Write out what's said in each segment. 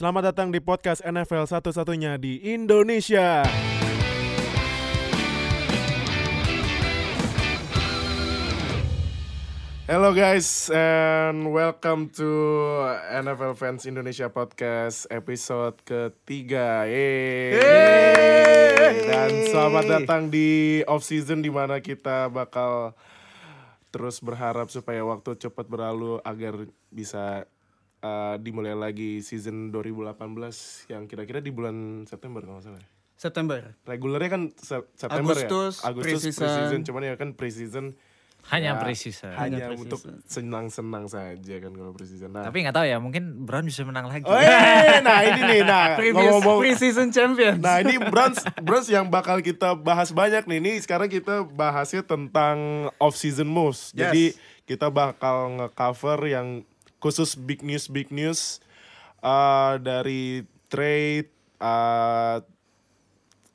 Selamat datang di podcast NFL satu-satunya di Indonesia. Hello guys and welcome to NFL Fans Indonesia Podcast episode ketiga. Yeay. Dan selamat datang di off season di mana kita bakal terus berharap supaya waktu cepat berlalu agar bisa uh, dimulai lagi season 2018 yang kira-kira di bulan September kalau nggak salah. ya. September. Regulernya kan Se- September Agustus, ya. Agustus pre-season. pre-season. Cuman ya kan pre-season Hanya ya, preseason. Hanya Hanya untuk pre-season. senang-senang saja kan kalau pre-season. Nah. Tapi nggak tahu ya, mungkin Brown bisa menang lagi. Oh, eh, nah ini nih, nah Previous ngomong pre-season champions. Nah ini Browns, Browns yang bakal kita bahas banyak nih. Ini sekarang kita bahasnya tentang off-season moves. Yes. Jadi kita bakal nge-cover yang khusus big news big news uh, dari trade, uh,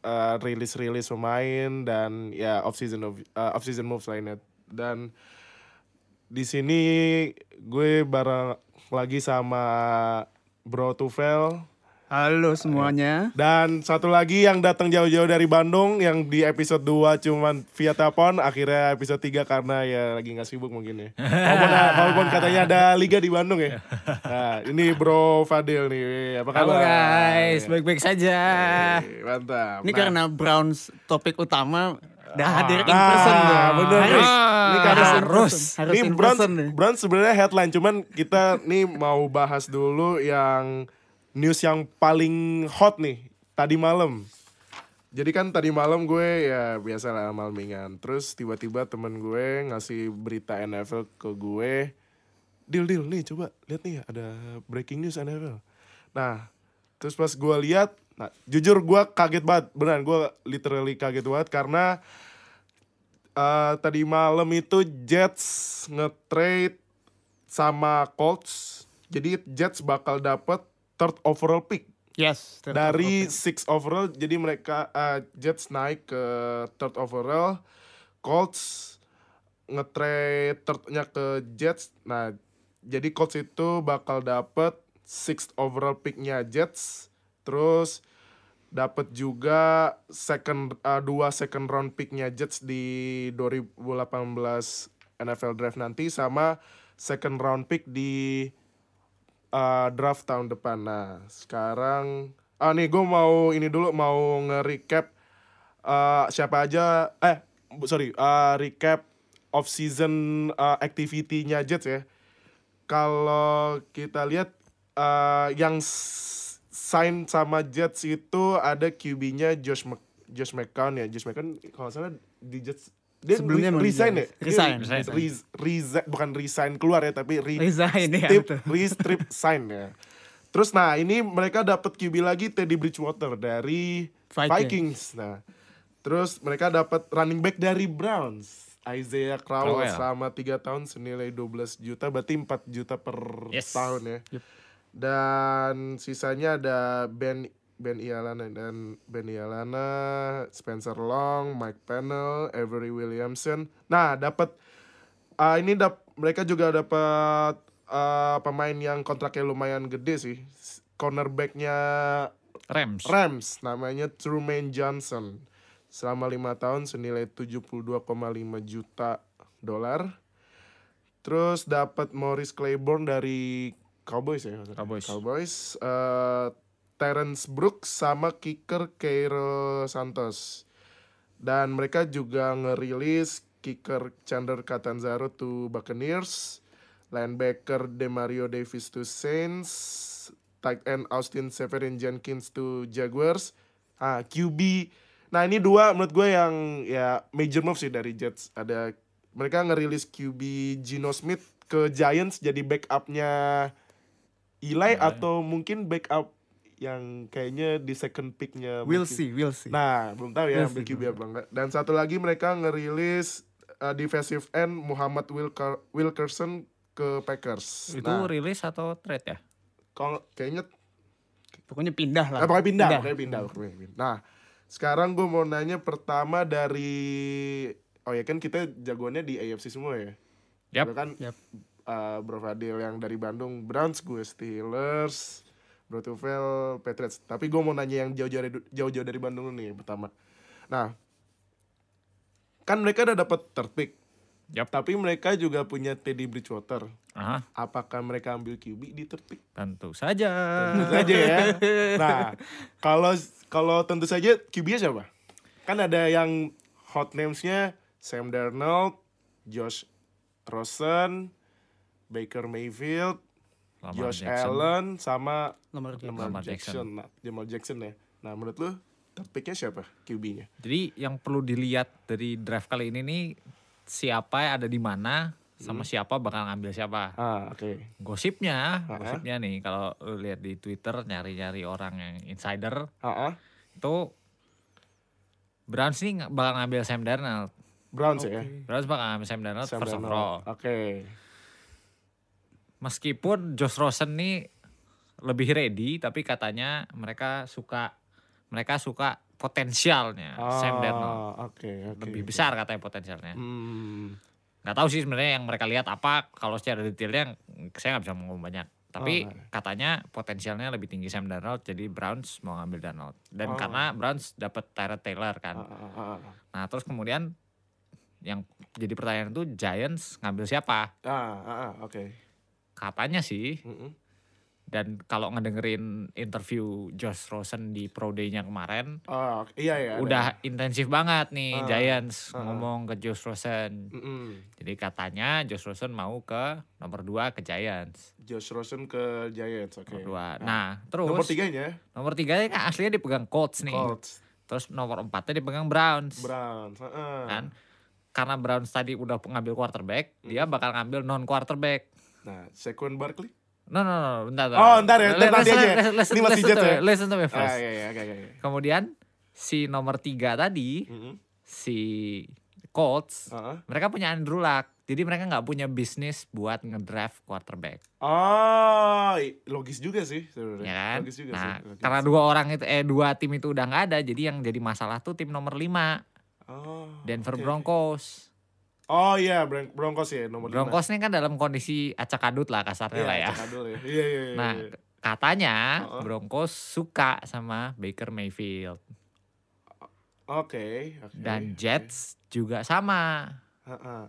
uh, rilis-rilis pemain dan ya off-season of, uh, off-season moves lainnya. Dan di sini gue bareng lagi sama Bro Tufel. Halo semuanya. Dan satu lagi yang datang jauh-jauh dari Bandung yang di episode 2 cuman via telepon akhirnya episode 3 karena ya lagi nggak sibuk mungkin ya. Walaupun, walaupun katanya ada liga di Bandung ya. Nah, ini Bro Fadil nih. Apa Halo kabar? guys, baik-baik saja. Oke, Mantap. Ini Nah, karena Browns topik utama udah hadir in person tuh. bener nih. Harus, Ini harus, person. Harus ini in Browns, person nih. Browns sebenarnya headline cuman kita nih mau bahas dulu yang news yang paling hot nih tadi malam. Jadi kan tadi malam gue ya biasa lah malmingan. Terus tiba-tiba temen gue ngasih berita NFL ke gue. Deal deal nih coba lihat nih ada breaking news NFL. Nah terus pas gue lihat, nah jujur gue kaget banget, beneran gue literally kaget banget karena eh, tadi malam itu Jets nge-trade sama Colts. Jadi Jets bakal dapet third overall pick Yes. dari six overall. Jadi mereka eh, Jets naik ke third overall. Colts nge-trade thirdnya ke Jets. Nah, jadi Colts itu bakal dapet sixth overall picknya Jets. Terus dapat juga second uh, dua second round picknya Jets di 2018 NFL draft nanti sama second round pick di uh, draft tahun depan. Nah sekarang ah nih gue mau ini dulu mau nge-recap uh, siapa aja eh sorry uh, recap off season uh, activity-nya Jets ya. Kalau kita lihat uh, yang sign sama Jets itu ada QB-nya Josh Mc, Josh McCown ya. Josh McCown kalau salah di Jets dia Sebelumnya re- di resign ya? Jets. Resign. Dia re- resign, bukan resign keluar ya, tapi re, Resign ya, strip, betul. re-strip sign ya. Terus nah ini mereka dapat QB lagi Teddy Bridgewater dari Vikings. Vikings. Nah, terus mereka dapat running back dari Browns. Isaiah Crowell Crowell. selama 3 tahun senilai 12 juta berarti 4 juta per Yes. tahun ya. Dan sisanya ada Ben Ben Ialana dan Ben Ialana, Spencer Long, Mike Pennell, Avery Williamson. Nah, dapat ah, ini dap, mereka juga dapat ah, pemain yang kontraknya lumayan gede sih. Cornerbacknya Rams. Rams namanya Truman Johnson selama lima tahun senilai 72,5 juta dolar. Terus dapat Morris Claiborne dari Cowboys ya. Cowboys. Cowboys. Eh, Terrence Brooks sama kicker Keiro Santos. Dan mereka juga ngerilis kicker Chandler Catanzaro to Buccaneers, linebacker Demario Davis to Saints, tight end Austin Severin Jenkins to Jaguars, ah QB. Nah ini dua menurut gue yang ya major move sih dari Jets. Ada mereka ngerilis QB Gino Smith ke Giants jadi backupnya Eli atau mungkin backup yang kayaknya di second picknya We'll see, we'll see. Nah, belum tahu ya We'll QB apa enggak. Dan satu lagi mereka ngerilis uh, defensive end Muhammad Wilker Wilkerson ke Packers. Itu nah, rilis atau trade ya? kalau kayaknya Pokoknya pindah lah. eh, pokoknya pindah, Pindah. pokoknya pindah, pokoknya pindah. Nah, sekarang gue mau nanya pertama dari oh ya kan kita jagoannya di AFC semua ya. Yap. Gue kan Yap. uh, Bro Fadil yang dari Bandung Browns, gue Steelers. Brotuville, Patriots. Tapi gue mau nanya yang jauh-jauh dari jauh-jauh dari Bandung nih pertama. Nah, kan mereka udah dapat third pick. Yap. Tapi mereka juga punya Teddy Bridgewater. Ah, Apakah mereka ambil QB di third pick? tentu saja. Tentu saja ya. Nah, kalau kalau tentu saja QB-nya siapa? Kan ada yang hot names-nya Sam Darnold, Josh Rosen, Baker Mayfield, Lamar Josh Jackson. Allen, sama Lamar Jackson. Lamar Lamar Jackson. Jackson. Nah, Jamal Jackson ya. Nah, menurut lu third pick-nya siapa QB-nya? Jadi yang perlu dilihat dari draft kali ini nih siapa yang ada di mana sama Hmm. siapa bakal ngambil siapa. Ah, oke. Gosipnya, Ah. gosipnya nih kalau lu lihat di Twitter nyari-nyari orang yang insider ah. itu Browns nih bakal ngambil Sam Darnold. Browns ya. Browns bakal ngambil Sam Darnold Sam first Darnold. overall. Oke. Meskipun Josh Rosen nih lebih ready tapi katanya mereka suka mereka suka potensialnya Sam Darnold. Ah, Oke, oke. Lebih oke. besar katanya potensialnya. Hmm. nggak tahu sih sebenarnya yang mereka lihat apa kalau secara detailnya saya nggak bisa ngomong banyak Oh, tapi iya. katanya potensialnya lebih tinggi Sam Darnold jadi Browns mau ngambil Darnold dan Oh. karena Browns dapat Tyrod Taylor kan ah, ah, ah. nah terus kemudian yang jadi pertanyaan itu Giants ngambil siapa Ah, ah, ah, oke. Katanya sih Mm-mm. dan kalau ngedengerin interview Josh Rosen di Pro Day-nya kemarin Oh, iya ya. ada. udah intensif banget nih Ah, Giants ah. ngomong ke Josh Rosen Mm-mm. jadi katanya Josh Rosen mau ke nomor 2 ke Giants Josh Rosen ke Giants, oke. nomor dua. Ah. Nah, terus Nomor tiganya nomor tiganya kan aslinya dipegang Colts nih. Colts, Terus nomor empatnya dipegang Browns. Browns. heeh. Kan? Karena Browns tadi udah ngambil quarterback, Hmm. dia bakal ngambil non quarterback. Nah, Saquon Barkley. No, no, no, bentar. bentar. Oh, ntar ya, ntar Listen- nanti aja. listen- Ini masih listen Jets to ya? Listen to me first. Ah, iya, iya, oke. oke. Kemudian si nomor tiga tadi, Mm-mm. si Colts, Heeh. mereka punya Andrew Luck. Jadi mereka nggak punya bisnis buat ngedraft quarterback. Oh, logis juga sih sebenarnya. ya kan? Logis juga nah, sih. logis. karena dua orang itu eh dua tim itu udah nggak ada, jadi yang jadi masalah tuh tim nomor 5 Oh, Denver oke. Broncos. Oh iya, Bron- Broncos ya nomor. Broncos ini kan dalam kondisi acak adut lah kasarnya Iya, lah ya. Cakadul ya. Iya, iya, iya. Nah, iya. katanya Heeh. Broncos suka sama Baker Mayfield Oke, oke. dan oke. Jets juga sama. Heeh.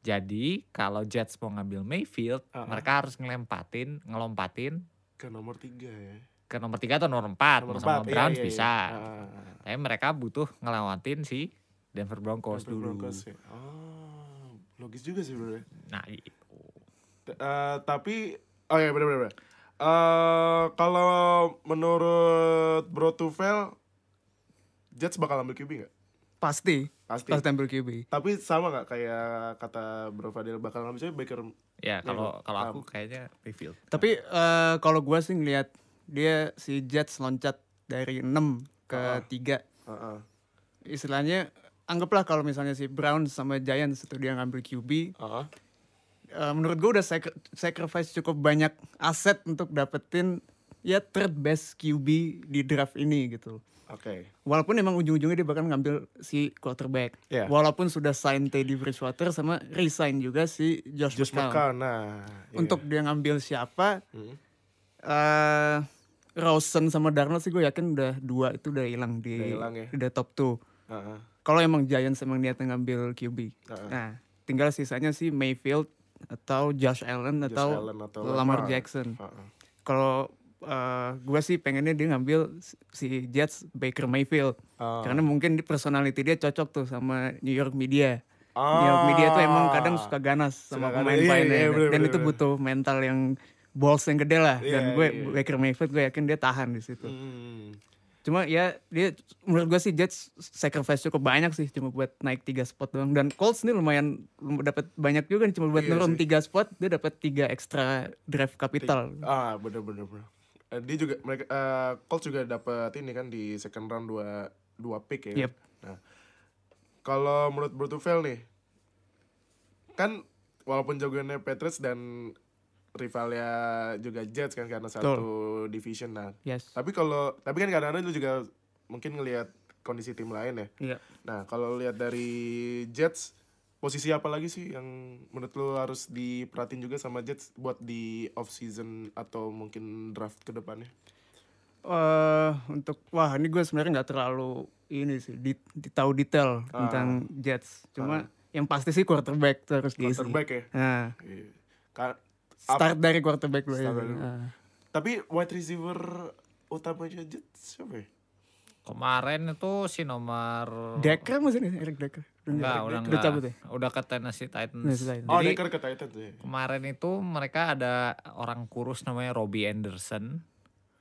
Jadi kalau Jets mau ngambil Mayfield, Heeh. mereka harus ngelempatin, ngelompatin ke nomor tiga ya. ke nomor tiga atau nomor empat, Nomor mau sama empat, iya, Browns iya, iya. bisa. Heeh. Tapi mereka butuh ngelewatin si Denver Broncos Denver dulu. Broncos ya. Oh, logis juga sih sebenarnya. Nah, gitu. T- eh, tapi oh ya benar benar. benar. Eh kalau menurut Bro Tufel Jets bakal ambil QB nggak? Pasti. Pasti. Pasti ambil QB. Tapi sama nggak kayak kata Bro Fadil bakal ngambil siapa Baker? ya kalau kalau aku kayaknya Mayfield. Tapi eh, kalau gua sih ngeliat dia si Jets loncat dari 6 ke Ah. 3. Heeh. Istilahnya anggaplah kalau misalnya si Browns sama Giants itu dia ngambil QB, Heeh. eh, menurut gua udah sacri- sacrifice cukup banyak aset untuk dapetin ya third best QB di draft ini gitu. Oke. Walaupun emang ujung-ujungnya dia bakal ngambil si quarterback. Iya. Walaupun sudah sign Teddy Bridgewater sama resign juga si Josh, Josh McCown. McCown. Nah, iya. Untuk dia ngambil siapa, Hmm. eh Rosen sama Darnold sih gue yakin udah dua itu udah hilang di Udah hilang ya. udah top 2. Heeh. Kalau emang Giants emang niatnya ngambil QB. Heeh. Nah, tinggal sisanya sih Mayfield atau Josh Allen Josh atau Allen atau Lamar Jackson. Heeh. Kalau eh gue sih pengennya dia ngambil si Jets Baker Mayfield. Oh. Karena mungkin di personality dia cocok tuh sama New York media. Ah. New York media tuh emang kadang suka ganas sama pemain-pemainnya. Iya, iya, bener, dan bener, itu bener. butuh mental yang balls yang gede lah. Iya, dan gue iya. Baker Mayfield gue yakin dia tahan di situ. Hmm. Cuma ya dia menurut gue sih Jets sacrifice cukup banyak sih cuma buat naik tiga spot doang. Dan Colts nih lumayan lum- dapat banyak juga nih cuma buat Iya nurun tiga spot dia dapat tiga ekstra draft capital. Ah, bener bener bener. Eh, dia juga mereka eh, Colts juga dapat ini kan di second round dua dua pick ya. Yep. Nah, kalau menurut Bro Tufel nih, kan walaupun jagoannya Patriots dan rivalnya juga Jets kan karena satu division nah. Yes. Tapi kalau tapi kan kadang-kadang lu juga mungkin ngelihat kondisi tim lain ya. Iya. Nah, kalau lihat dari Jets posisi apa lagi sih yang menurut lu harus diperhatiin juga sama Jets buat di off season atau mungkin draft ke depannya? eh untuk wah ini gue sebenarnya nggak terlalu ini sih di, di- tahu detail Ah. tentang Jets. Cuma yang pasti sih quarterback tuh harus diisi. Quarterback ya. Nah, Iya. Ka- start dari quarterback dulu ya. Nah. Tapi wide receiver utamanya Jets siapa ya? Kemarin itu si nomor Decker masih nih Eric Decker. enggak, udah udah enggak. cabut ya. Udah ke Tennessee Titans. Tennessee Titans. Oh, Jadi Decker ke Titans ya. kemarin itu mereka ada orang kurus namanya Robbie Anderson.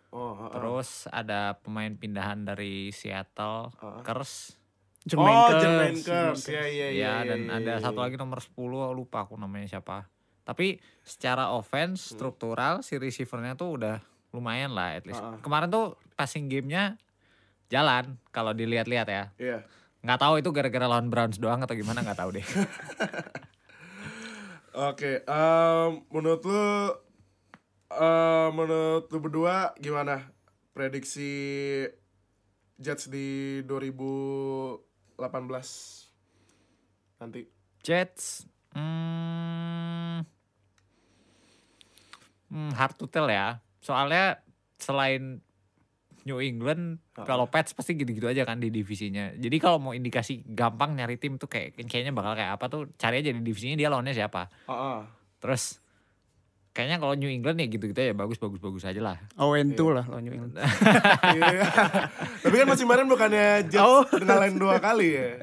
Oh, ah, ah. Terus ada pemain pindahan dari Seattle, Ah. Kers. Jermaine oh, Kearse. Jermaine Kearse. Ya, ya, Ya, ya. dan ya, ada ya, satu ya. lagi nomor 10 lupa aku namanya siapa. Tapi secara offense struktural si receivernya tuh udah lumayan lah at least. Ah, ah. Kemarin tuh passing gamenya jalan kalau dilihat-lihat ya. Iya. Nggak tahu itu gara-gara lawan Browns doang atau gimana nggak tahu deh. Oke, em, menurut lu eh, menurut lu berdua gimana prediksi Jets di 2018 nanti? Jets, hmm, hmm, hard to tell ya. Soalnya selain New England, Ah. kalau Pets pasti gitu-gitu aja kan di divisinya. Jadi kalau mau indikasi gampang nyari tim tuh kayak kayaknya bakal kayak apa tuh cari aja di divisinya dia lawannya siapa. Ah, Terus kayaknya kalau New England ya gitu-gitu ya bagus bagus bagus aja lah. Owen tuh lah lawan New England. Iya. Tapi kan masih kemarin bukannya Jets Oh. ngalahin dua kali ya?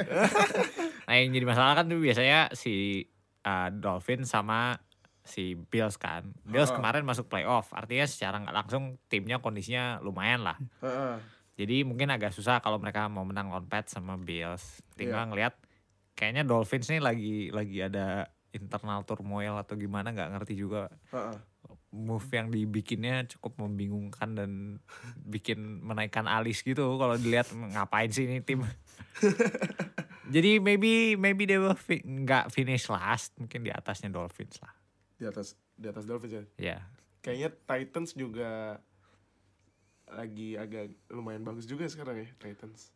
Nah yang jadi masalah kan tuh biasanya si uh, Dolphin sama si Bills kan. Bills Ah. kemarin masuk playoff, artinya secara nggak langsung timnya kondisinya lumayan lah. Heeh. Jadi mungkin agak susah kalau mereka mau menang on Pets sama Bills. Tinggal ngelihat kayaknya Dolphins nih lagi lagi ada internal turmoil atau gimana nggak ngerti juga. Heeh. Move yang dibikinnya cukup membingungkan dan bikin menaikkan alis gitu kalau dilihat ngapain sih ini tim. Jadi maybe maybe they will fi- nggak finish last, mungkin di atasnya Dolphins lah. Di atas di atas Dolphins ya. Ya. Kayaknya Titans juga lagi agak lumayan bagus juga sekarang ya Titans.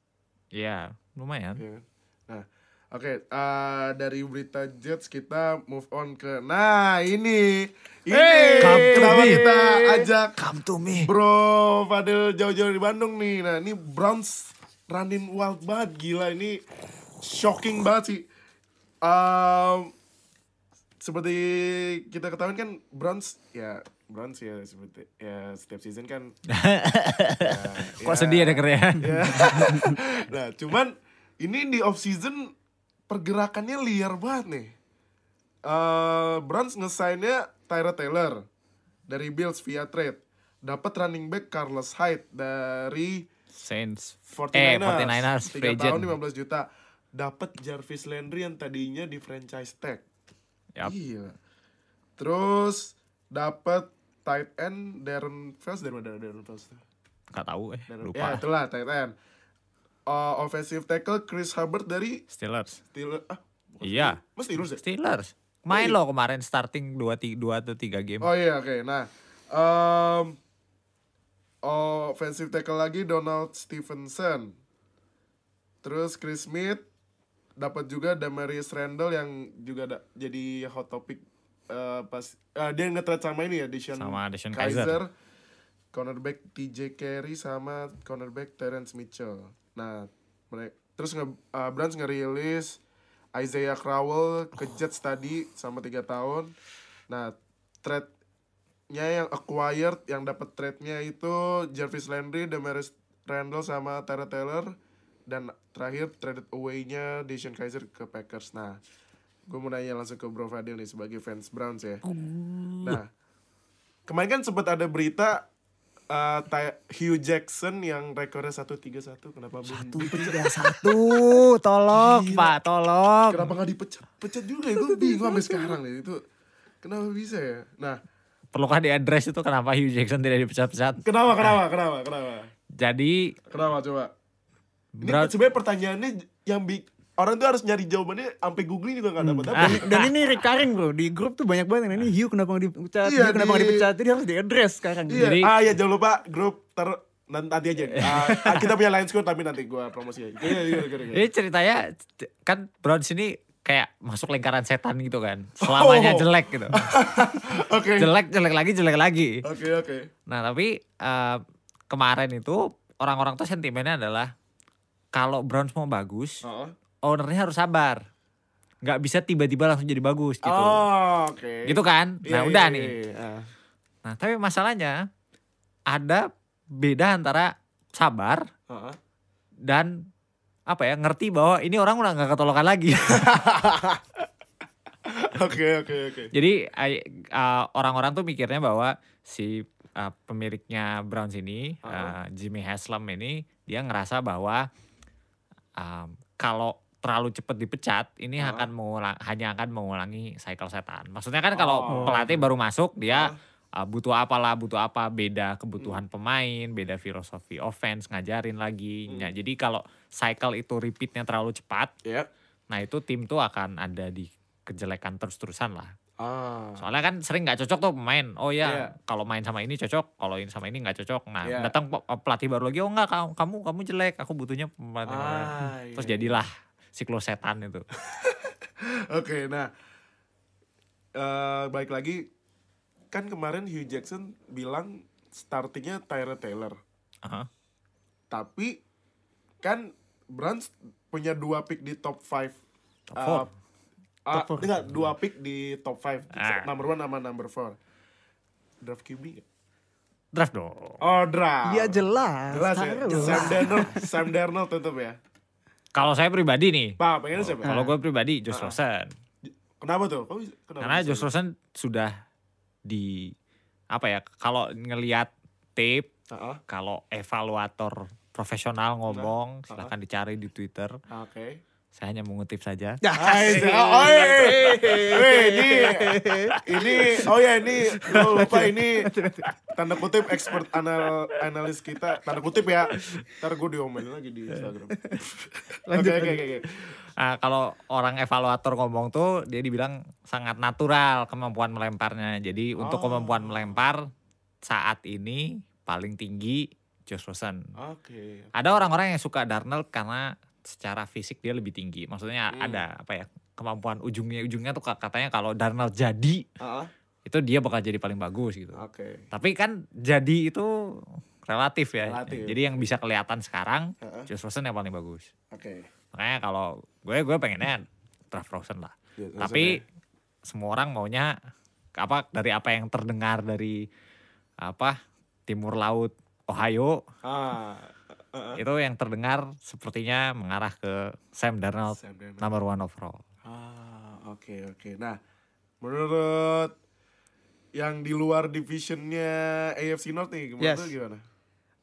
Ya, lumayan. Iya kan? Nah, oke eh, dari berita Jets kita move on ke nah ini ini Hey, come to me. kita ajak Come to me. Bro Fadil jauh-jauh di Bandung nih. Nah, ini Browns running wild banget gila ini shocking banget sih. Um, seperti kita ketahui kan Browns ya Browns ya seperti ya setiap season kan ya, Kok ya, sedih ya dengernya? ya. nah, cuman ini di off season pergerakannya liar banget nih. Eh Browns ngesainnya Tyra Taylor dari Bills via trade. Dapat running back Carlos Hyde dari Saints. 49ers. Eh, 49ers, free 3 tahun agent. 15 juta. Dapat Jarvis Landry yang tadinya di franchise tag. Yap. Gila. Terus dapat tight end Darren Fells dari mana Darren Fells? tuh? Gak tahu eh, Darren- lupa. Ya itulah tight end. Uh, offensive tackle Chris Hubbard dari Steelers. Steelers. Ah, Iya. Mas Steelers ya? Steelers. Main iya. loh kemarin starting 2 dua atau 3 game. Oh iya oke. Nah, um, offensive tackle lagi Donald Stevenson. Terus Chris Smith dapat juga Damarius Randall yang juga da- jadi hot topic eh, pas eh, dia nge-trade sama ini ya Deshaun Sama Deshaun Kaiser. Kaiser. Cornerback TJ Carey sama cornerback Terence Mitchell. Nah, mereka terus nge eh, Browns ngerilis Isaiah Crowell ke Jets tadi sama tiga tahun. Nah, trade-nya yang acquired, yang dapat trade-nya itu Jarvis Landry, Demaris Randall sama Tyra Taylor dan terakhir traded away-nya Deshaun Kaiser ke Packers. Nah, gue mau nanya langsung ke Bro Fadil nih sebagai fans Browns ya. Nah, kemarin kan sempat ada berita Ty- Hugh Jackson yang rekornya 131 kenapa belum dipecat? Tiga satu, tolong Gila. Pak, tolong. Kenapa nggak dipecat? Pecat juga ya, gue bingung sampai sekarang nih itu. Kenapa bisa ya? Nah, Perlukah di address itu kenapa Hugh Jackson tidak dipecat-pecat? kenapa, kenapa, kenapa, kenapa? Jadi Kenapa coba? Ini Brown- sebenarnya pertanyaannya yang bi orang tuh harus nyari jawabannya sampai googling juga nggak dapat apa. Dan ini recurring bro, di grup tuh banyak banget yang ini Hugh kenapa nggak dipecat, Iya, Hugh kenapa di- dipecat, jadi harus diadres sekarang. Iya. Jadi- ah ya jangan lupa grup ter nanti, aja. Ah, kita punya line score tapi nanti gua promosi aja. Iya, iya, iya, iya. Jadi ceritanya kan Browns ini kayak masuk lingkaran setan gitu kan. Selamanya Oh. jelek gitu. Oke. jelek jelek lagi jelek lagi. Oke, oke. Nah tapi eh, kemarin itu orang-orang tuh sentimennya adalah kalau Browns mau bagus, Oh, ownernya harus sabar. Nggak bisa tiba-tiba langsung jadi bagus gitu. Oh, oke. Gitu kan? Iya, Nah, iya, udah iya, nih. iya. Ah. Nah, tapi masalahnya ada beda antara sabar Heeh. dan apa ya ngerti bahwa ini orang udah nggak ketolokan lagi. Oke, oke, oke. Jadi ai- uh, orang-orang tuh mikirnya bahwa si uh, pemiliknya Browns ini, Uh-uh. uh, Jimmy Haslam ini, dia ngerasa bahwa um, kalau terlalu cepat dipecat, ini Uh-uh. akan mengulang, hanya akan mengulangi cycle setan. Maksudnya kan kalau Oh. pelatih baru masuk, dia Uh, uh, butuh apalah, butuh apa, beda kebutuhan pemain, beda filosofi offense, ngajarin lagi. Hmm. Ya, jadi kalau cycle itu repeatnya terlalu cepat, ya. nah itu tim tuh akan ada di kejelekan terus-terusan lah. Ah. Soalnya kan sering nggak cocok tuh pemain. Oh ya, Iya. kalau main sama ini cocok, kalau ini sama ini nggak cocok. Nah, Iya. datang pe- pelatih baru lagi, oh enggak kamu kamu jelek, aku butuhnya pelatih baru." Ah, Terus iya. jadilah siklus setan itu. Oke, nah eh balik lagi kan kemarin Hugh Jackson bilang startingnya Tyrod Taylor, Aha. tapi kan Browns punya dua pick di top 5 Top four. Ah, Top enggak, dua pick di top 5 Ah. Number one sama number 4 Draft QB nggak? Draft dong. Oh draft Iya jelas. Jelas ya. Sam Darnold Sam Darnold tetep ya Kalau saya pribadi nih, Pak pengen siapa? kalau gue pribadi Josh Ah. Rosen. Kenapa tuh? Kenapa Karena? Josh Rosen sudah di apa ya? Kalau ngelihat tape, Ah, kalau evaluator profesional ngomong, Ah. silahkan dicari di Twitter. ah, Oke Saya hanya mengutip saja. Ya, Hai, asik. oh, eh, ini, ini, oh ya ini, lupa ini tanda kutip expert anal analis kita, tanda kutip ya, ntar gue diomelin lagi di Instagram. Oke Lanjut, oke oke. Nah, kalau orang evaluator ngomong tuh dia dibilang sangat natural kemampuan melemparnya. Jadi untuk Oh. kemampuan melempar saat ini paling tinggi Josh Rosen. Oke. Ada orang-orang yang suka Darnold karena secara fisik dia lebih tinggi. Maksudnya Hmm. ada apa ya kemampuan ujungnya ujungnya tuh katanya kalau Darnold jadi Ah, itu dia bakal jadi paling bagus gitu. Oke. Tapi kan jadi itu relatif ya. Relatif. Jadi yang bisa kelihatan sekarang Ah, Josh Rosen yang paling bagus. Oke. Makanya kalau gue gue pengennya draft Rosen lah. Ya, Tapi maksudnya- semua orang maunya apa dari apa yang terdengar dari apa Timur Laut Ohio ah, ah, ah. itu yang terdengar sepertinya mengarah ke Sam Darnold Sam Darnold. number one overall. Ah, oke oke. Nah, menurut yang di luar divisionnya AFC North nih, gimana Yes. gimana?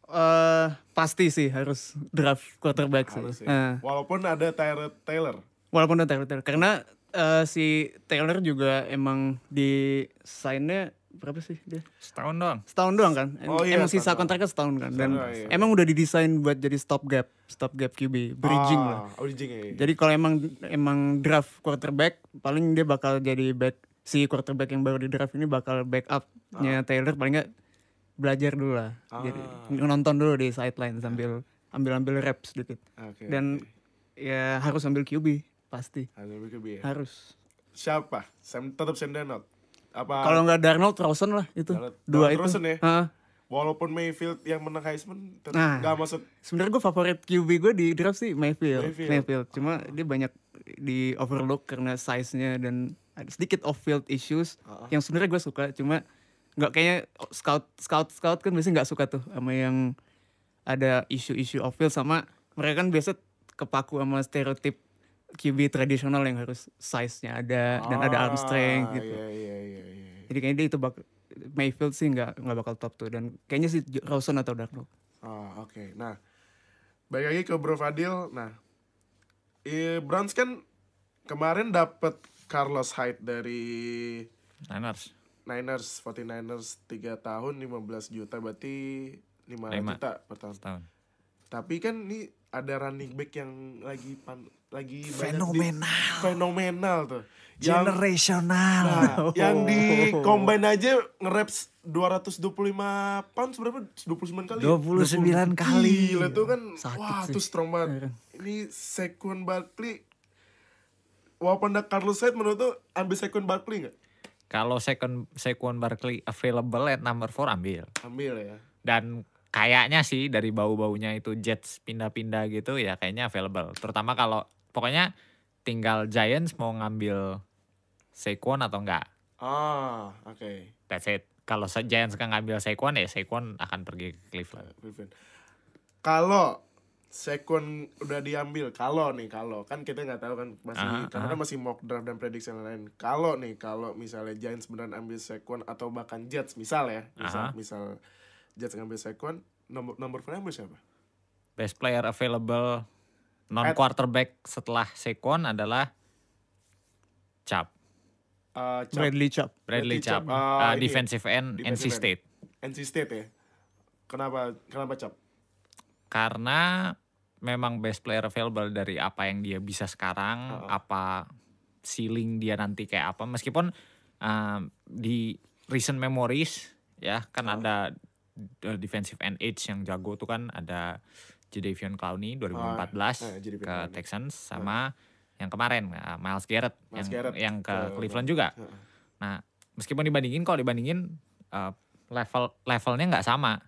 Eh, pasti sih harus draft quarterback sih. Harus ya. Eh, Walaupun ada Tyrod Taylor. walaupun udah Taylor, Taylor. karena eh, si Taylor juga emang di sign-nya berapa sih dia? Setahun doang. Setahun doang kan? Oh iya, emang sisa kontraknya setahun kan? Dan Setahun, iya. emang udah didesain buat jadi stop gap, stop gap QB, bridging ah, lah. Bridging ya. Jadi kalau emang emang draft quarterback, paling dia bakal jadi back si quarterback yang baru di draft ini bakal backupnya Taylor paling nggak belajar dulu lah. Jadi Ah. nonton dulu di sideline sambil ambil-ambil reps sedikit. Oke. Dan ya harus ambil QB pasti Ada BKB ya. harus. Siapa? Sam tetap Sam Darnold. Apa Kalau nggak Darnold, Rosen lah itu Darnold- dua Darnold itu. Rosen ya? Heeh. walaupun Mayfield yang menang Heisman Nah. nggak masuk Sebenarnya gue favorit QB gue di draft sih Mayfield. Mayfield. Mayfield. Cuma dia banyak di overlook karena size-nya dan ada sedikit off field issues Ah. yang sebenarnya gue suka. Cuma nggak kayaknya scout scout scout kan biasanya nggak suka tuh sama yang ada isu-isu off field sama mereka kan biasa kepaku sama stereotip QB tradisional yang harus size-nya ada dan ada arm strength Ah, gitu. Iya iya iya iya. Jadi kayaknya dia itu bak Mayfield sih nggak nggak bakal top tuh dan kayaknya sih Rosen atau Darnold. Ah, oke. Nah, balik lagi ke Bro Fadil. Nah, eh, Browns kan kemarin dapat Carlos Hyde dari Niners. Niners, 49ers 3 tahun 15 juta berarti 5 Lima. juta per tahun. Setahun. Tapi kan ini ada running back yang lagi pan, lagi banyak di- Fenomenal. fenomenal tuh. Yang Generational. Nah, yang di combine aja nge-reps 225 pounds berapa? 29 kali. ya? 29 kali. Gila tuh kan. Sakit wah, sih. tuh strong banget. Ini Saquon Barkley walaupun ada Carlos Hyde menurut tuh ambil Saquon Barkley nggak? Kalau second Saquon Barkley available at number 4 ambil. Ambil ya. Dan kayaknya sih dari bau-baunya itu Jets pindah-pindah gitu ya kayaknya available. Terutama kalau pokoknya tinggal Giants mau ngambil Saquon atau enggak. Ah, oke. That's it. Kalau Giants kan ngambil Saquon ya Saquon akan pergi ke Cleveland. Cleveland. Kalau Sekon udah diambil, kalau nih kalau kan kita nggak tahu kan masih Ah, karena ah. masih mock draft dan prediksi lain. Kalau nih kalau misalnya Giants beneran ambil Sekon atau bahkan Jets misal ya, misal Aha. misal Jets ngambil Sekon, nomor nomor berapa siapa? Best player available non quarterback setelah Saquon adalah Chubb. Uh, Chubb, Bradley Chubb. Bradley Chubb. Chubb, Ah, uh, ya, defensive end NC defensive end. State. NC State ya. Kenapa kenapa Cap? Karena memang best player available dari apa yang dia bisa sekarang, Uh-uh. apa ceiling dia nanti kayak apa. Meskipun um, di recent memories ya kan Uh. ada uh, defensive end age yang jago tuh kan ada Jadavion Clowney 2014 eh, Jadeveon ke Clowney. Texans sama yang kemarin uh, Miles Garrett Miles yang Garrett yang ke, ke- Cleveland juga. Heeh. Nah, meskipun dibandingin kalau dibandingin uh, level levelnya nggak sama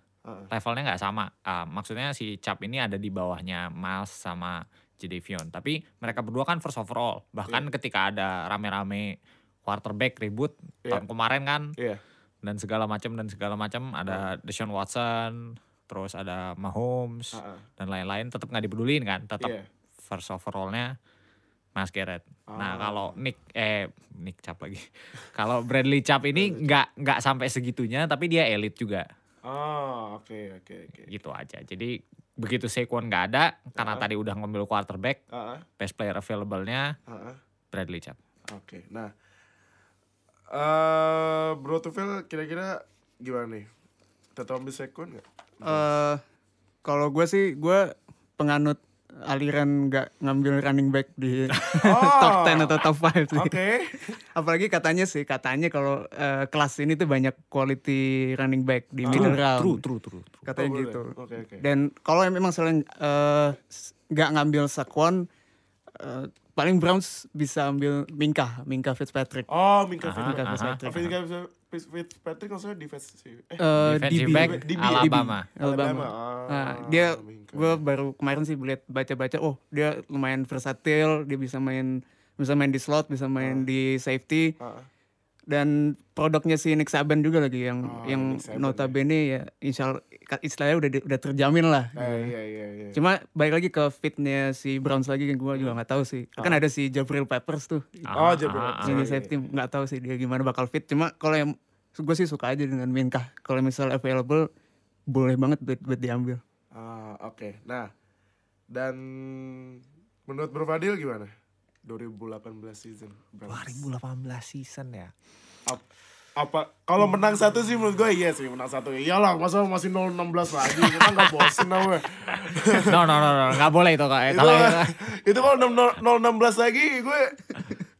levelnya nggak sama. Ah, maksudnya si Cap ini ada di bawahnya Miles sama Jadavion. Tapi mereka berdua kan first overall. Bahkan ketika ada rame-rame quarterback ribut Iya. tahun kemarin kan Iya. dan segala macam dan segala macam ada Deshaun Watson, terus ada Mahomes Heeh. dan lain-lain tetap nggak dipedulin kan. Tetap Iya. first overallnya Mas Garrett. Nah Ah. kalau Nick eh Nick Cap lagi. kalau Bradley Cap ini nggak nggak sampai segitunya tapi dia elit juga Oh, oke oke oke. gitu aja. Jadi begitu Saquon nggak ada karena Ah. tadi udah ngambil quarterback, Heeh. best player available-nya Heeh. Bradley Chubb. Oke, nah, eh Bro Tufel kira-kira gimana nih? Tetap ambil sekon nggak? Eh kalau gue sih gue penganut aliran nggak ngambil running back di top 10 atau top 5 sih. Oh. Oke. Apalagi katanya sih, katanya kalau eh, kelas ini tuh banyak quality running back di middle round. True, true, true. true. Katanya Oh, gitu. Oke oke. Dan kalau memang selain eh, nggak ngambil Saquon, eh, paling Browns bisa ambil Minka, Minka Fitzpatrick. Oh, Minka Aha, Fitzpatrick. aha. Fitzpatrick. Fitzpatrick. Maksudnya defense sih. Eh, Eh, Defensive DB. back DB. Alabama. Alabama. Ah, Nah, dia Minka. gue baru kemarin sih lihat baca-baca oh dia lumayan versatil dia bisa main bisa main di slot bisa main di safety Ah, dan produknya si Nick Saban juga lagi yang Oh, yang notabene ya insya Allah istilahnya udah udah terjamin lah. Eh, iya iya iya. cuma balik lagi ke fitnya si Browns lagi kan gue juga nggak tahu sih. Kan ada si Jabril Peppers tuh. Oh, Ah, Jabril ah, ah. Ini iya, safety nggak tahu sih dia gimana bakal fit. Cuma kalau yang gue sih suka aja dengan Minkah. Kalau misal available boleh banget buat, buat diambil. Ah, oke. Nah, dan menurut Bro Fadil gimana? 2018 season. Browns. 2018 season ya. Ap- apa kalau menang satu sih menurut gue iya sih menang satu iyalah masa masih 016 lagi kita nggak bosen apa No, no, no, no, nggak boleh itu kak. itu Kalau itu kalau 0 016 lagi gue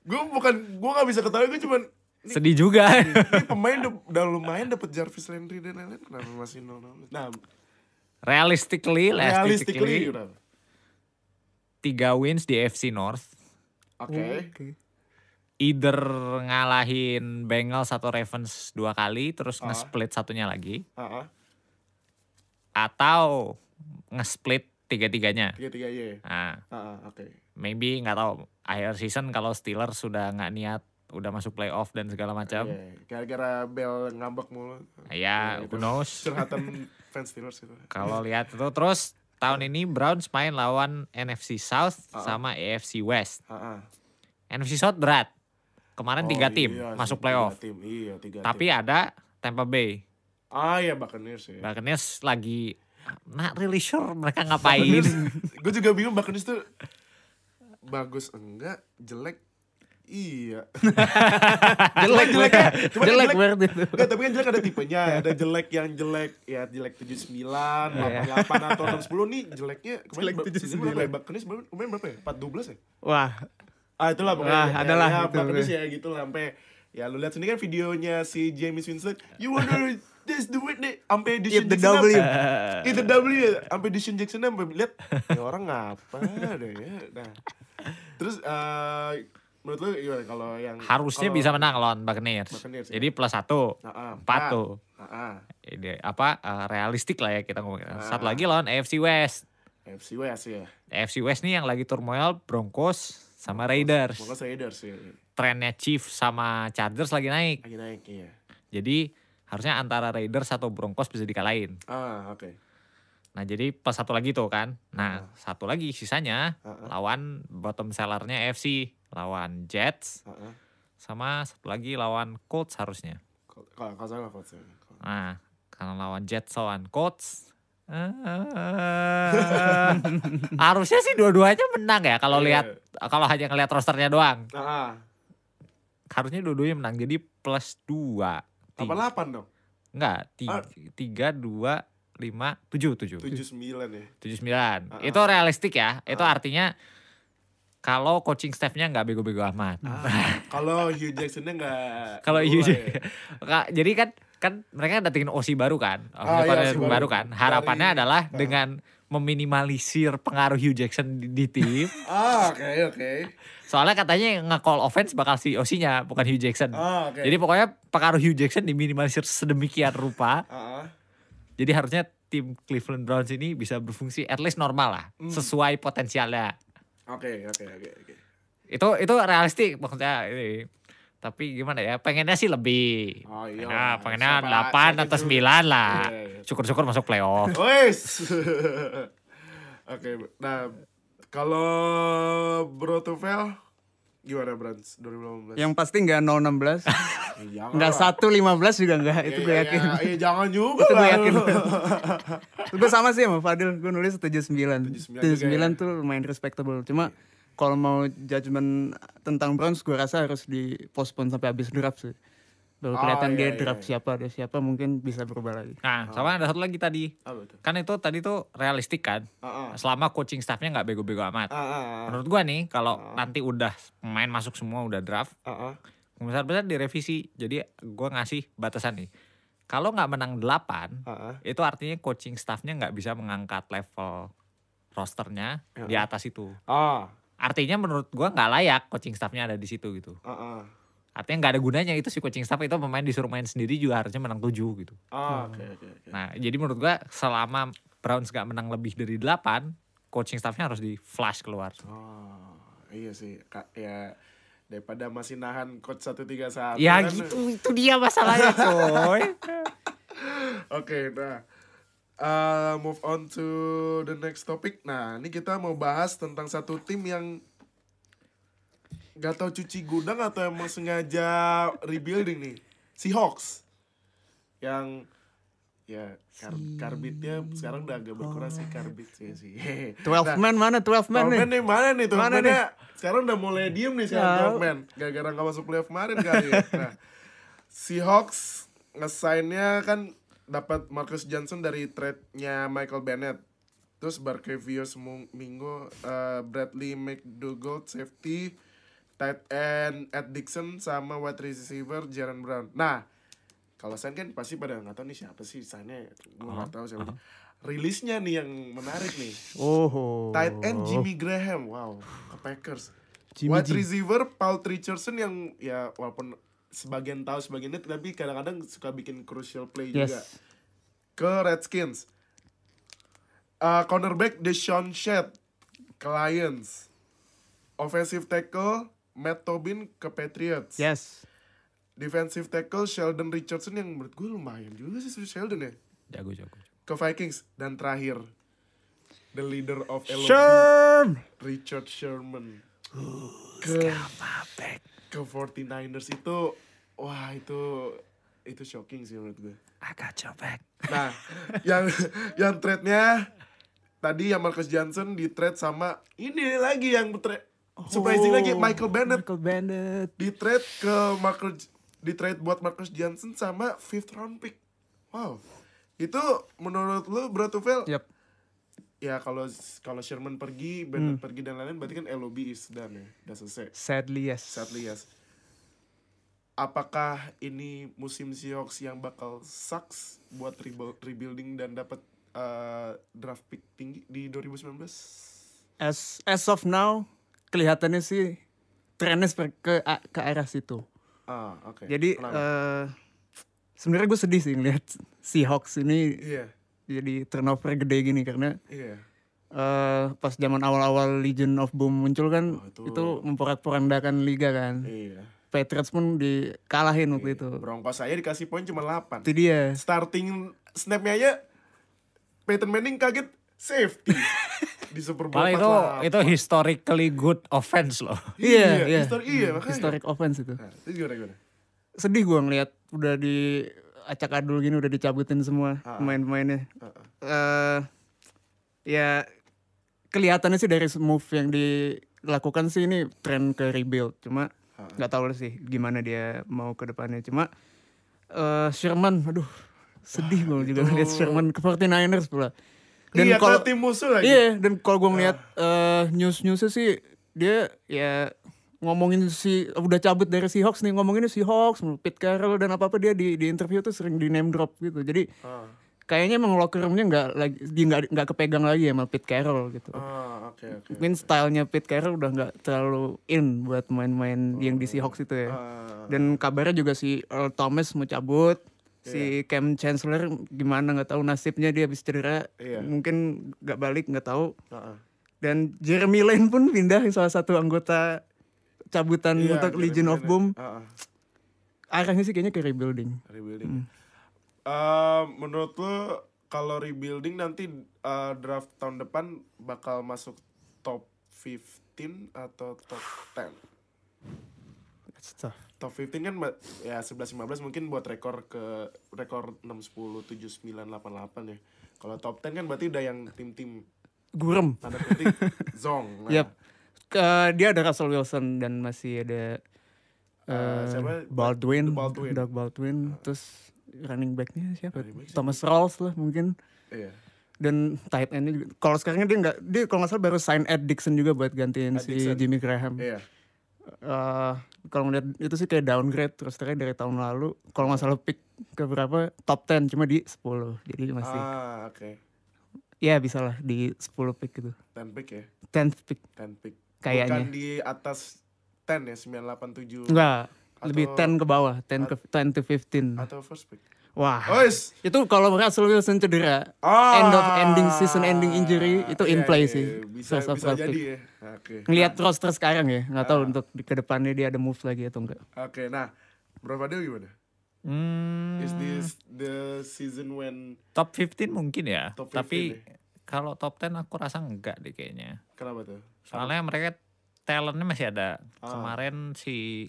gue bukan gue nggak bisa ketahui gue cuman sedih juga. ini pemain udah, lumayan dapet Jarvis Landry dan lain-lain kenapa masih 016 nah realistically, realistically realistically, tiga wins di FC North. Oke. Either ngalahin Bengals atau Ravens dua kali, terus Ah. nge-split satunya lagi. Ah. Atau nge-split tiga-tiganya. tiga tiga iya. Nah, Ah, ah, oke. Maybe nggak tahu. Akhir season kalau Steelers sudah nggak niat udah masuk playoff dan segala macam. Iya, gara-gara Bell ngambek mulu. Ya Iya, who itu knows? Curhatan fans Steelers itu kalau lihat itu terus tahun ini Browns main lawan NFC South Ah. sama AFC West Ah, ah. NFC South berat kemarin Oh, tiga tim iya masuk tiga playoff tim. iya tiga tapi tim. ada Tampa Bay ah iya Buccaneers ya Buccaneers lagi not really sure mereka ngapain gue juga bingung Buccaneers tuh bagus enggak jelek iya. Jelek jelek ya cuma jelek jelek. banget itu. Enggak, tapi kan jelek ada tipenya. Ada jelek yang jelek ya jelek 79 Iya. 88 atau 610 nih jeleknya Jelek kemarin 79. season berapa ya? Berapa kemarin berapa ya? 412 ya? Wah. Ah itulah pokoknya. Wah, ya, adalah ya, gitu. Buccaneers ya gitu lah sampai ya lu lihat sini kan videonya si James Winston you wonder this the way deh sampai di Eat the W. itu W ya. Sampai di Jackson sampai lihat ya orang ngapa deh ya? Nah. Terus eh menurut lu gimana kalau yang Harusnya kalau- bisa menang lawan Buccaneers. Buccaneers, ya. Jadi plus satu, ah, empat ah, tuh. Ini apa eh, realistik lah ya kita ngomongin. Satu lagi lawan AFC West. AFC West ya. AFC West nih yang lagi turmoil Broncos sama Raiders. Broncos Raiders ya. Trennya Chiefs sama Chargers lagi naik. Lagi naik iya. Jadi harusnya antara Raiders atau Broncos bisa dikalahin. Ah, oke. Nah jadi plus satu lagi tuh kan. Nah satu lagi sisanya Ah, ah, lawan bottom sellernya AFC. Lawan Jets ah, ah. sama satu lagi lawan Colts harusnya. Ya. Nah karena lawan Jets lawan Colts. harusnya sih dua-duanya menang ya kalau Iya. lihat kalau hanya ngelihat rosternya doang. Ah. Harusnya dua-duanya menang jadi plus dua. Apa delapan dong? Enggak, tiga, Ah. tiga, dua, lima, tujuh, tujuh. Tujuh sembilan ya. tujuh sembilan. Ah, Itu ah. realistik ya. Itu Ah. artinya kalau coaching staffnya nggak bego-bego amat. Ah, kalau Hugh Jacksonnya nggak. Kalau Hugh ya. Jadi kan kan mereka datengin OC baru kan, Ah, Offensive iya, OC baru. baru. kan. Harapannya Dari- adalah ah. dengan meminimalisir pengaruh Hugh Jackson di, di tim. Ah, oke oke. Soalnya katanya yang nge-call offense bakal si OC-nya bukan Hugh Jackson. Ah, oke. Jadi pokoknya pengaruh Hugh Jackson diminimalisir sedemikian rupa. Ah, ah. Jadi harusnya tim Cleveland Browns ini bisa berfungsi at least normal lah, Hmm. sesuai potensialnya. Oke oke oke oke. Itu itu realistik maksudnya ini. Tapi gimana ya? Pengennya sih lebih. Oh, iya Pengennya, lah. pengennya Siapa- 8 siapa atau juga. 9 lah. Iya, iya. Syukur-syukur masuk playoff. Wes. Oke, nah kalau Bro Tufel gimana Brans 2018? Yang pasti nggak 016, Eh, jangan nggak lah. satu 15 juga nggak. Iya, Itu gue iya, yakin. iya, iya, jangan juga Itu gue yakin. gue sama sih sama Fadil, gue nulis 79. 79 79 juga ya. tuh lumayan respectable. Cuma kalau mau judgement tentang Browns gue rasa harus di postpone sampai habis draft sih. Baru Oh, kelihatan iya, dia iya, draft iya. siapa, ada siapa mungkin bisa berubah lagi. Nah, sama ada satu lagi tadi. Tuh? Kan itu tadi tuh realistik kan. Ah, ah. Selama coaching staffnya nggak bego-bego amat. Ah, ah, ah. Menurut gua nih, kalau Ah. nanti udah pemain masuk semua udah draft, Ah, ah. besar-besar direvisi. Jadi gua ngasih batasan nih. Kalau nggak menang 8, Ah, ah. itu artinya coaching staffnya nggak bisa mengangkat level rosternya di Ya. atas itu. Ah, Artinya menurut gua nggak layak coaching staffnya ada di situ gitu. ah, ah. Artinya nggak ada gunanya itu si coaching staff itu pemain disuruh main sendiri juga harusnya menang 7 gitu. Ah, oke oke oke. Nah jadi menurut gua selama Browns nggak menang lebih dari 8, coaching staffnya harus di flash keluar. Oh, iya sih. Kak, ya daripada masih nahan coach 131 Ya kan. gitu, itu dia masalahnya coy. Oke, nah. uh, move on to the next topic. Nah, ini kita mau bahas tentang satu tim yang gak tahu cuci gudang atau emang sengaja rebuilding nih. Seahawks. Yang ya kar karbitnya sekarang udah agak berkurang sih karbit sih sih. 12 man mana 12 man 12 nih? man nih mana nih tuh? Mana Mana Sekarang udah mulai diem nih sekarang 12 Tahu. man. Gara-gara gak masuk playoff kemarin kali ya. Nah, Seahawks nge-sign-nya kan dapat Marcus Johnson dari trade-nya Michael Bennett. Terus Barkevius Minggu, uh, Bradley McDougall safety, tight end Ed Dixon sama wide receiver Jaron Brown. Nah, kalau sign kan pasti pada nggak tahu nih siapa sih sign-nya. Gue nggak tahu siapa. Rilisnya nih yang menarik nih. Oh. Tight end Jimmy Graham, wow, ke Packers. Jimmy Wide G. receiver Paul Richardson yang ya walaupun sebagian tahu sebagian itu tapi kadang-kadang suka bikin crucial play juga Yes. ke Redskins. Uh, cornerback Deshaun Shed ke Lions. Offensive tackle Matt Tobin ke Patriots. Yes. Defensive tackle Sheldon Richardson yang menurut gue lumayan juga sih si Sheldon ya Jago jago. ke Vikings dan terakhir the leader of LOB Sherm. Richard Sherman ke ke 49ers itu wah itu itu shocking sih menurut gue. Agak copek. Nah, yang yang trade-nya tadi yang Marcus Johnson di trade sama ini lagi yang trade surprising lagi Michael Bennett Michael Bennett. di trade ke Marcus di trade buat Marcus Johnson sama fifth round pick. Wow. Itu menurut lu Bro Tufel Yep. ya kalau kalau Sherman pergi, Hmm. Bennett pergi dan lain-lain berarti kan LOB is done ya. Udah selesai. Sadly yes. Sadly yes. Apakah ini musim Seahawks yang bakal sucks buat rebuild, rebuilding dan dapat uh, draft pick tinggi di 2019? As as of now kelihatannya sih trennya ke ke arah situ. Ah, oke. Jadi Kenapa? eh sebenarnya gue sedih sih ngeliat Seahawks ini Iya, jadi turnover gede gini karena iya. eh pas zaman awal-awal Legion of Boom muncul kan Oh, itu- itu, memporak-porandakan liga kan. Iya. Patriots pun dikalahin waktu itu. Broncos saya dikasih poin cuma 8. Itu dia. Starting snapnya aja Peyton Manning kaget safety di Super Bowl Padahal itu 48. itu historically good offense loh. Iya, iya. histori- iya, makanya. Historic offense itu. Nah, itu gimana gimana? Sedih gua ngeliat udah di acak adul gini udah dicabutin semua Ah. pemain-pemainnya. Eh ya kelihatannya sih dari move yang dilakukan sih ini tren ke rebuild. Cuma nggak tahu sih gimana dia mau ke depannya. Cuma eh Sherman, aduh sedih gue juga ngeliat Sherman ke 49ers pula. Dan iya, kalau tim musuh lagi. iya dan kalau gue ngeliat eh news newsnya sih dia ya ngomongin si udah cabut dari Seahawks nih ngomongin Seahawks, Pete Carroll dan apa apa dia di di interview tuh sering di name drop gitu. Jadi Ah, kayaknya emang locker roomnya nggak lagi dia nggak nggak kepegang lagi sama Pete Carroll gitu. ah, oke oke. Mungkin stylenya Pete Carroll udah nggak terlalu in buat main-main yang di Seahawks itu ya. Ah, Dan kabarnya juga si Earl Thomas mau cabut, si Cam Chancellor gimana nggak tahu nasibnya dia habis cedera, Iya. mungkin nggak balik nggak tahu. ah, ah. Dan Jeremy Lane pun pindah salah satu anggota cabutan Iya, untuk Jeremy Legion of. Boom. Ah. Arahnya sih kayaknya ke rebuilding. rebuilding. Eh, menurut lo kalau rebuilding nanti eh, draft tahun depan bakal masuk top 15 atau top 10? That's tough. Top 15 kan ya 11 15 mungkin buat rekor ke rekor 6 10 7 9 8 8 ya. Kalau top 10 kan berarti udah yang tim-tim Gurem. tanda kutip zong. Nah, Yap. Ke, dia ada Russell Wilson dan masih ada Eh, eh, siapa? Baldwin, Baldwin. Doug Baldwin, terus running backnya siapa? Running back siapa? Thomas Rawls lah mungkin. Iya. Dan tight endnya juga. Kalau sekarang dia nggak, dia kalau nggak salah baru sign Ed Dixon juga buat gantiin Ed si Dixon. Jimmy Graham. Iya. Eh, kalau ngeliat itu sih kayak downgrade terus terus dari tahun lalu. Kalau nggak salah pick ke berapa top 10 cuma di 10. Jadi masih Ah, oke. ya bisa lah di 10 pick gitu. 10 pick ya. 10th pick 10 pick. kayaknya. Bukan di atas 10 ya, 987 Enggak, lebih Atau- 10 ke bawah, 10 ke 10 to 15. atau first pick. Wah. Ois. Itu kalau Russell Wilson cedera, Ah. end of ending season ending injury itu in Iya, play iya, sih. iya. Bisa First bisa jadi pick. ya. Oke. Ngelihat roster sekarang ya, nggak tahu Ah. untuk di ke depannya dia ada move lagi atau enggak. Oke, nah, Bro Fadil gimana? Hmm, Is this the season when top 15 mungkin ya. Top 15 Tapi ya? kalau top 10 aku rasa enggak deh kayaknya. kenapa tuh? Soalnya mereka talentnya masih ada. Ah. Kemarin si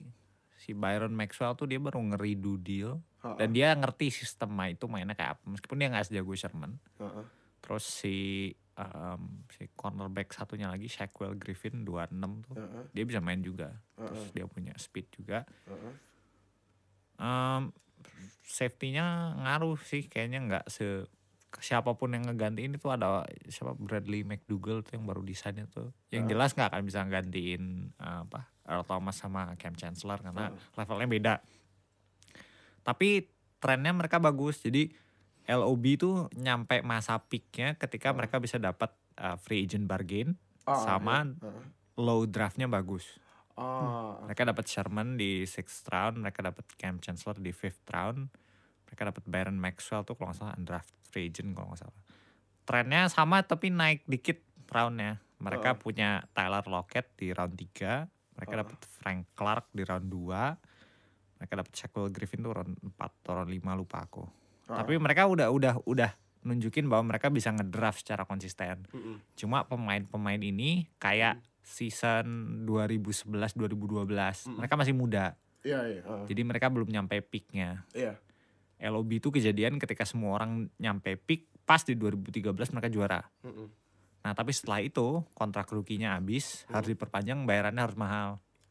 si Byron Maxwell tuh dia baru ngeridu deal Dan dia ngerti sistem main itu mainnya kayak apa. Meskipun dia nggak sejago Sherman. ah. Terus si um, si cornerback satunya lagi Shaquille Griffin 26 tuh. Ah, Dia bisa main juga. ah, Terus dia punya speed juga. ah. Um, safety-nya ngaruh sih kayaknya nggak se siapa pun yang ngegantiin itu ada siapa Bradley McDougall tuh yang baru desainnya tuh yang Ah. jelas nggak akan bisa gantiin uh, apa Earl Thomas sama Cam Chancellor karena levelnya beda tapi trennya mereka bagus jadi LOB tuh nyampe masa peaknya ketika mereka bisa dapat uh, free agent bargain Ah, sama iya. Ah, low draftnya bagus ah. mereka dapat Sherman di sixth round, mereka dapat Cam Chancellor di fifth round, mereka dapat Byron Maxwell tuh kalau nggak salah undrafted free agent kalau nggak salah. Trennya sama tapi naik dikit roundnya. Mereka Heeh. punya Tyler Lockett di round 3, mereka Heeh. dapat Frank Clark di round 2, mereka dapat Shaquille Griffin tuh round 4 atau round 5 lupa aku. Ah. Tapi mereka udah udah udah nunjukin bahwa mereka bisa ngedraft secara konsisten. Mm-mm. Cuma pemain-pemain ini kayak season 2011 2012. Mereka masih muda. Iya, iya. ah. Jadi mereka belum nyampe peaknya. Iya. LOB itu kejadian ketika semua orang nyampe peak pas di 2013 mereka juara. Mm-mm. Nah, tapi setelah itu kontrak rukinya habis, harus diperpanjang, bayarannya harus mahal.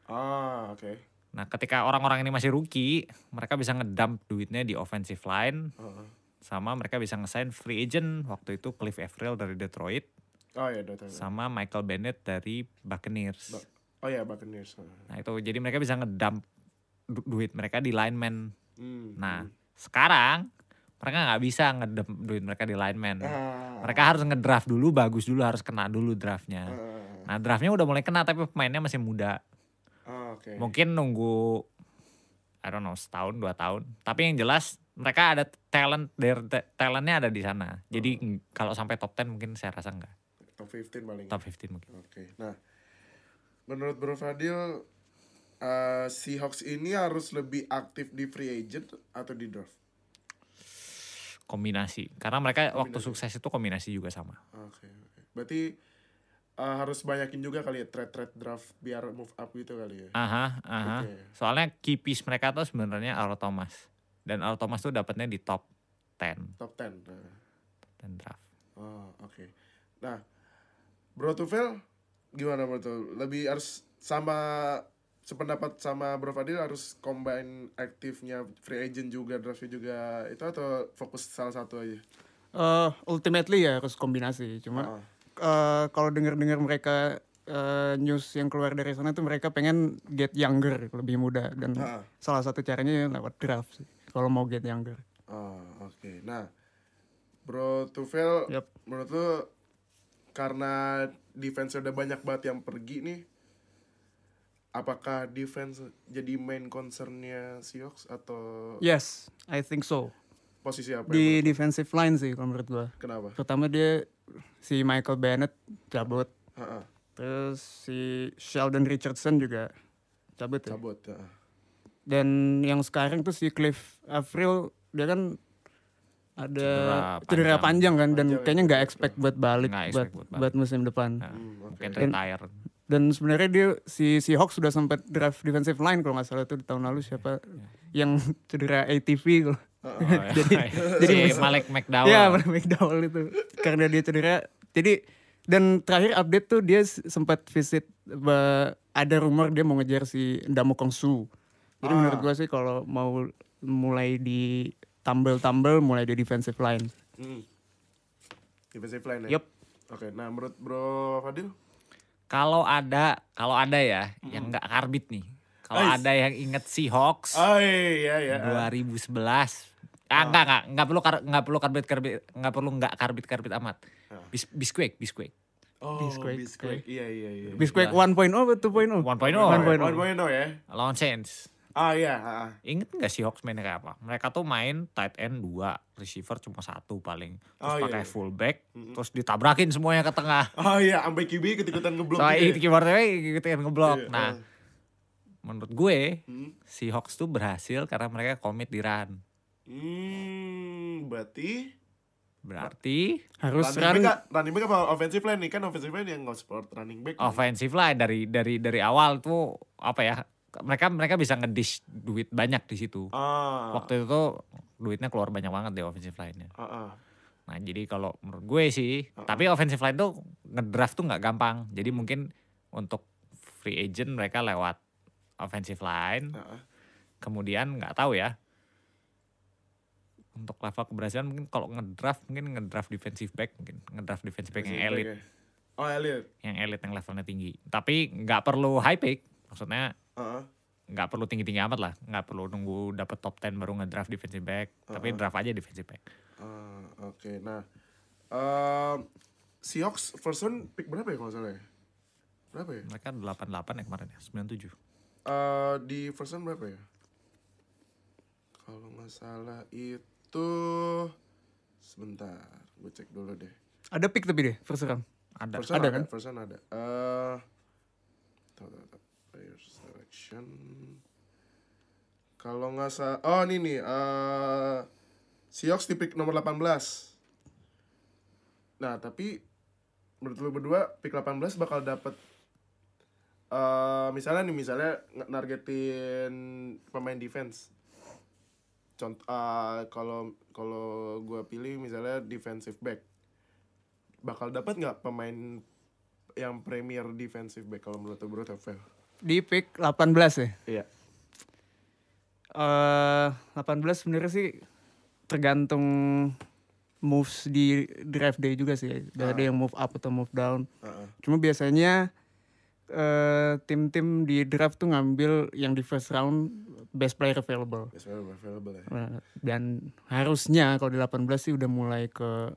Ah, oke. Nah, ketika orang-orang ini masih rookie, mereka bisa ngedump duitnya di offensive line Ah, ah. sama mereka bisa ngesign free agent waktu itu Cliff Avril dari Detroit Oh iya, udah tahu. sama Michael Bennett dari Buccaneers. Ba- Oh iya, Buccaneers. Ah. Nah itu jadi mereka bisa ngedump du- duit mereka di lineman. Hmm, Nah hmm. sekarang mereka nggak bisa ngedump duit mereka di lineman. Ah, Mereka harus ngedraft dulu, bagus dulu, harus kena dulu draftnya. ah, Nah draftnya udah mulai kena tapi pemainnya masih muda. Oke. Mungkin nunggu I don't know setahun dua tahun. Tapi yang jelas mereka ada talent, their ta- talentnya ada di sana. Jadi Oh. ng- kalau sampai top 10 mungkin saya rasa enggak. Top 15 paling. Top 15 mungkin. Oke. Nah, menurut Bro Fadil eh, Seahawks ini harus lebih aktif di free agent atau di draft? Kombinasi. Karena mereka waktu sukses itu kombinasi juga sama. Oke, oke. Berarti eh, harus banyakin juga kali ya trade-trade draft biar move up gitu kali ya. Aha, aha. Oke. Soalnya key piece mereka tuh sebenarnya Earl Thomas. Dan Earl Thomas tuh dapatnya di top 10, Top 10. Nah. top 10 draft. Oh, oke. Nah, Bro Tufel gimana Bro Tufel? Lebih harus sama sependapat sama Bro Fadil harus combine aktifnya free agent juga draftnya juga itu atau fokus salah satu aja? Eh, ultimately ya harus kombinasi. Cuma Ah. Eh, kalau dengar-dengar mereka eh, news yang keluar dari sana tuh mereka pengen get younger, lebih muda dan Ah. salah satu caranya lewat draft sih. Kalau mau get younger. Oh, oke. Nah, Bro Tufel, Yap. menurut lu karena defense udah banyak banget yang pergi nih, apakah defense jadi main concernnya Seahawks atau Yes, I think so. Posisi apa? Di defensive line sih kalau menurut gua. menurut- Kenapa? Pertama dia si Michael Bennett cabut, Ha-ha, terus si Sheldon Richardson juga cabut ya. cabut. ha. Dan yang sekarang tuh si Cliff Avril dia kan ada Cedera cedera panjang. panjang kan dan Panjang, kayaknya ya, nggak betul. expect buat balik Nggak buat expect buat balik. buat musim depan. Nah, Hmm, oke. Mungkin Dan- retire. Dan sebenarnya dia si si Hawks sudah sempat draft defensive line kalau nggak salah tuh di tahun lalu siapa yang cedera ATV kalau Oh, iya. jadi Malik McDowell. Iya, Malik McDowell itu. Karena dia cedera. Jadi dan terakhir update tuh dia sempat visit ada rumor dia mau ngejar si Ndamo Kongsu. Jadi Ah. menurut gua sih kalau mau mulai di tumble-tumble mulai di defensive line. Hmm. Defensive line ya? Yup. Oke, nah menurut Bro Fadil? Kalau ada, kalau ada ya yang nggak karbit nih. Kalau ada yang inget Seahawks Oh iya iya. 2011. Ah, enggak, enggak, enggak perlu kar- enggak perlu karbit karbit, enggak perlu enggak karbit karbit amat. Ah. Bis, bisquake, bisquake. Oh, Bisquake, Bisquake. Iya iya iya. Bisquake 1.0 atau 2.0? 1.0. 1.0. One point oh ya. Lawan Saints. Ah iya, ah. Ingat nggak Seahawks mainnya kayak apa? Mereka tuh main tight end dua, receiver cuma satu paling. Terus Oh, iya, pakai iya. fullback, terus ditabrakin semuanya ke tengah. Oh iya, sampai QB ikut-ikutan ngeblok Soalnya gitu itu ya. kan ngeblok. Iya, Nah, ah. Menurut gue Hmm. Seahawks tuh berhasil karena mereka komit di run. Hmm, berarti Berarti Harus running run back, running back apa offensive line nih kan offensive line yang nggak support running back. offensive line dari dari dari awal tuh apa ya? Mereka mereka bisa ngedish duit banyak di situ. Ah. Waktu itu tuh duitnya keluar banyak banget di offensive line-nya. Ah, ah. Nah jadi kalau menurut gue sih, tapi offensive line tuh ngedraft tuh nggak gampang. Jadi mungkin untuk free agent mereka lewat offensive line. Ah. Kemudian nggak tahu ya. Untuk level keberhasilan mungkin kalau ngedraft mungkin ngedraft defensive back mungkin ngedraft defensive back yang Offensive elit, ya. Oh elite. yang elit yang levelnya tinggi. Tapi nggak perlu high pick. Maksudnya nggak perlu tinggi-tinggi amat lah. Nggak perlu nunggu dapet top 10 baru ngedraft defensive back. Tapi draft aja defensive back. Ah, Oke, nah um, Seahawks first round pick berapa ya kalau salah ya? Berapa ya? Mereka 88 ya kemarin ya, 97. Eh, di first round berapa ya? Kalau nggak salah itu sebentar, gue cek dulu deh. ada pick tapi deh first round. Ada. First round Ada ada, kan? First round ada. Eh, tuh, tuh, tuh. player selection. Kalau nggak salah, oh ini nih, eh Seahawks di pick nomor 18. Nah, tapi menurut lu berdua pick 18 bakal dapet eh misalnya nih misalnya nargetin pemain defense. Contoh kalau kalau gua pilih misalnya defensive back. Bakal dapat nggak pemain yang premier defensive back kalau menurut bro Tefel? Di pick 18 ya. Iya. eh 18 sebenarnya sih tergantung moves di draft day juga sih. Ada ada yang move up atau move down. Heeh. Cuma biasanya eh tim-tim di draft tuh ngambil yang di first round best player available. Yes, available, available ya. Nah, Dan harusnya kalau di 18 sih udah mulai ke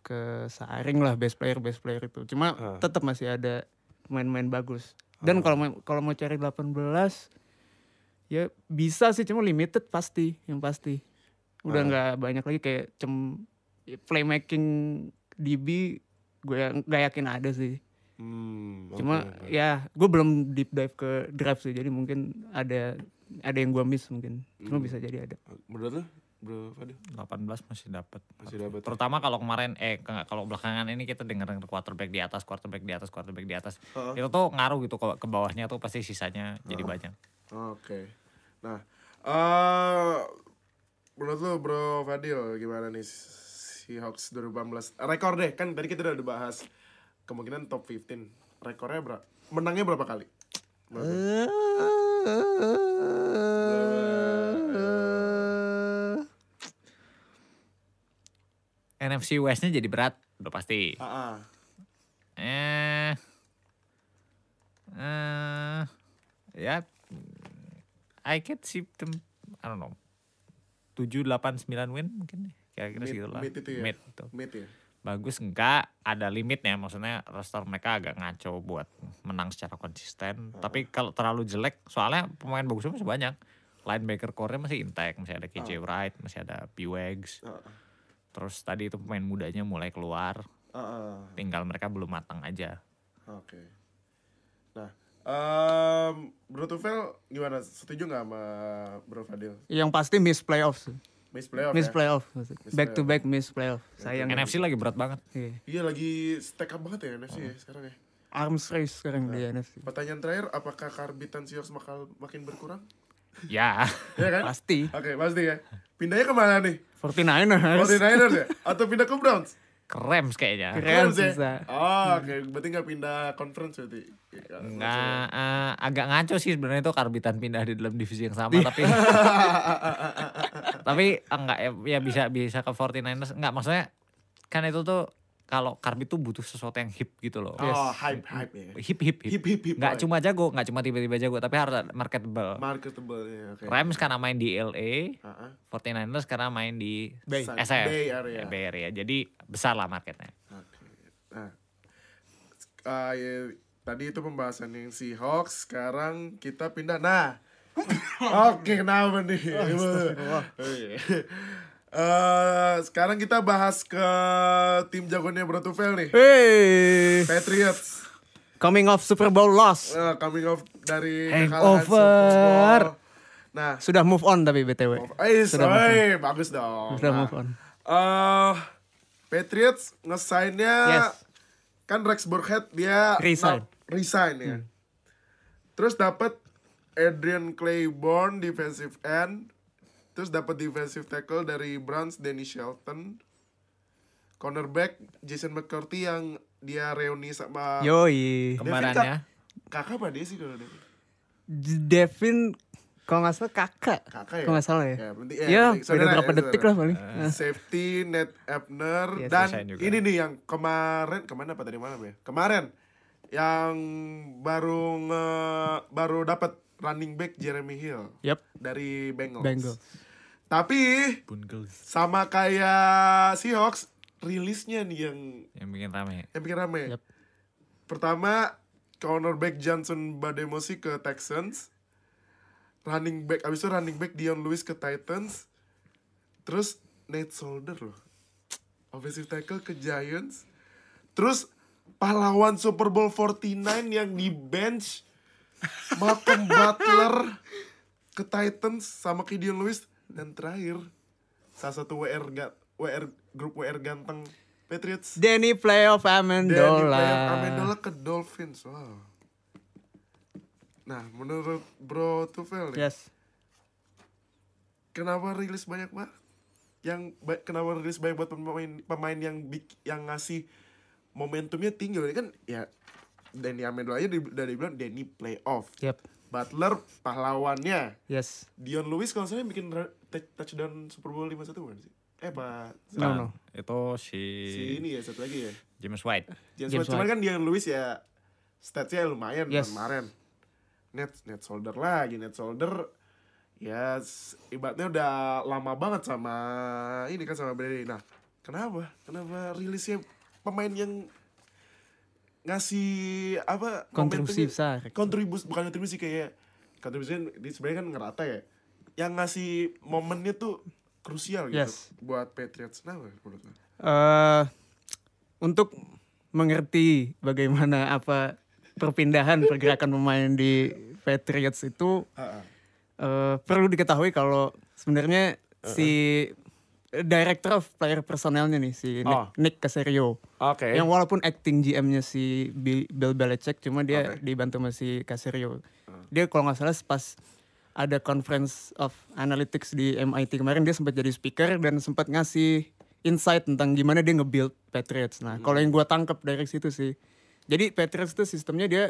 ke saring lah best player best player itu. Cuma Ah. tetap masih ada pemain-pemain bagus. Dan kalau mau kalau mau cari 18 ya bisa sih cuma limited pasti, yang pasti. Udah Ah. nggak banyak lagi kayak cem ya, playmaking DB gue nggak yakin ada sih. Hmm, Cuma oke. ya gue belum deep dive ke draft sih, jadi mungkin ada ada yang gue miss mungkin. Cuma Hmm. bisa jadi ada. Menurut lu, Bro Fadil? 18 masih dapat. Masih dapat. Terutama kalau kemarin eh kalau belakangan ini kita dengar dengar quarterback di atas, quarterback di atas, quarterback di atas. Heeh. Itu tuh ngaruh gitu ke, ke bawahnya tuh pasti sisanya jadi banyak. Oke. Nah, eh menurut lu Bro Fadil gimana nih Seahawks 2018? Rekor deh, kan tadi kita udah bahas kemungkinan top 15. Rekornya berapa? Menangnya berapa kali? Berapa? NFC West-nya jadi berat, udah pasti. Ah, ah. Eh eh ya I can see them I don't know. 7 8 9 win mungkin. Kira-kira segitu lah. mid itu ya? Mid tuh. Mid ya? Bagus enggak ada limitnya maksudnya roster mereka agak ngaco buat menang secara konsisten. Tapi kalau terlalu jelek soalnya pemain bagusnya masih banyak. Linebacker core masih intact, masih ada KJ Wright, masih ada B-Wags. Ah, Terus tadi itu pemain mudanya mulai keluar, ah. tinggal mereka belum matang aja. Oke. Nah, em Bro Tufel gimana? Setuju nggak sama Bro Fadil? Yang pasti miss playoffs. Miss playoff Miss ya? playoff. Back to playoff. back miss playoff. Sayang. NFC lagi berat banget. Iya. Iya lagi stack up banget ya NFC ya sekarang ya. Arms race sekarang di NFC. Pertanyaan terakhir, apakah karbitan Seahawks bakal makin berkurang? Ya, Iya kan? Pasti. Oke, pasti ya. Pindahnya ke mana nih? 49ers. 49ers ya? Atau pindah ke Browns? Rams kayaknya. Keren Rams ya? bisa. Oh, oke. Berarti nggak pindah conference berarti? Iya, Nggak, eh, agak ngaco sih sebenarnya itu karbitan pindah di dalam divisi yang sama tapi tapi enggak ya, ya bisa bisa ke 49ers enggak maksudnya kan itu tuh kalau karbit tuh butuh sesuatu yang hip gitu loh. Oh, hype, hype ya. Hip hip hip. Hip, hip, hip, Nggak boy. cuma jago, nggak cuma tiba-tiba jago, tapi harus marketable. Marketable ya, oke. Rams karena main di LA, Ah, ah. 49ers karena main di Bay. SF. Bay Area. Ya, Bay Area. Jadi besar lah marketnya. Oke. Nah, ah, ya, tadi itu pembahasan yang Seahawks. Sekarang kita pindah. Nah, oke kenapa nih? Eh, sekarang kita bahas ke tim jagonya Bro Tufel nih. Hey, Patriots. coming off Super Bowl loss. Eh, coming off dari Hangover. kekalahan Super Bowl. Nah, Sudah move on tapi BTW. eh, Sudah move on. oi, bagus dong. Sudah Nah, move on. eh, Patriots ngesainnya Yes. kan Rex Burkhead dia Resign. resign ya. Terus dapat Adrian Claiborne defensive end. Terus dapat defensive tackle dari Browns Danny Shelton. Cornerback Jason McCourty yang dia reuni sama Yoi. Kembarannya. kakak apa dia sih kalau Devin? Devin kalau nggak salah kakak. Kakak ya? Kalau nggak salah ya. Ya, berarti Ya, beda saudara berapa ya, detik lah paling. Eh, Safety Ned Ebner Yes, dan resign juga. ini nih yang kemarin ke mana apa tadi malam ya? Kemarin yang baru nge, baru dapat running back Jeremy Hill Yep. dari Bengals. Bengals. Tapi Bungkus. sama kayak Seahawks rilisnya nih yang Yang bikin rame. yang bikin rame. Yep. Pertama cornerback Johnson Bademosi ke Texans. Running back abis itu running back Dion Lewis ke Titans. Terus Nate Solder loh. Offensive tackle ke Giants. Terus pahlawan Super Bowl 49 yang di bench Malcolm Butler ke Titans sama ke Dion Lewis dan terakhir salah satu WR ga- WR grup WR ganteng Patriots Danny playoff Danny Amendola. Playoff Amendola ke Dolphins. Wow. Nah, menurut Bro Tufel nih, Yes. kenapa rilis banyak banget? Yang ba- kenapa rilis banyak buat pemain pemain yang bik- yang ngasih momentumnya tinggi kan ya Danny Amendola aja udah dibilang Danny playoff. Yep. Butler pahlawannya. Yes. Dion Lewis kalau saya bikin touchdown Super Bowl 51 bukan sih? Eh, Pak. No, Nah, no. Itu si, Si ini ya, satu lagi ya. James White. James, James White. Cuman kan Dion Lewis ya statsnya lumayan Yes. kemarin. Net net solder lagi, net solder ya s- ibaratnya udah lama banget sama ini kan sama Brady. Nah, kenapa? Kenapa rilisnya pemain yang ngasih apa Kontribusi besar. kontribusi bukan kontribusi kayak kontribusi di sebenarnya kan ngerata ya yang ngasih momennya tuh krusial gitu Yes. buat Patriots nah menurut lo eh untuk mengerti bagaimana apa perpindahan pergerakan pemain di Patriots itu Ah, ah. eh, perlu diketahui kalau sebenarnya si director of player personelnya nih si Nick, Oh. Nick Caserio oke yang walaupun acting GM-nya si Bill, Belichick cuma dia Oke. dibantu sama si Caserio dia kalau nggak salah pas ada conference of analytics di MIT kemarin dia sempat jadi speaker dan sempat ngasih insight tentang gimana dia nge-build Patriots. Nah, kalau yang gua tangkap dari situ sih. Jadi Patriots itu sistemnya dia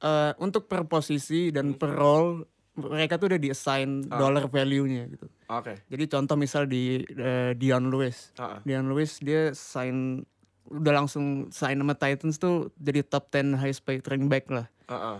eh, untuk per posisi dan per role mereka tuh udah di-assign dollar value-nya gitu. oke Jadi contoh misal di eh, Dion Lewis. Ah. Dion Lewis dia sign udah langsung sign sama Titans tuh jadi top 10 highest paid running back lah. Ah, ah.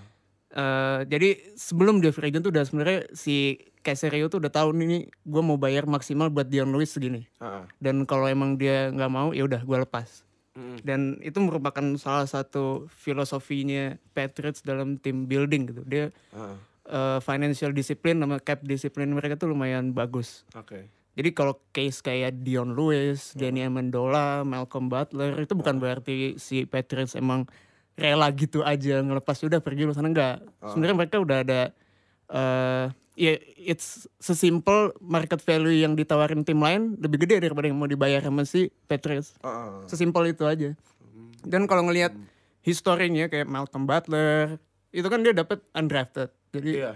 Eh, jadi sebelum dia free agent tuh udah sebenarnya si Caserio tuh udah tahu nih gue mau bayar maksimal buat Dion Lewis segini. Ah, ah. Dan kalau emang dia nggak mau ya udah gue lepas. Mm. Dan itu merupakan salah satu filosofinya Patriots dalam team building gitu. Dia Ah, ah. Eh, financial discipline sama cap discipline mereka tuh lumayan bagus. oke Jadi kalau case kayak Dion Lewis, Danny Amendola, Malcolm Butler itu bukan berarti si Patriots emang rela gitu aja ngelepas udah pergi lu sana enggak. Sebenarnya mereka udah ada eh ya it's sesimpel market value yang ditawarin tim lain lebih gede daripada yang mau dibayar sama si Patriots. Ah. Sesimpel itu aja. Dan kalau ngelihat historinya kayak Malcolm Butler, itu kan dia dapat undrafted. Jadi iya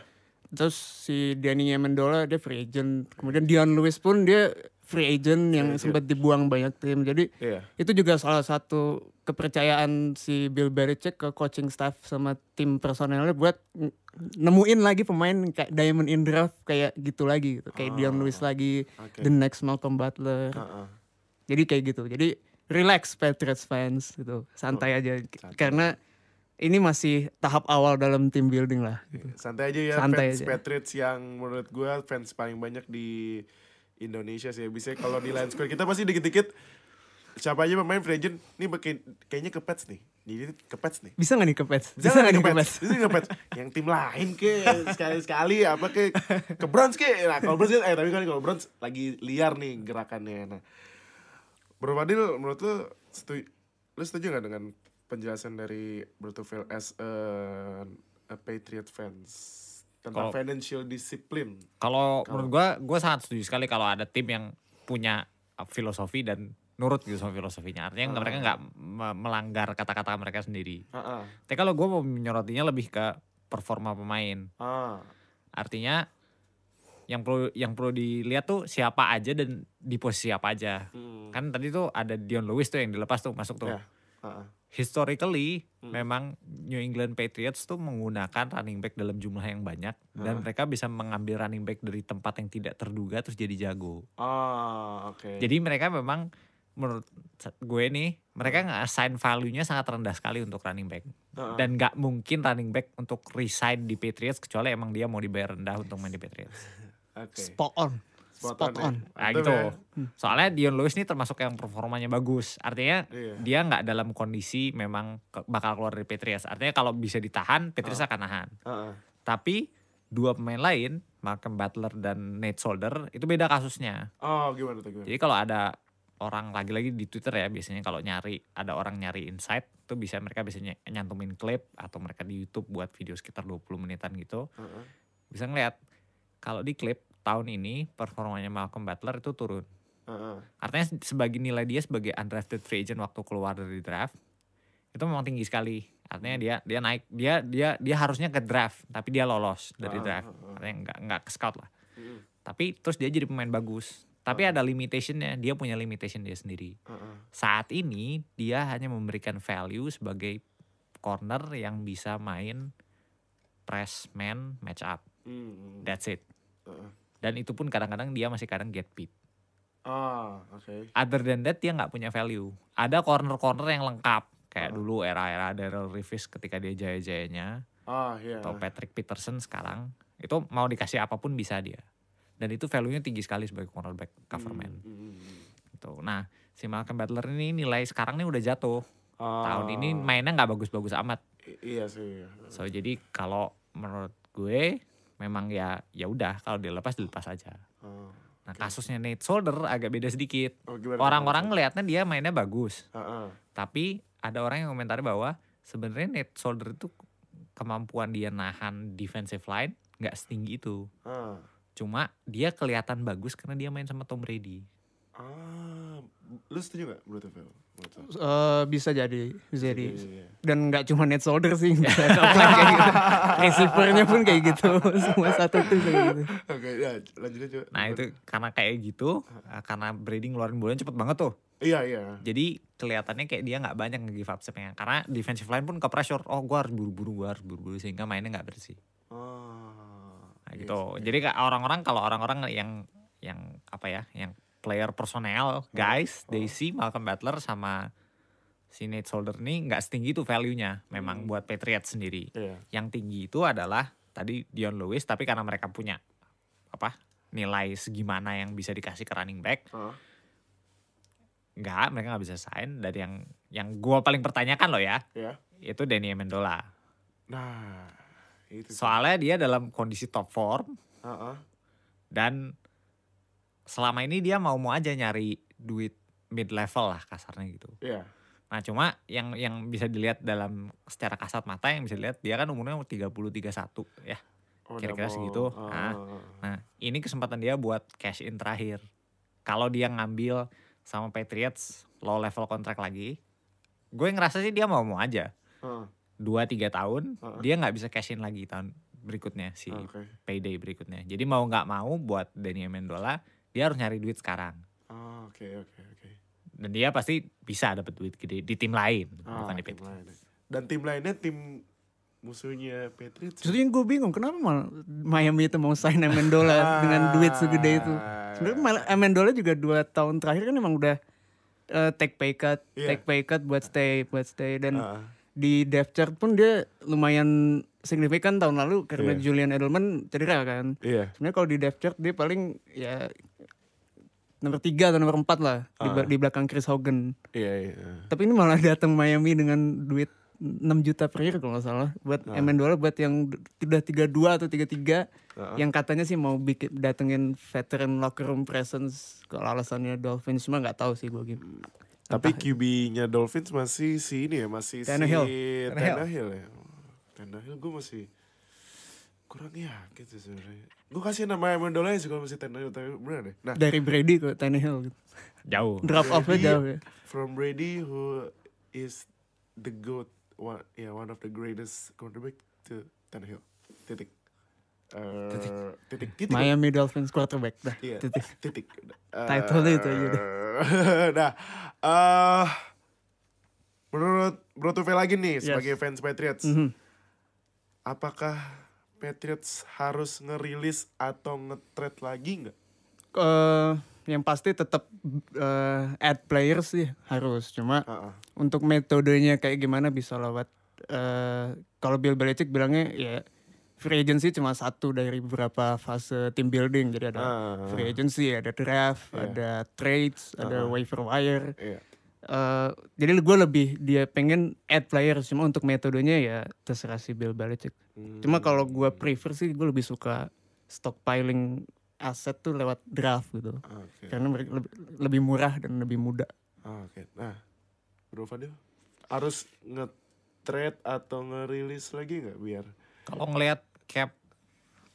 Terus si Danny Amendola dia free agent. Kemudian Dion Lewis pun dia free agent yang agent. sempat dibuang banyak tim. Jadi iya itu juga salah satu kepercayaan si Bill Belichick ke coaching staff sama tim personelnya buat nemuin lagi pemain kayak Diamond in Draft kayak gitu lagi gitu. Kayak Dion Lewis lagi, oke the next Malcolm Butler. Ah, ah. Jadi kayak gitu. Jadi relax Patriots fans gitu. Santai aja karena ini masih tahap awal dalam team building lah. gitu. santai aja ya Santai fans aja. Patriots yang menurut gua fans paling banyak di Indonesia sih bisa kalau di Lions Square kita pasti dikit-dikit siapa aja pemain free agent nih makin kayaknya ke Pets nih ini ke Pets nih Bisa gak nih ke Pets? Bisa Jangan gak nih ke Pets. Bisa ke Pets. Yang tim lain ke sekali-sekali apa ke ke Browns ke. Nah, kalau Browns kan- eh tapi kan kalau Browns lagi liar nih gerakannya. Nah. Bro Fadil menurut lu setuju lu setuju gak dengan penjelasan dari Brutoville as a, a Patriot fans tentang Kalau- financial discipline? Kalau menurut gua, gua sangat setuju sekali kalau ada tim yang punya uh, filosofi dan nurut gitu sama filosofinya. Artinya nggak- mereka nggak me- melanggar kata-kata mereka sendiri. Ah, Tapi kalau gua mau menyorotinya lebih ke performa pemain. ah. Artinya yang perlu yang perlu dilihat tuh siapa aja dan di posisi apa aja. Hmm. Kan tadi tuh ada Dion Lewis tuh yang dilepas tuh masuk tuh. Ya. Ah, ah. Historically Hmm. memang New England Patriots tuh menggunakan running back dalam jumlah yang banyak dan mereka bisa mengambil running back dari tempat yang tidak terduga terus jadi jago. Ah, oke. Jadi mereka memang menurut gue nih mereka nggak assign value-nya sangat rendah sekali untuk running back ah. dan nggak mungkin running back untuk resign di Patriots kecuali emang dia mau dibayar rendah untuk main di Patriots. Oke. Spot on. Spot Spot, on ya. on. Nah gitu. ya. Soalnya Dion Lewis ini termasuk yang performanya bagus. Artinya Iya. dia nggak dalam kondisi memang ke- bakal keluar dari Patriots. Artinya kalau bisa ditahan, Patriots akan nahan. Ah, ah. Tapi dua pemain lain, Malcolm Butler dan Nate Solder, itu beda kasusnya. Oh, gimana tuh gimana? Jadi kalau ada orang lagi-lagi di Twitter ya biasanya kalau nyari ada orang nyari insight tuh bisa mereka bisa ny- nyantumin klip atau mereka di YouTube buat video sekitar 20 menitan gitu. Ah, ah. Bisa ngeliat kalau di klip tahun ini performanya Malcolm Butler itu turun. Ah. Artinya sebagai nilai dia sebagai undrafted free agent waktu keluar dari draft itu memang tinggi sekali. Artinya dia dia naik dia dia dia harusnya ke draft tapi dia lolos dari Ah, draft. Artinya nggak nggak ke scout lah. Mm. Tapi terus dia jadi pemain bagus. Tapi ada limitationnya. Dia punya limitation dia sendiri. Ah. Saat ini dia hanya memberikan value sebagai corner yang bisa main press man match up. Hmm, hmm. That's it. Ah. Dan itu pun kadang-kadang dia masih kadang get beat. Ah, oke. other than that dia nggak punya value. Ada corner-corner yang lengkap kayak Ah. dulu era-era Daryl Reeves ketika dia jaya-jayanya Ah, iya. atau Patrick Peterson sekarang itu mau dikasih apa pun bisa dia. Dan itu value-nya tinggi sekali sebagai cornerback cover man. Hmm, hmm, hmm. Gitu. Nah, si Malcolm Butler ini nilai sekarang nih udah jatuh. tahun Ah. ini mainnya nggak bagus-bagus amat. I- iya sih. So jadi kalau menurut gue memang ya ya udah kalau dilepas dilepas aja. Oh. Nah kasusnya Nate Solder agak beda sedikit. Oh? Orang-orang ngelihatnya dia mainnya bagus, Heeh. tapi ada orang yang komentari bahwa sebenarnya Nate Solder itu kemampuan dia nahan defensive line nggak setinggi itu. Ah. Cuma dia kelihatan bagus karena dia main sama Tom Brady. Ah, lu setuju gak menurut? Menurut lo? Eh, bisa jadi, bisa jadi. Iya, iya. Dan nggak cuma net shoulder sih, bisa kayak gitu. Receivernya pun kayak gitu, semua satu tuh kayak gitu. Oke, ya lanjut aja. Nah itu karena kayak gitu, eh, karena Brady ngeluarin bolanya cepet banget tuh. Iya, iya. Jadi kelihatannya kayak dia nggak banyak nge-give up snapnya. Karena defensive line pun ke pressure. Oh gue harus buru-buru, gue harus buru-buru. Sehingga mainnya nggak bersih. Oh. Nah, gitu. Jadi kayak orang-orang kalau orang-orang yang yang apa ya, yang player personel, guys, they see Malcolm Butler sama si Nate Solder nih nggak setinggi itu value-nya. Memang buat Patriots sendiri. Iya. Yang tinggi itu adalah tadi Dion Lewis, tapi karena mereka punya apa nilai segimana yang bisa dikasih ke running back, Heeh. nggak mereka nggak bisa sign. Dari yang yang gue paling pertanyakan loh ya, Ya. itu Danny Amendola. Nah, itu. Soalnya dia dalam kondisi top form Heeh. dan selama ini dia mau-mau aja nyari duit mid level lah kasarnya gitu. Iya. Nah cuma yang yang bisa dilihat dalam secara kasat mata yang bisa dilihat dia kan umurnya 30 31 ya. Oh, Kira-kira segitu. Ah, Nah. ah, ah. Nah ini kesempatan dia buat cash in terakhir. Kalau dia ngambil sama Patriots low level kontrak lagi, gue ngerasa sih dia mau-mau aja. Heeh. Dua tiga tahun Heeh. dia nggak bisa cash in lagi tahun berikutnya si Oke. payday berikutnya. Jadi mau nggak mau buat Danny Amendola dia harus nyari duit sekarang. Oh, Oke, oke, oke. Dan dia pasti bisa dapat duit gede di tim lain, Ah, bukan di tim Patriots. lain. Dan tim lainnya tim musuhnya Patriots. Justru yang gue bingung, kenapa malah Miami itu mau sign Amendola dengan duit segede itu. Ah. Sebenarnya malah Amendola juga dua tahun terakhir kan emang udah eh, take pay cut, Iya. take pay cut buat stay, buat stay dan Ah. di depth chart pun dia lumayan signifikan tahun lalu karena Iya. Julian Edelman cedera kan. Iya. Sebenarnya kalau di depth chart dia paling ya nomor tiga atau nomor empat lah di, Ah. ba- di belakang Chris Hogan. Iya, iya. Tapi ini malah datang Miami dengan duit 6 juta per year kalau nggak salah buat Ah. Amendola buat yang udah 32 atau 33 Ah. yang katanya sih mau bikin datengin veteran locker room presence kalau alasannya Dolphins cuma nggak tahu sih gue gitu. Tapi QB-nya Dolphins masih si ini ya, masih Tannehill. si Tannehill. Tannehill ya. Tannehill gue masih kurang yakin sih sebenarnya. Gue kasih nama Amendola sih kalau masih Tannehill, tapi bener deh. Nah, Dari Brady ke Tannehill gitu. Jauh. Drop off-nya jauh ya. from Brady who is the goat, one, yeah, one of the greatest quarterback to Tannehill. Titik. Eh, titik. Titik. Miami Dolphins quarterback dah. Iya, Titik. titik. Title-nya itu aja deh. Eh, nah, eh menurut Bro Tuve lagi nih Yes. sebagai fans Patriots, Mhm. apakah Patriots harus ngerilis atau nge-trade lagi nggak? Eh, yang pasti tetap eh, add players sih harus cuma Ah, ah. untuk metodenya kayak gimana bisa lewat eh kalau Bill Belichick bilangnya ya free agency cuma satu dari beberapa fase team building jadi ada Ah. free agency ada draft Iya. ada trades ada waiver wire Iya. Eh, jadi gue lebih dia pengen add players cuma untuk metodenya ya terserah si Bill Belichick Hmm. cuma kalau gue prefer sih gue lebih suka stockpiling aset tuh lewat draft gitu Oke. karena mereka lebih, lebih murah dan lebih mudah Ah, Oke. Nah, Bro Fadil harus nge-trade atau ngerilis lagi nggak biar? Kalau ngelihat cap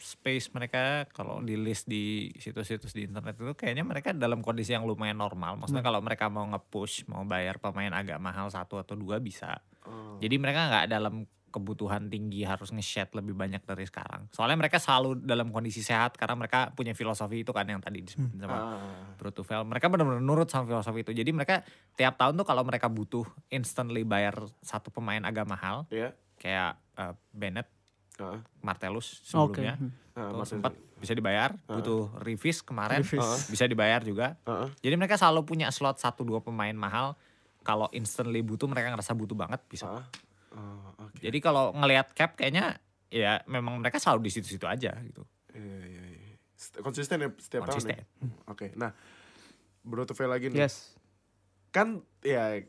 space mereka kalau di list di situs-situs di internet itu kayaknya mereka dalam kondisi yang lumayan normal. Maksudnya kalau mereka mau nge-push, mau bayar pemain agak mahal satu atau dua bisa. Oh. Jadi mereka nggak dalam kebutuhan tinggi harus nge-shed lebih banyak dari sekarang. Soalnya mereka selalu dalam kondisi sehat karena mereka punya filosofi itu kan yang tadi disebutin sama Ah. Bro Tufel. Mereka benar-benar nurut sama filosofi itu. Jadi mereka tiap tahun tuh kalau mereka butuh instantly bayar satu pemain agak mahal Ya. kayak eh, Bennett, Ah. Martellus oke sebelumnya Ah, tuh maksudnya- sempat bisa dibayar, butuh revis kemarin Revis. eh, bisa dibayar juga. Ah. Jadi mereka selalu punya slot satu dua pemain mahal. Kalau instantly butuh mereka ngerasa butuh banget bisa. Ah. Oh, oke. Jadi kalau ngelihat cap kayaknya ya memang mereka selalu di situ-situ aja gitu. Iya, iya, iya. St- Konsisten ya setiap tahun Konsisten. ya? Oke, nah Bro Tuve lagi nih. yes Kan ya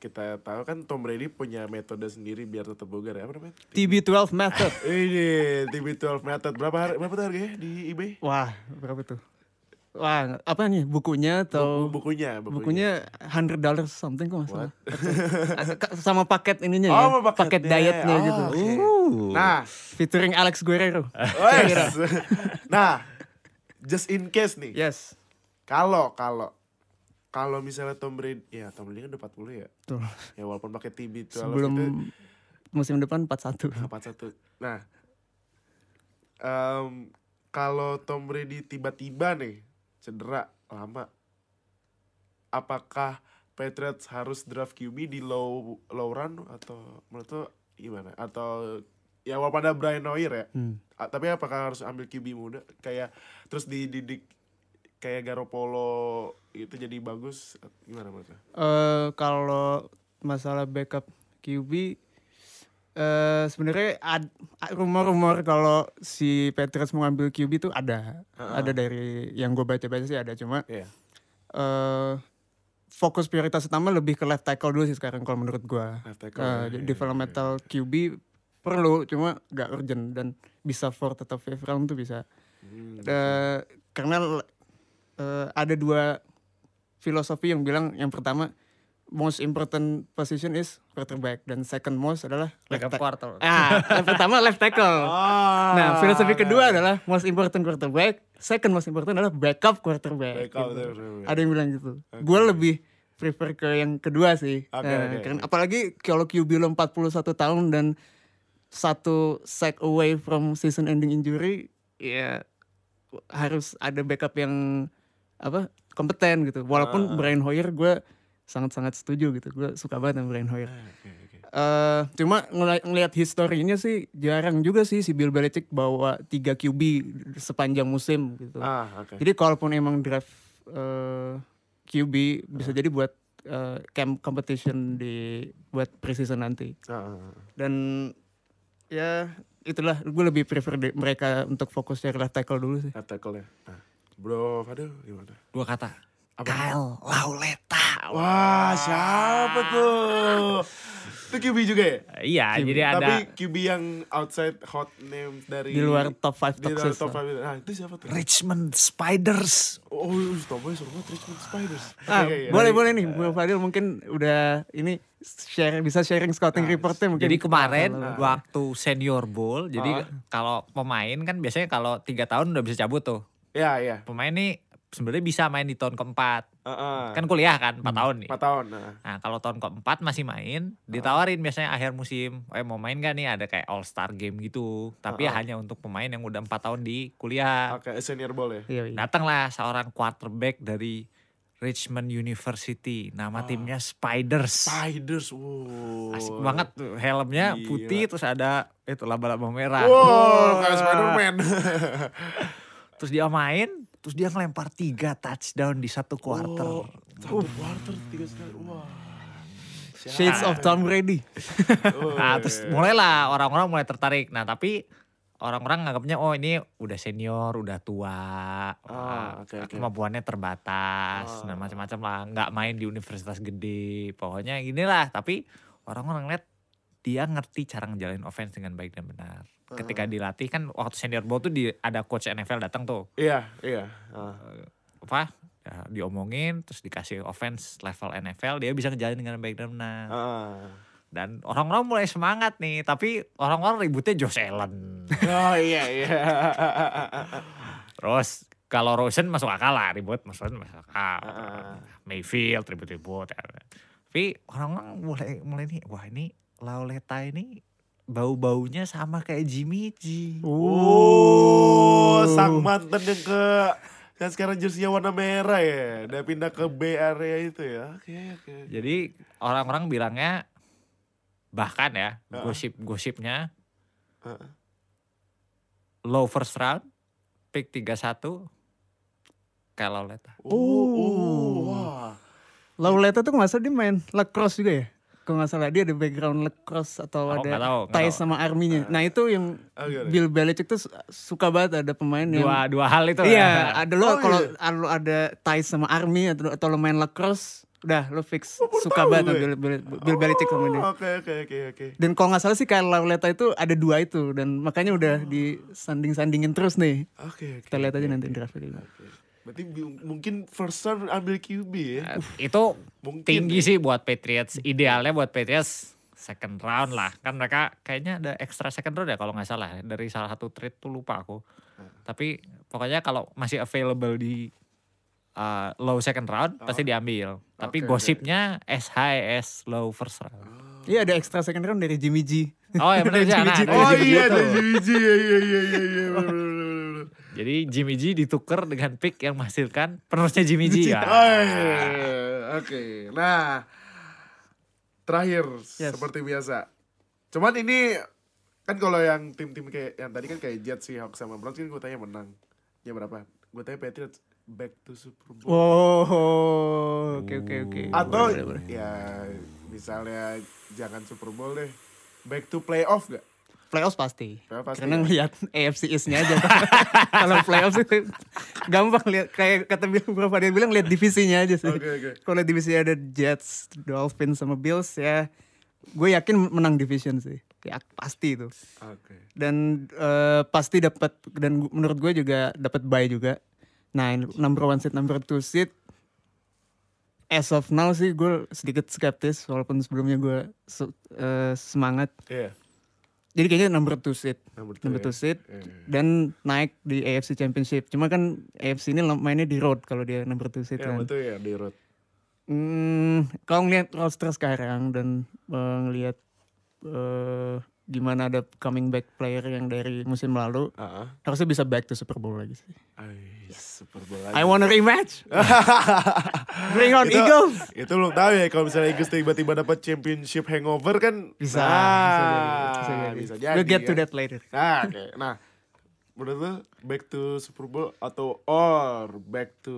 kita tahu kan Tom Brady punya metode sendiri biar tetap bugar ya apa namanya? TB12 method. Ini TB12 method berapa berapa tuh harganya di eBay? Wah, berapa tuh? Wah, apa nih bukunya atau Buku- bukunya, bukunya hundred dollars something kok masalah. Sama paket ininya Oh, ya, sama paket paketnya. dietnya Oh, gitu. oke. Uh. Nah, Featuring Alex Guerrero. nah, just in case nih. Yes. Kalau kalau kalau misalnya Tom Brady, ya Tom Brady kan udah 40 ya. Tuh. Ya walaupun pakai TB12 Sebelum itu musim depan 41. 41. Nah, em, kalau Tom Brady tiba-tiba nih cedera lama, apakah Patriots harus draft QB di low low run atau menurut lo gimana? Atau ya walaupun ada Brian Hoyer ya, Hmm. tapi apakah harus ambil QB muda kayak terus dididik kayak Garoppolo itu jadi bagus gimana menurut? Eh kalau masalah backup QB eh sebenarnya rumor-rumor kalau si Patriots mau ngambil QB itu ada. Ada dari yang gue baca-baca sih ada cuma Iya. eh fokus prioritas utama lebih ke left tackle dulu sih sekarang kalau menurut gua. Left tackle, Eh, ya, ya, developmental QB perlu cuma gak urgent dan bisa fourth atau fifth round tuh bisa. Hmm, Eh, karena eh, ada dua filosofi yang bilang yang pertama most important position is quarterback dan second most adalah left tackle. Ah, yang pertama left tackle. Ah, Nah, filosofi kedua nah. adalah most important quarterback, second most important adalah backup quarterback. Backup, gitu. Ada yang bilang gitu. Gue lebih prefer ke yang kedua sih. Oke, Eh, oke, karena apalagi kalau QB lo 41 tahun dan satu sack away from season ending injury, ya harus ada backup yang apa kompeten gitu. Walaupun Ah. Brian Hoyer gue sangat-sangat setuju gitu. Gue suka banget sama Brian Hoyer. Ah, oke, oke. Eh, cuma ngeli- ngelihat historinya sih jarang juga sih si Bill Belichick bawa 3 QB sepanjang musim gitu. Ah, oke. Jadi kalaupun emang draft eh, QB bisa jadi buat eh, camp competition di buat preseason nanti. Ah. Dan ya itulah gue lebih prefer mereka untuk fokus cari left tackle dulu sih. Left tackle ya. Nah, bro, Fadil gimana? Dua kata. Apa? Kyle Lauleta. Wah, siapa tuh? Itu QB juga ya? Iya, jadi ada Tapi QB yang outside hot name dari Di luar top 5 di luar top five itu. Nah, itu siapa tuh? Richmond Spiders. Oh, oh Tomboy suruh banget Richmond Spiders. Ah, Iya, iya. boleh boleh nih, Bu Fadil mungkin udah ini share bisa sharing scouting Nah, reportnya mungkin. Jadi kemarin Kalau- waktu senior bowl, jadi Ah. kalau pemain kan biasanya kalau tiga tahun udah bisa cabut tuh. Iya, iya. Pemain nih sebenarnya bisa main di tahun keempat. Heeh. Kan kuliah kan, 4 tahun nih. 4 tahun. Nah. Nah kalau tahun keempat masih main, ditawarin biasanya akhir musim, eh mau main gak nih ada kayak all star game gitu. Tapi ya Ah. hanya untuk pemain yang udah empat tahun di kuliah. Oke, senior ball ya. Iya, iya. Datanglah seorang quarterback dari Richmond University, nama timnya Spiders. Spiders. Wow. Asik banget tuh helmnya Gila. putih terus ada itu laba-laba merah. Wow, kayak Spider-Man. Terus dia main, terus dia ngelempar tiga touchdown di satu quarter. Oh, satu quarter tiga sekali. Wah. Shades of Tom Brady. Nah, terus mulailah orang-orang mulai tertarik. Nah, tapi orang-orang nganggapnya oh ini udah senior, udah tua. Ah, wah, oke, oke. Kemampuannya terbatas dan Ah. macam-macam lah, nggak main di universitas gede. Pokoknya ginilah, tapi orang-orang lihat dia ngerti cara ngejalanin offense dengan baik dan benar. Ketika dilatih kan waktu senior ball tuh di, ada coach NFL datang tuh. Iya, iya. Ah. Apa? Ya, diomongin terus dikasih offense level NFL, dia bisa ngejalanin dengan baik dan benar. Ah. Dan orang-orang mulai semangat nih, tapi orang-orang ributnya Josh Allen. Oh iya iya. Terus kalau Rosen masuk akal lah, ribut masuk masuk akal. Ah. Mayfield ribut-ribut. ya. Tapi orang-orang mulai mulai nih, wah ini Lauleta ini bau-baunya sama kayak Jimmy G. Oh, sang mantan yang ke kan sekarang jersey warna merah ya. Udah pindah ke B area itu ya. Oke, oke. Jadi orang-orang bilangnya bahkan ya Ah. gosip-gosipnya Heeh. low first round, pick 31 kayak Lauleta. Oh, oh, wah. Lauleta tuh nggak salah dia main lacrosse juga ya? Kalau nggak salah dia ada background lacrosse atau Oh, ada tahu, ties sama arminya. Nah itu yang Ah, gimana? Bill Belichick tuh su- suka banget ada pemain yang Dua dua hal itu. Iya, ada lo Oh, kalau iya. lo ada ties sama army atau atau lo main lacrosse, Udah, lo fix suka banget gue. Bill, Bill, Bill Belichick sama dia. Oh, Oke oke oke oke. Dan kalau nggak salah sih Kyle Lauleta itu ada dua itu dan makanya udah disanding-sandingin terus nih. Oke oke. Kita lihat aja nanti draftnya gimana. Berarti mungkin first round ambil QB ya. Itu Mungkin tinggi sih buat Patriots. Idealnya buat Patriots second round lah. Kan mereka kayaknya ada extra second round ya kalau nggak salah. Dari salah satu trade tuh lupa aku. Tapi pokoknya kalau masih available di uh, low second round pasti diambil. Tapi Oke, gosipnya as high as low first round. Iya ada extra second round dari Jimmy G. Oh ya benar Jimmy G. dari Oh Jimmy G iya ada Jimmy G iya iya iya iya iya bener, bener, bener, bener. Jadi Jimmy G ditukar dengan pick yang menghasilkan penerusnya Jimmy G ya. Oke, nah terakhir Yes. seperti biasa. Cuman ini kan kalau yang tim-tim kayak yang tadi kan kayak Jets, Seahawks sama Browns kan gue tanya menang. Ya berapa? Gue tanya Patriots back to Super Bowl. Oh, oke oke oke. Atau Boleh, boleh, boleh. ya misalnya jangan Super Bowl deh. Back to playoff gak? Playoffs pasti. Playoff pasti Karena ya. ngeliat AFC East-nya aja. Kalau playoffs itu gampang lihat kayak kata Bill beberapa dia bilang lihat divisinya aja sih. Oke oke. Kalau divisi ada Jets, Dolphins sama Bills ya gue yakin menang division sih. Ya pasti itu. Oke. Dan eh, pasti dapat dan menurut gue juga dapat bye juga. Nah, number one seed, number two seed as of now sih gue sedikit skeptis walaupun sebelumnya gue eh, semangat. Iya. Jadi kayaknya number two seed, Number two, number ya. two seed Iya, iya. dan naik di AFC Championship. Cuma kan AFC ini mainnya di road kalau dia number two seed Ya kan. betul ya di road. Hmm, kalau ngelihat roster sekarang dan eh, ngelihat eh, gimana ada coming back player yang dari musim lalu, Ah, ah. harusnya bisa back to Super Bowl lagi sih. Ay, Super Bowl I lagi. want a rematch. Bring on Itu- Eagles. Itu lo tahu ya kalau misalnya Eagles tiba-tiba dapat championship hangover kan Bisa. Nah, bisa jadi. bisa Bisa jadi. We'll get to kan? that later. Nah, oke. Nah, menurut lo back to Super Bowl atau or back to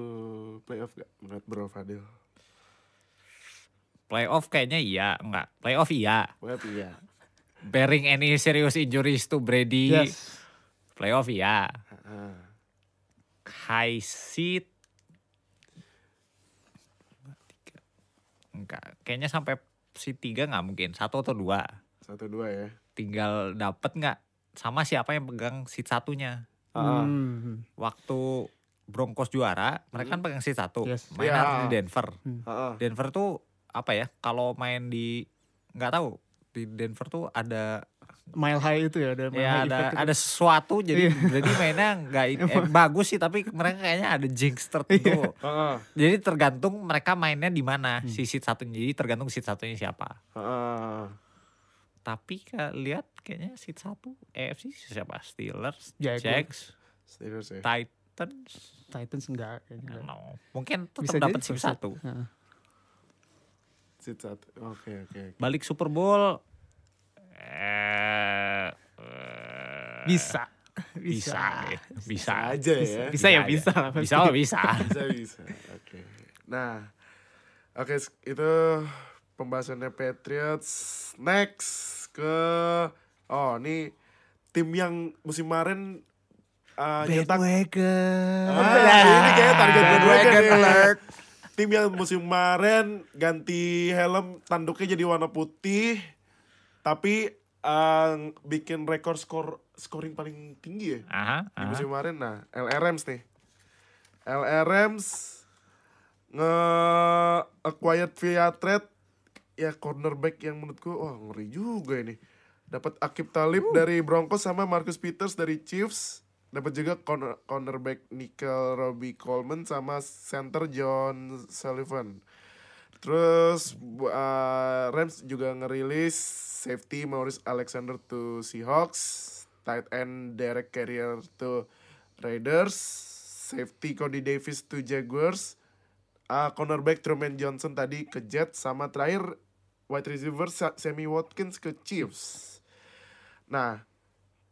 playoff gak menurut Bro Fadil? Playoff kayaknya iya, enggak. Playoff iya. Playoff iya. Bearing any serious injuries to Brady. Yes. Playoff iya. Ah. High seat. Enggak. Kayaknya sampai seat 3 nggak mungkin. Satu atau dua. Satu dua ya. Tinggal dapet nggak sama siapa yang pegang seat satunya. Ah. Hmm. Waktu Broncos juara, mereka kan pegang seat satu. Yes. Main harus di Denver. Ah. Denver tuh apa ya? Kalau main di nggak tahu di Denver tuh ada Mile high itu ya, ada mile ya high ada effect itu. ada sesuatu jadi Iya. jadi mainnya nggak eh, bagus sih tapi mereka kayaknya ada jinx tertentu. Ah. Jadi tergantung mereka mainnya di mana Hmm. si seat satunya. Jadi tergantung seat satunya siapa. Tapi lihat kayaknya seat satu AFC siapa? Steelers. Jags, Steelers ya. Titans. Titans enggak kayaknya. enggak. No. Mungkin tetap dapat seat satu. Heeh. Seat satu. Oke oke. oke. Balik Super Bowl eh eh, Bisa. bisa ya. bisa Bisa aja ya. Bisa ya, aja. bisa lah, pasti. bisa oh, bisa bisa bisa oke nah oke s- itu pembahasannya Patriots next ke oh ini tim yang musim kemarin uh, nyetak Bandwagon. Ah, ini kayaknya target bandwagon ya. Tim yang musim kemarin ganti helm tanduknya jadi warna putih. Tapi uh, bikin rekor skor scoring paling tinggi ya Aha, di aha. musim kemarin. Nah LRMs nih. LRMs nge acquired via trade. Ya cornerback yang menurutku wah ngeri juga ini. Dapat Akib Talib dari Broncos sama Marcus Peters dari Chiefs dapat juga corner, cornerback Nickel Robbie Coleman sama center John Sullivan Terus uh, Rams juga ngerilis safety Maurice Alexander to Seahawks, tight end Derek Carrier to Raiders, safety Cody Davis to Jaguars, uh, cornerback Truman Johnson tadi ke Jets sama terakhir wide receiver Sa- Sammy Watkins ke Chiefs. Nah,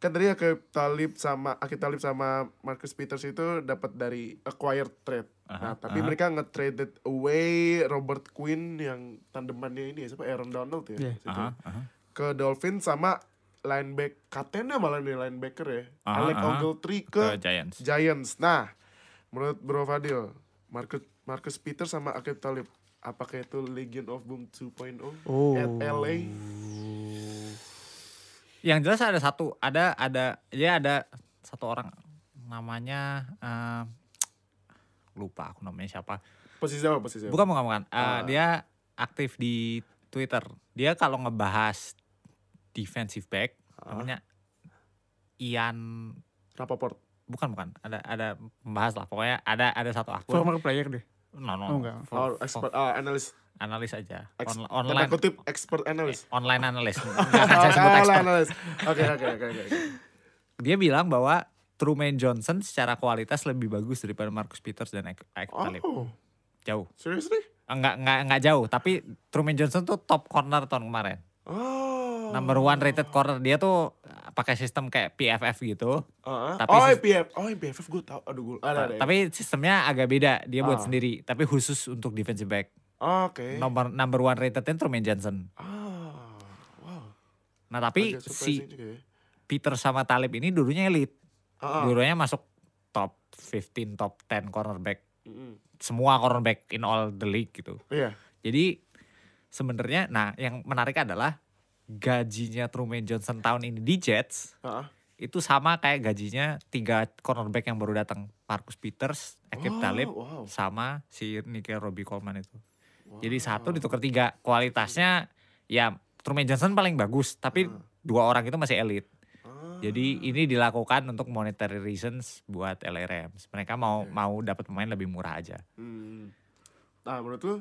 kan tadi Akib Talib sama Akib Talib sama Marcus Peters itu dapat dari acquired trade. nah, Aha, tapi aha. mereka nge-traded away Robert Quinn yang tandemannya ini ya, siapa Aaron Donald ya. Situ. Aha, aha. Ke Dolphins sama linebacker kaptennya malah nih linebacker ya. Aha, Alec aha. Ogletree Ke ke Giants. Giants. Nah, menurut Bro Fadil, Marcus Marcus Peters sama Akib Talib apakah itu Legion of Boom 2.0 Oh. at LA? Yang jelas ada satu, ada ada ya ada satu orang namanya eh, lupa aku namanya siapa. Posisi apa posisi apa? Bukan bukan bukan. Eh, Ah. Dia aktif di Twitter. Dia kalau ngebahas defensive back Ah. namanya Ian Rapaport. bukan bukan ada ada membahas lah pokoknya ada ada satu akun Former player deh. no no, Oh, enggak. for- Oh, expert, ah, analis. Analis aja Ex- On- Tanda online kutip expert analis. online analis nggak akan saya sebut expert analis. Oke, oke, oke, oke. dia bilang bahwa Truman Johnson secara kualitas lebih bagus daripada Marcus Peters dan Ek Talib. Oh, Jauh. seriously? Enggak, enggak, enggak jauh. Tapi Truman Johnson tuh top corner tahun kemarin. Oh. Number one rated corner. Dia tuh uh, pakai sistem kayak PFF gitu. Ah, Tapi oh, IPF. Oh, IPF gue tau. Aduh, gue ada, ada. Tapi sistemnya agak beda. Dia buat Ah. sendiri. Tapi khusus untuk defensive back. Oke. Nomor number one ratednya Truman Johnson. Ah, wow. Nah tapi si ya. Peter sama Talib ini dulunya elite. Ah, ah. Dulunya masuk top 15, top 10 cornerback. Mm-mm. Semua cornerback in all the league gitu. Iya. Jadi sebenarnya nah yang menarik adalah gajinya Truman Johnson tahun ini di Jets ah. itu sama kayak gajinya tiga cornerback yang baru datang Marcus Peters, Ekip Oh, Talib wow. sama si Nicky Robbie Coleman itu. Wow. Jadi satu ditukar tiga kualitasnya ya Truman Johnson paling bagus tapi Ah. dua orang itu masih elit. Ah. Jadi ini dilakukan untuk monetary reasons buat LA Rams. Mereka mau Oke. mau dapat pemain lebih murah aja. Hmm. Nah, menurut lu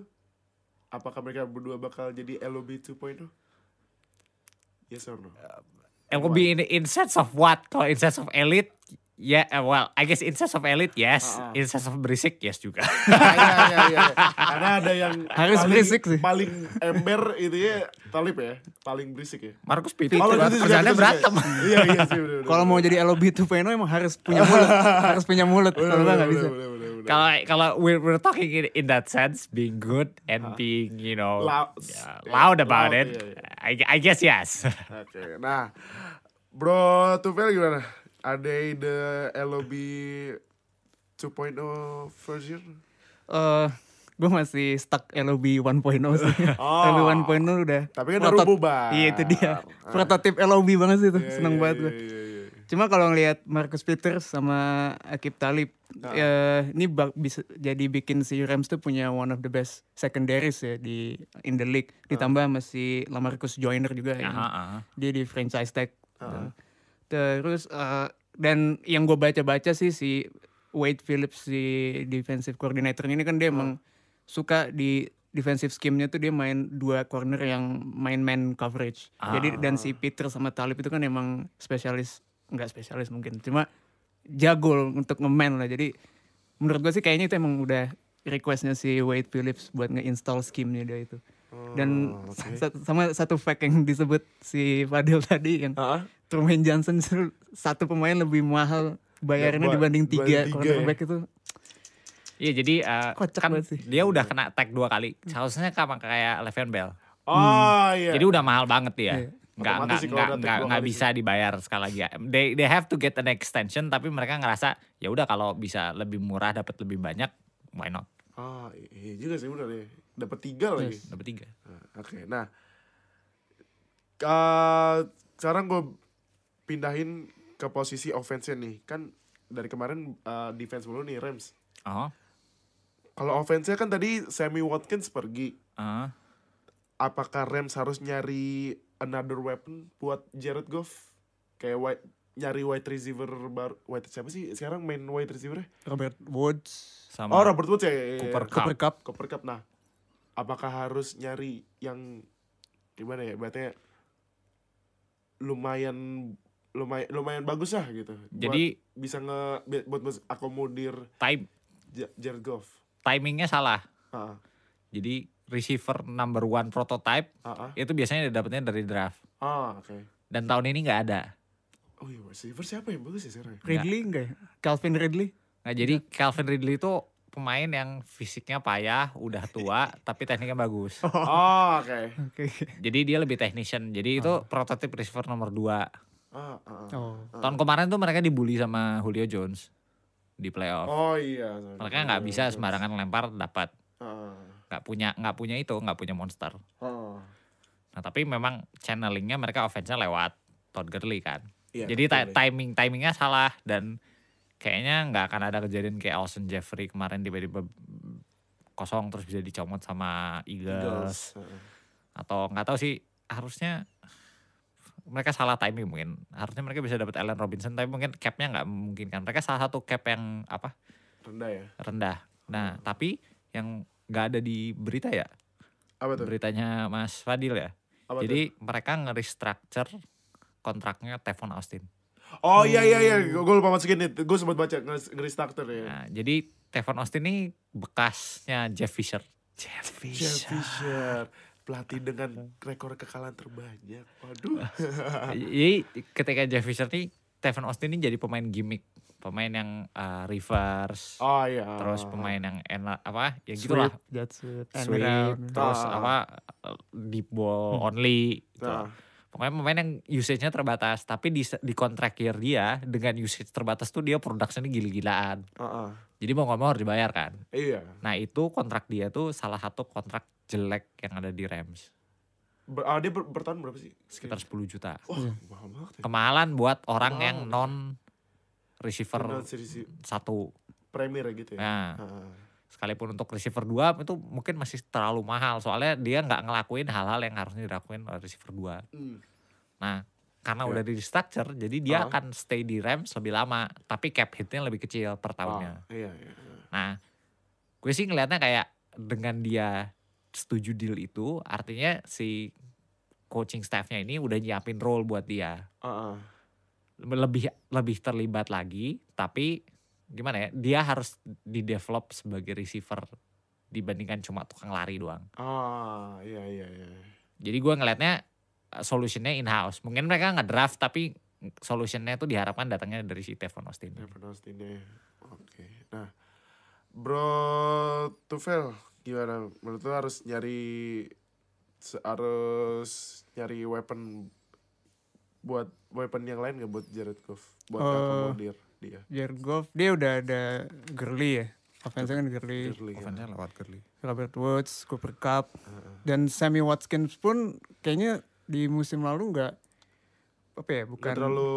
apakah mereka berdua bakal jadi LOB 2.0? Yes or no? LOB in in sense of what? Kalau in sense of elite, ya eh, well, I guess in sense of elite yes, Ah, ah. in sense of berisik yes juga. Iya, iya, iya. Karena ada yang Harus paling, berisik sih. Paling ember itu ya Talib ya, paling berisik ya. Marcus Peters Oh, itu juga- kerjanya itu juga. berantem. Iya, iya sih. Kalau mau jadi LOB 2.0 emang harus punya mulut. harus punya mulut. Kalau enggak bisa. Kalau kalau we're, we're talking in, in that sense, being good and being you know Loud. yeah, loud about Loud, it, iya, iya. I, I guess yes. Oke, nah Bro Tufel gimana? Ada the LOB 2.0 version? Eh, gue masih stuck LOB 1.0 sih. Oh. LOB 1.0 udah. Tapi kan baru protot- bubar. Iya itu dia. Ah. Prototip LOB banget sih itu. Iya, Seneng iya, banget iya, gue. iya, iya. Cuma kalau ngelihat Marcus Peters sama Akib Talib, Ah. eh, ini bak- bisa jadi bikin si Rams tuh punya one of the best secondaries ya di in the league. Ditambah sama si Lamarcus Joyner juga yang Aha, aha. dia di franchise tag. Ah. Terus eh, dan yang gue baca-baca sih si Wade Phillips si defensive coordinator ini kan dia emang suka di defensive scheme-nya tuh dia main dua corner yang main man coverage. Jadi dan si Peter sama Talib itu kan emang spesialis nggak spesialis mungkin cuma jago untuk nge-man lah. Jadi menurut gue sih kayaknya itu emang udah requestnya si Wade Phillips buat nge-install scheme-nya dia itu. Dan Oh, sa- sama satu fact yang disebut si Fadil tadi yang Ah, Truman Johnson satu pemain lebih mahal bayarnya Ya, ba- dibanding tiga tiga cornerback itu. Iya jadi uh, Kocak kan sih. dia udah kena tag dua kali. Seharusnya sama kayak Le'Veon Bell. Oh iya. Jadi udah mahal banget dia. Iya. Nggak, nggak, nggak, nggak, nggak bisa dibayar sekali lagi. They, they have to get an extension tapi mereka ngerasa ya udah kalau bisa lebih murah dapat lebih banyak, why not? Ah iya juga sih benar ya. Dapat tiga lagi. Dapat tiga. Nah, Oke, nah eh, sekarang gue pindahin ke posisi offense nih. Kan dari kemarin eh, defense mulu nih Rams. Oh, Kalau offense-nya kan tadi Sammy Watkins pergi. uh, Apakah Rams harus nyari another weapon buat Jared Goff? Kayak wide, nyari wide receiver baru. Wide siapa sih sekarang main wide receiver Robert Woods, sama Oh Robert Woods ya. ya, ya, ya. Cooper Cup. Cooper Cup. Cooper Cup. Nah, apakah harus nyari yang gimana ya? Berarti lumayan lumayan lumayan bagus lah gitu. Buat Jadi bisa nge buat akomodir time Goff. timingnya salah. Ah, Jadi receiver number one prototype ah, ah. itu biasanya dapetnya dari draft. Ah, oke. Dan tahun ini nggak ada. Oh iya, receiver siapa yang bagus ya sekarang? Ridley enggak ya? Calvin Ridley. Nah, jadi Calvin Ridley itu pemain yang fisiknya payah, udah tua, tapi tekniknya bagus. Oh, oke. Oke. Jadi dia lebih technician. Jadi itu prototipe receiver nomor 2. Ah, ah, ah. Oh. Tahun kemarin tuh mereka dibully sama Julio Jones di playoff. Oh iya. mereka nggak bisa sembarangan lempar dapat. Nggak punya nggak punya itu nggak punya monster Oh. nah tapi memang channelingnya mereka offense-nya lewat Todd Gurley kan Iya, jadi betul. timing timingnya salah dan kayaknya nggak akan ada kejadian kayak Alshon Jeffrey kemarin tiba-tiba kosong terus bisa dicomot sama Eagles, Eagles. Atau nggak tahu sih harusnya mereka salah timing mungkin. Harusnya mereka bisa dapat Allen Robinson tapi mungkin capnya nggak memungkinkan. Mereka salah satu cap yang apa? Rendah ya. rendah. Nah tapi yang nggak ada di berita ya? Apa tuh? beritanya Mas Fadil ya? Apa jadi mereka nge-restructure kontraknya Tevon Austin. tuh? Oh iya iya iya, gue lupa masukin itu. Gue sempat baca nge-restarter ya. Nah, jadi Tevon Austin ini bekasnya Jeff Fisher. Jeff Jeff Fisher pelatih dengan rekor kekalahan terbanyak. Waduh. jadi ketika Jeff Fisher nih, Tevon Austin ini jadi pemain gimmick, pemain yang uh, reverse, Oh iya. terus pemain yang enak apa, ya gitulah, Sweep, jet sweep, end sweep, around. terus Ah. apa deep ball only. gitu. Nah, Pokoknya pemain yang usage-nya terbatas, tapi di di kontrak year dia dengan usage terbatas tuh dia production gila-gilaan. heeh. Jadi mau nggak mau harus dibayar kan. Iya. Nah itu kontrak dia tuh salah satu kontrak jelek yang ada di Rams. Ber, ah, dia ber, bertahan berapa sih? Sekitar 10 juta. Wah, mahal banget ya. Kemahalan buat orang Mahal. yang non receiver satu. Premier gitu ya. Nah, Heeh. Sekalipun untuk receiver 2 itu mungkin masih terlalu mahal. Soalnya dia nggak ngelakuin hal-hal yang harusnya dilakuin oleh receiver 2. Hmm. Nah, karena Iya. udah di restructure, jadi dia Ah. akan stay di Rams lebih lama. Tapi cap hitnya lebih kecil per tahunnya. Ah, iya, iya. iya. Nah, gue sih ngelihatnya kayak dengan dia setuju deal itu, artinya si coaching staffnya ini udah nyiapin role buat dia. Heeh. Lebih lebih terlibat lagi, tapi gimana ya? Dia harus di develop sebagai receiver dibandingkan cuma tukang lari doang. Ah, iya iya iya. Jadi gue ngelihatnya uh, solutionnya in house. Mungkin mereka nggak draft tapi solutionnya itu diharapkan datangnya dari si Tevon Austin. Evan Austin ya. Oke. Nah, Bro Tufel gimana? Menurut lu harus nyari harus nyari weapon buat weapon yang lain gak buat Jared Goff buat Eh, akomodir dia Jared Goff dia udah ada Gurley ya. Offense kan Gurley, Gurley, ya. Offense-nya lewat Gurley. Robert Woods, Cooper Cup, Heeh. dan Sammy Watkins pun kayaknya di musim lalu nggak apa ya bukan terlalu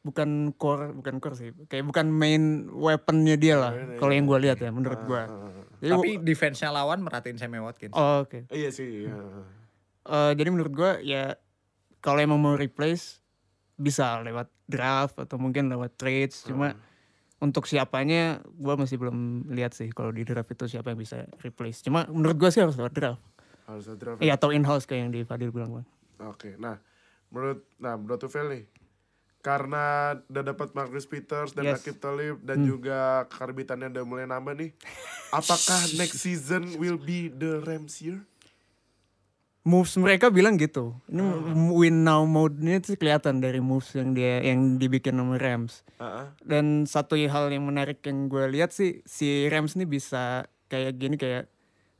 bukan core bukan core sih kayak bukan main weaponnya dia lah Iya, iya, kalau yang iya. gue lihat ya menurut gue jadi Tapi defense-nya lawan merhatiin Sammy Watkins. oh, oke iya sih iya. Eh, jadi menurut gue ya kalau emang mau replace bisa lewat draft atau mungkin lewat trades cuma untuk siapanya gue masih belum lihat sih kalau di draft itu siapa yang bisa replace cuma menurut gue sih harus lewat draft harus ada draft eh atau in house kayak yang di Fadil bilang bang Oke, nah menurut nah Bro Tufel nih karena udah dapat Marcus Peters dan Yes. Akib Talib dan Hmm. juga karbitannya udah mulai nambah nih. Apakah next season will be the Rams year? Moves mereka bilang gitu ini win now mode-nya itu kelihatan dari moves yang dia yang dibikin sama Rams Heeh. dan satu hal yang menarik yang gue lihat sih si Rams ini bisa kayak gini kayak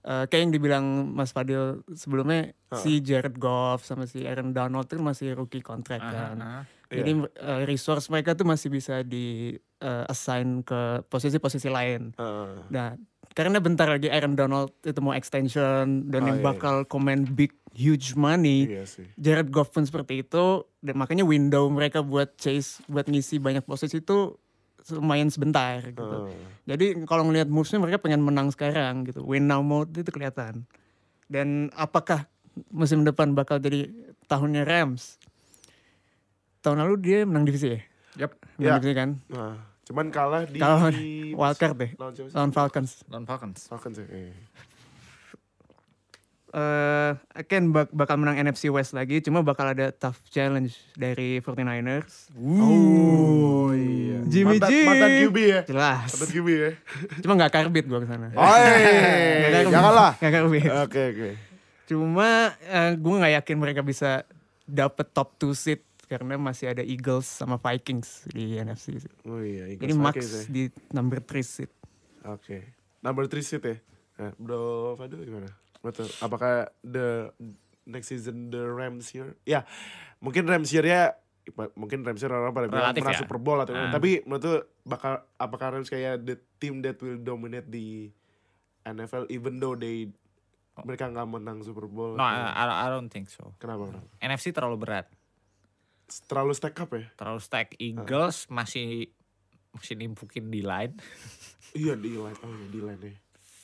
eh, kayak yang dibilang Mas Fadil sebelumnya si Jared Goff sama si Aaron Donald itu masih rookie contract kan. Jadi eh, resource mereka tuh masih bisa di eh, assign ke posisi-posisi lain. Heeh. Nah, karena bentar lagi Aaron Donald itu mau extension dan Oh, yang iya, bakal komen big huge money. Iya sih. Jared Goff pun seperti itu dan makanya window mereka buat chase buat ngisi banyak posisi itu lumayan sebentar gitu. Heeh. Jadi kalau ngelihat movesnya mereka pengen menang sekarang gitu. Win now mode itu kelihatan. Dan apakah musim depan bakal jadi tahunnya Rams? Tahun lalu dia menang divisi ya? Yap. Menang Ya. divisi kan? Nah, cuman kalah di Kalah wildcard deh. lawan? Lawan Falcons. Lawan Falcons. Falcons ya. iya. Eh, again bak- bakal menang NFC West lagi, cuma bakal ada tough challenge dari 49ers. Oh iya. Jimmy mantan, G. mantan QB ya. Jelas. Mantan QB ya. Cuma nggak karbit gua ke sana. Oh, Nggak janganlah. Nggak karbit. Oke oke. Cuma eh, gue nggak yakin mereka bisa dapet top 2 seed karena masih ada Eagles sama Vikings di NFC. sih. Oh iya. Eagles Jadi Max Vikings ya. di number 3 seed. Oke. Number 3 seat ya. Nah, Bro Fadil gimana? Betul. Apakah the next season the Rams year? Ya, mungkin Rams year ya mungkin Rams year orang pada bilang Relatif pernah ya. Super Bowl atau Ah. tapi menurut tuh bakal apakah Rams kayak the team that will dominate di NFL even though they mereka nggak menang Super Bowl? No, I, I don't think so. Kenapa? kenapa? NFC terlalu berat, Terlalu stack up ya? terlalu stack. Eagles masih masih nimpukin di line. Iya di line, oh iya, di line nih.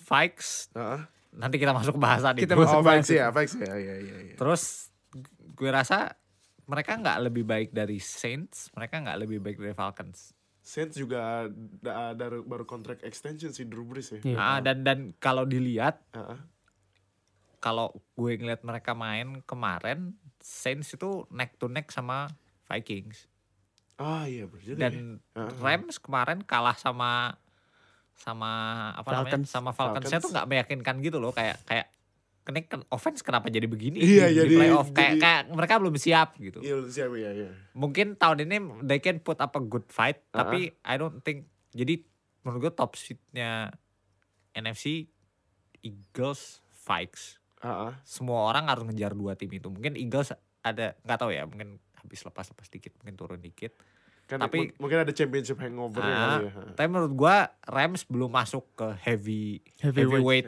Vikes Heeh. nanti kita masuk bahasan Kita itu. masuk Oh, Vikes ya, Vikes ya, iya iya iya. Terus gue rasa mereka nggak lebih baik dari Saints, mereka nggak lebih baik dari Falcons. Saints juga da- ada baru kontrak extension si Drew Brees ya. Iya. Ah, dan dan kalau dilihat Heeh. kalau gue ngeliat mereka main kemarin Saints itu neck to neck sama Vikings Ah iya bener juga ya. dan Heeh. Rams kemarin kalah sama sama apa namanya Falcons. sama Falcons, saya tuh Falcons. nggak meyakinkan gitu loh kayak kayak kan offense kenapa jadi begini Iya, di, di jadi- playoff kayak jadi- kayak mereka belum siap gitu Iya lu siapa ya, iya. mungkin tahun ini they can put up a good fight Uh-uh. tapi I don't think jadi menurut gue top seednya NFC Eagles Vikes Heeh. semua orang harus ngejar dua tim itu mungkin Eagles ada nggak tahu ya mungkin habis lepas lepas dikit mungkin turun dikit Kan Tapi- mu- mungkin ada championship hangover ya Ah, ya. Tapi menurut gua Rams belum masuk ke heavy Heavyweight.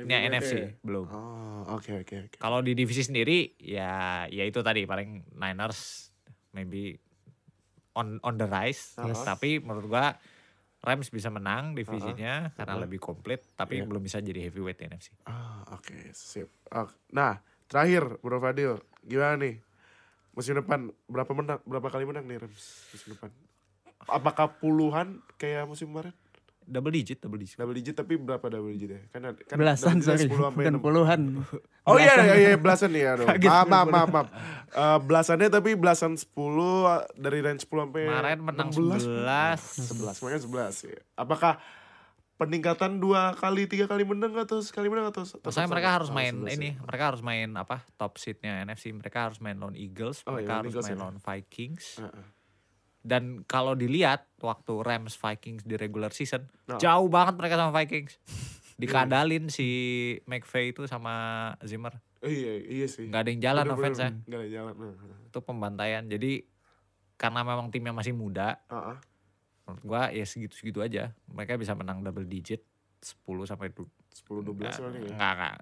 heavyweight-nya Heavyweight NFC ya. belum Oh, oke oke oke. kalau di divisi sendiri ya ya itu tadi paling Niners maybe on on the rise Yes. tapi menurut gua Rams bisa menang divisinya karena Uh-huh. lebih komplit tapi Iya. belum bisa jadi heavyweight NFC Ah, oke, sip. Ah, nah, terakhir Bro Fadil, gimana nih? Musim depan berapa menang berapa kali menang nih Rams musim depan? Apakah puluhan kayak musim kemarin? Double digit double digit Double digit tapi berapa double digit ya? Kan, ada- kan Belasan sorry, 10 sampai bukan 6. puluhan. Oh iya, Belasan. iya, iya, belasan nih ya dong. Maaf, maaf, maaf, maaf. Eh, belasannya tapi belasan 10 dari range 10 sampai kemarin menang 16. 11 11, makanya 11 ya. Apakah peningkatan dua kali, tiga kali menang atau sekali menang atau sama? mereka harus Oh, main 11 ya. ini, mereka harus main apa? Top seednya NFC. Mereka harus main lawan Eagles, Oh, iya, mereka lawan harus Eagles main ya. lawan Vikings. Heeh. Dan kalau dilihat waktu Rams Vikings di regular season, Oh. jauh banget mereka sama Vikings. Dikadalin si McVay itu sama Zimmer. Oh, iya, iya sih. Nggak ada yang jalan Bener-bener, offense-nya. nggak ada yang jalan. Heeh. Itu pembantaian. Jadi karena memang timnya masih muda, Heeh. menurut gua ya segitu-segitu aja. Mereka bisa menang double digit 10 sampai 10 12 soalnya ya. enggak, enggak.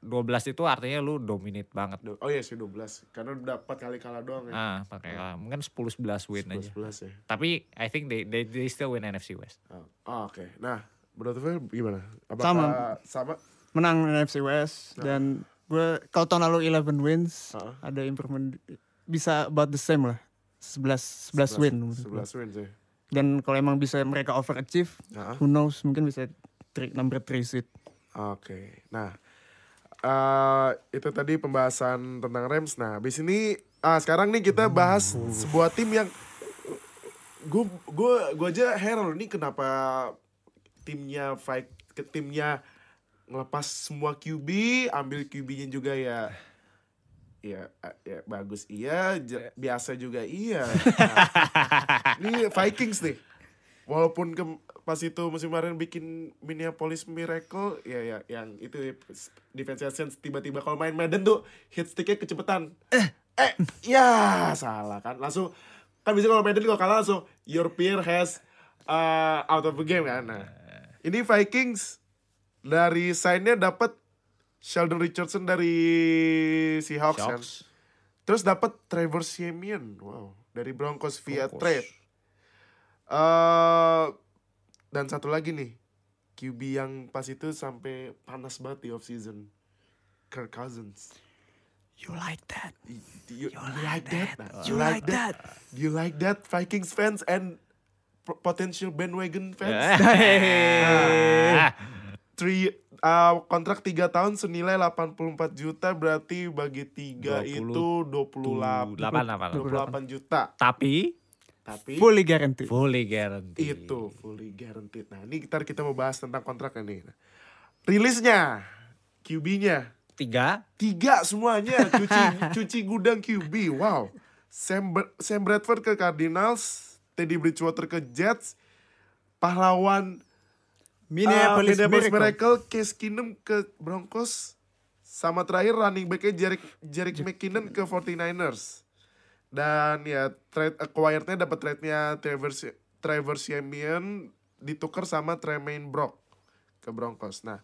12 itu artinya lu dominate banget. Oh iya sih 12. Karena dapat kali kalah doang ya. Ah, pakai mungkin 10 11 win 11 aja. 11 ya. Tapi I think they they, they still win NFC West. Oh, oh, oke. Nah, Bro Tufel gimana? Apakah Sama. sama? Menang NFC West dan gue kalau tahun lalu 11 wins, Heeh. ada improvement bisa about the same lah. 11 11 win. menurut gua. 11 win sih. Dan kalau emang bisa mereka overachieve, Heeh. who knows mungkin bisa tri, number 3 seed. Oke. Nah, eh itu tadi pembahasan tentang Rams. Nah, habis ini ah sekarang nih kita bahas sebuah tim yang gue gue gue aja heran ini kenapa timnya fight ke timnya ngelepas semua QB, ambil QB-nya juga ya ya ya bagus iya, biasa juga iya. Nah, ini Vikings nih. Walaupun ke, pas itu musim kemarin bikin Minneapolis Miracle ya ya yang itu defense sense tiba-tiba kalau main Madden tuh hit sticknya kecepatan. Eh eh ya salah kan langsung kan bisa kalau Madden kalau kalah langsung your peer has uh, out of the game kan. Nah, ini Vikings dari sign-nya dapat Sheldon Richardson dari Seahawks kan. Terus dapat Trevor Siemian, wow, dari Broncos via Broncos. trade. eh dan satu lagi nih, QB yang pas itu sampai panas banget di off season, Kirk Cousins. You like that? Y- Do you, you like that? Nah, You like that? Do you like that, Vikings fans and potential bandwagon fans? Ah. Three, uh, kontrak 3 tahun senilai 84 juta berarti bagi 3 20, itu 28 delapan, delapan. 28 juta. Tapi Tapi Fully guaranteed. fully guarantee. itu fully guaranteed. Nah, ini kita kita mau bahas tentang kontraknya nih. Nah, rilisnya QB-nya Tiga. tiga semuanya cuci cuci gudang QB. Wow. Sam, Br- Sam Bradford ke Cardinals, Teddy Bridgewater ke Jets, pahlawan Minneapolis, uh, Minneapolis Miracle. Miracle, Case Keenum ke Broncos, sama terakhir running backnya Jerick Jerick McKinnon ke 49ers. Dan ya trade acquired-nya dapat trade-nya Trevor Trevor Siemian ditukar sama Tremaine Brock ke Broncos. Nah,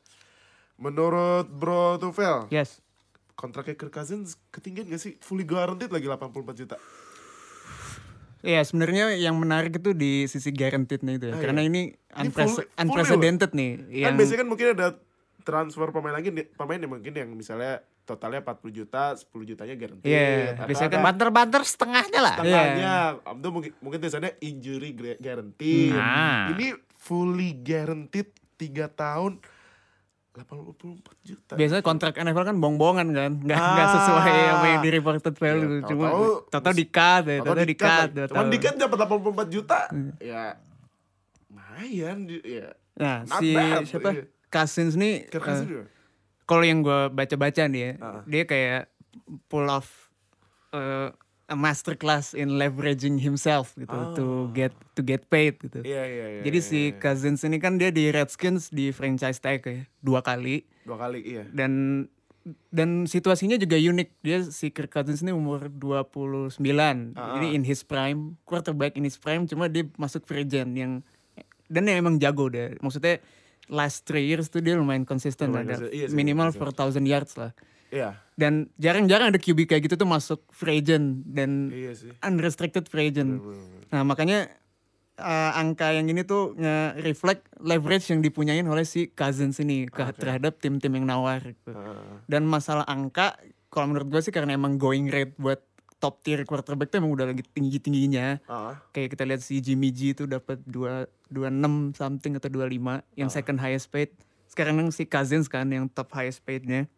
menurut Bro Tufel, Yes. kontraknya Kirk Cousins ketinggian gak sih? Fully guaranteed lagi 84 juta. Iya sebenarnya yang menarik itu di sisi guaranteed-nya itu ya. Ah, Karena iya. ini, Ini unpres- full- fully unprecedented nih. Kan Yang, biasanya kan mungkin ada transfer pemain lagi nih- pemain yang mungkin yang misalnya totalnya 40 juta, 10 jutanya guaranteed. Iya, Atau biasanya kan Banter-banter setengahnya lah. setengahnya. Itu mungkin mungkin tulisannya injury guaranteed. Hmm. Ini fully guaranteed 3 tahun 84 juta. biasanya kontrak NFL kan bohong-bohongan kan. Nggak, nggak Ah. sesuai sama yang di reported value. Iya, Cuma tahu-tahu- total di-cut ya. Atau Total lagi. tahu-tahu. Cuman di cut dapat 84 juta. Hmm. Ya lumayan di- ya. Nah Not si bad, siapa? iya. Cousins nih. Kirk Cousins juga. Kalau yang gue baca-baca nih ya, Ah. dia kayak pull off uh, a master class in leveraging himself gitu to get to get paid gitu. Ah. Iya iya iya. Jadi iya, si iya. Cousins ini kan dia di Redskins di franchise tag ya dua kali dua kali iya. dan dan situasinya juga unik. Dia si Kirk Cousins ini umur 29. Ah, Ini in his prime, quarterback in his prime cuma dia masuk free agent yang dan yang emang jago deh. Maksudnya last three years tuh dia lumayan konsisten Lumayan ada iya sih, minimal konsisten. 4000 yards lah. Iya. Dan jarang-jarang ada QB kayak gitu tuh masuk free agent dan Iya sih. unrestricted free agent. Nah makanya uh, angka yang ini tuh nge-reflect leverage yang dipunyain oleh si Cousins ini ke, terhadap tim-tim yang nawar. Gitu. Ah, Dan masalah angka, kalau menurut gue sih karena emang going rate buat top tier quarterback tuh emang udah lagi tinggi-tingginya. ah. Kayak kita lihat si Jimmy G itu dapat 2 26 something atau 25 yang second highest paid. Sekarang yang si Cousins kan yang top highest paid-nya.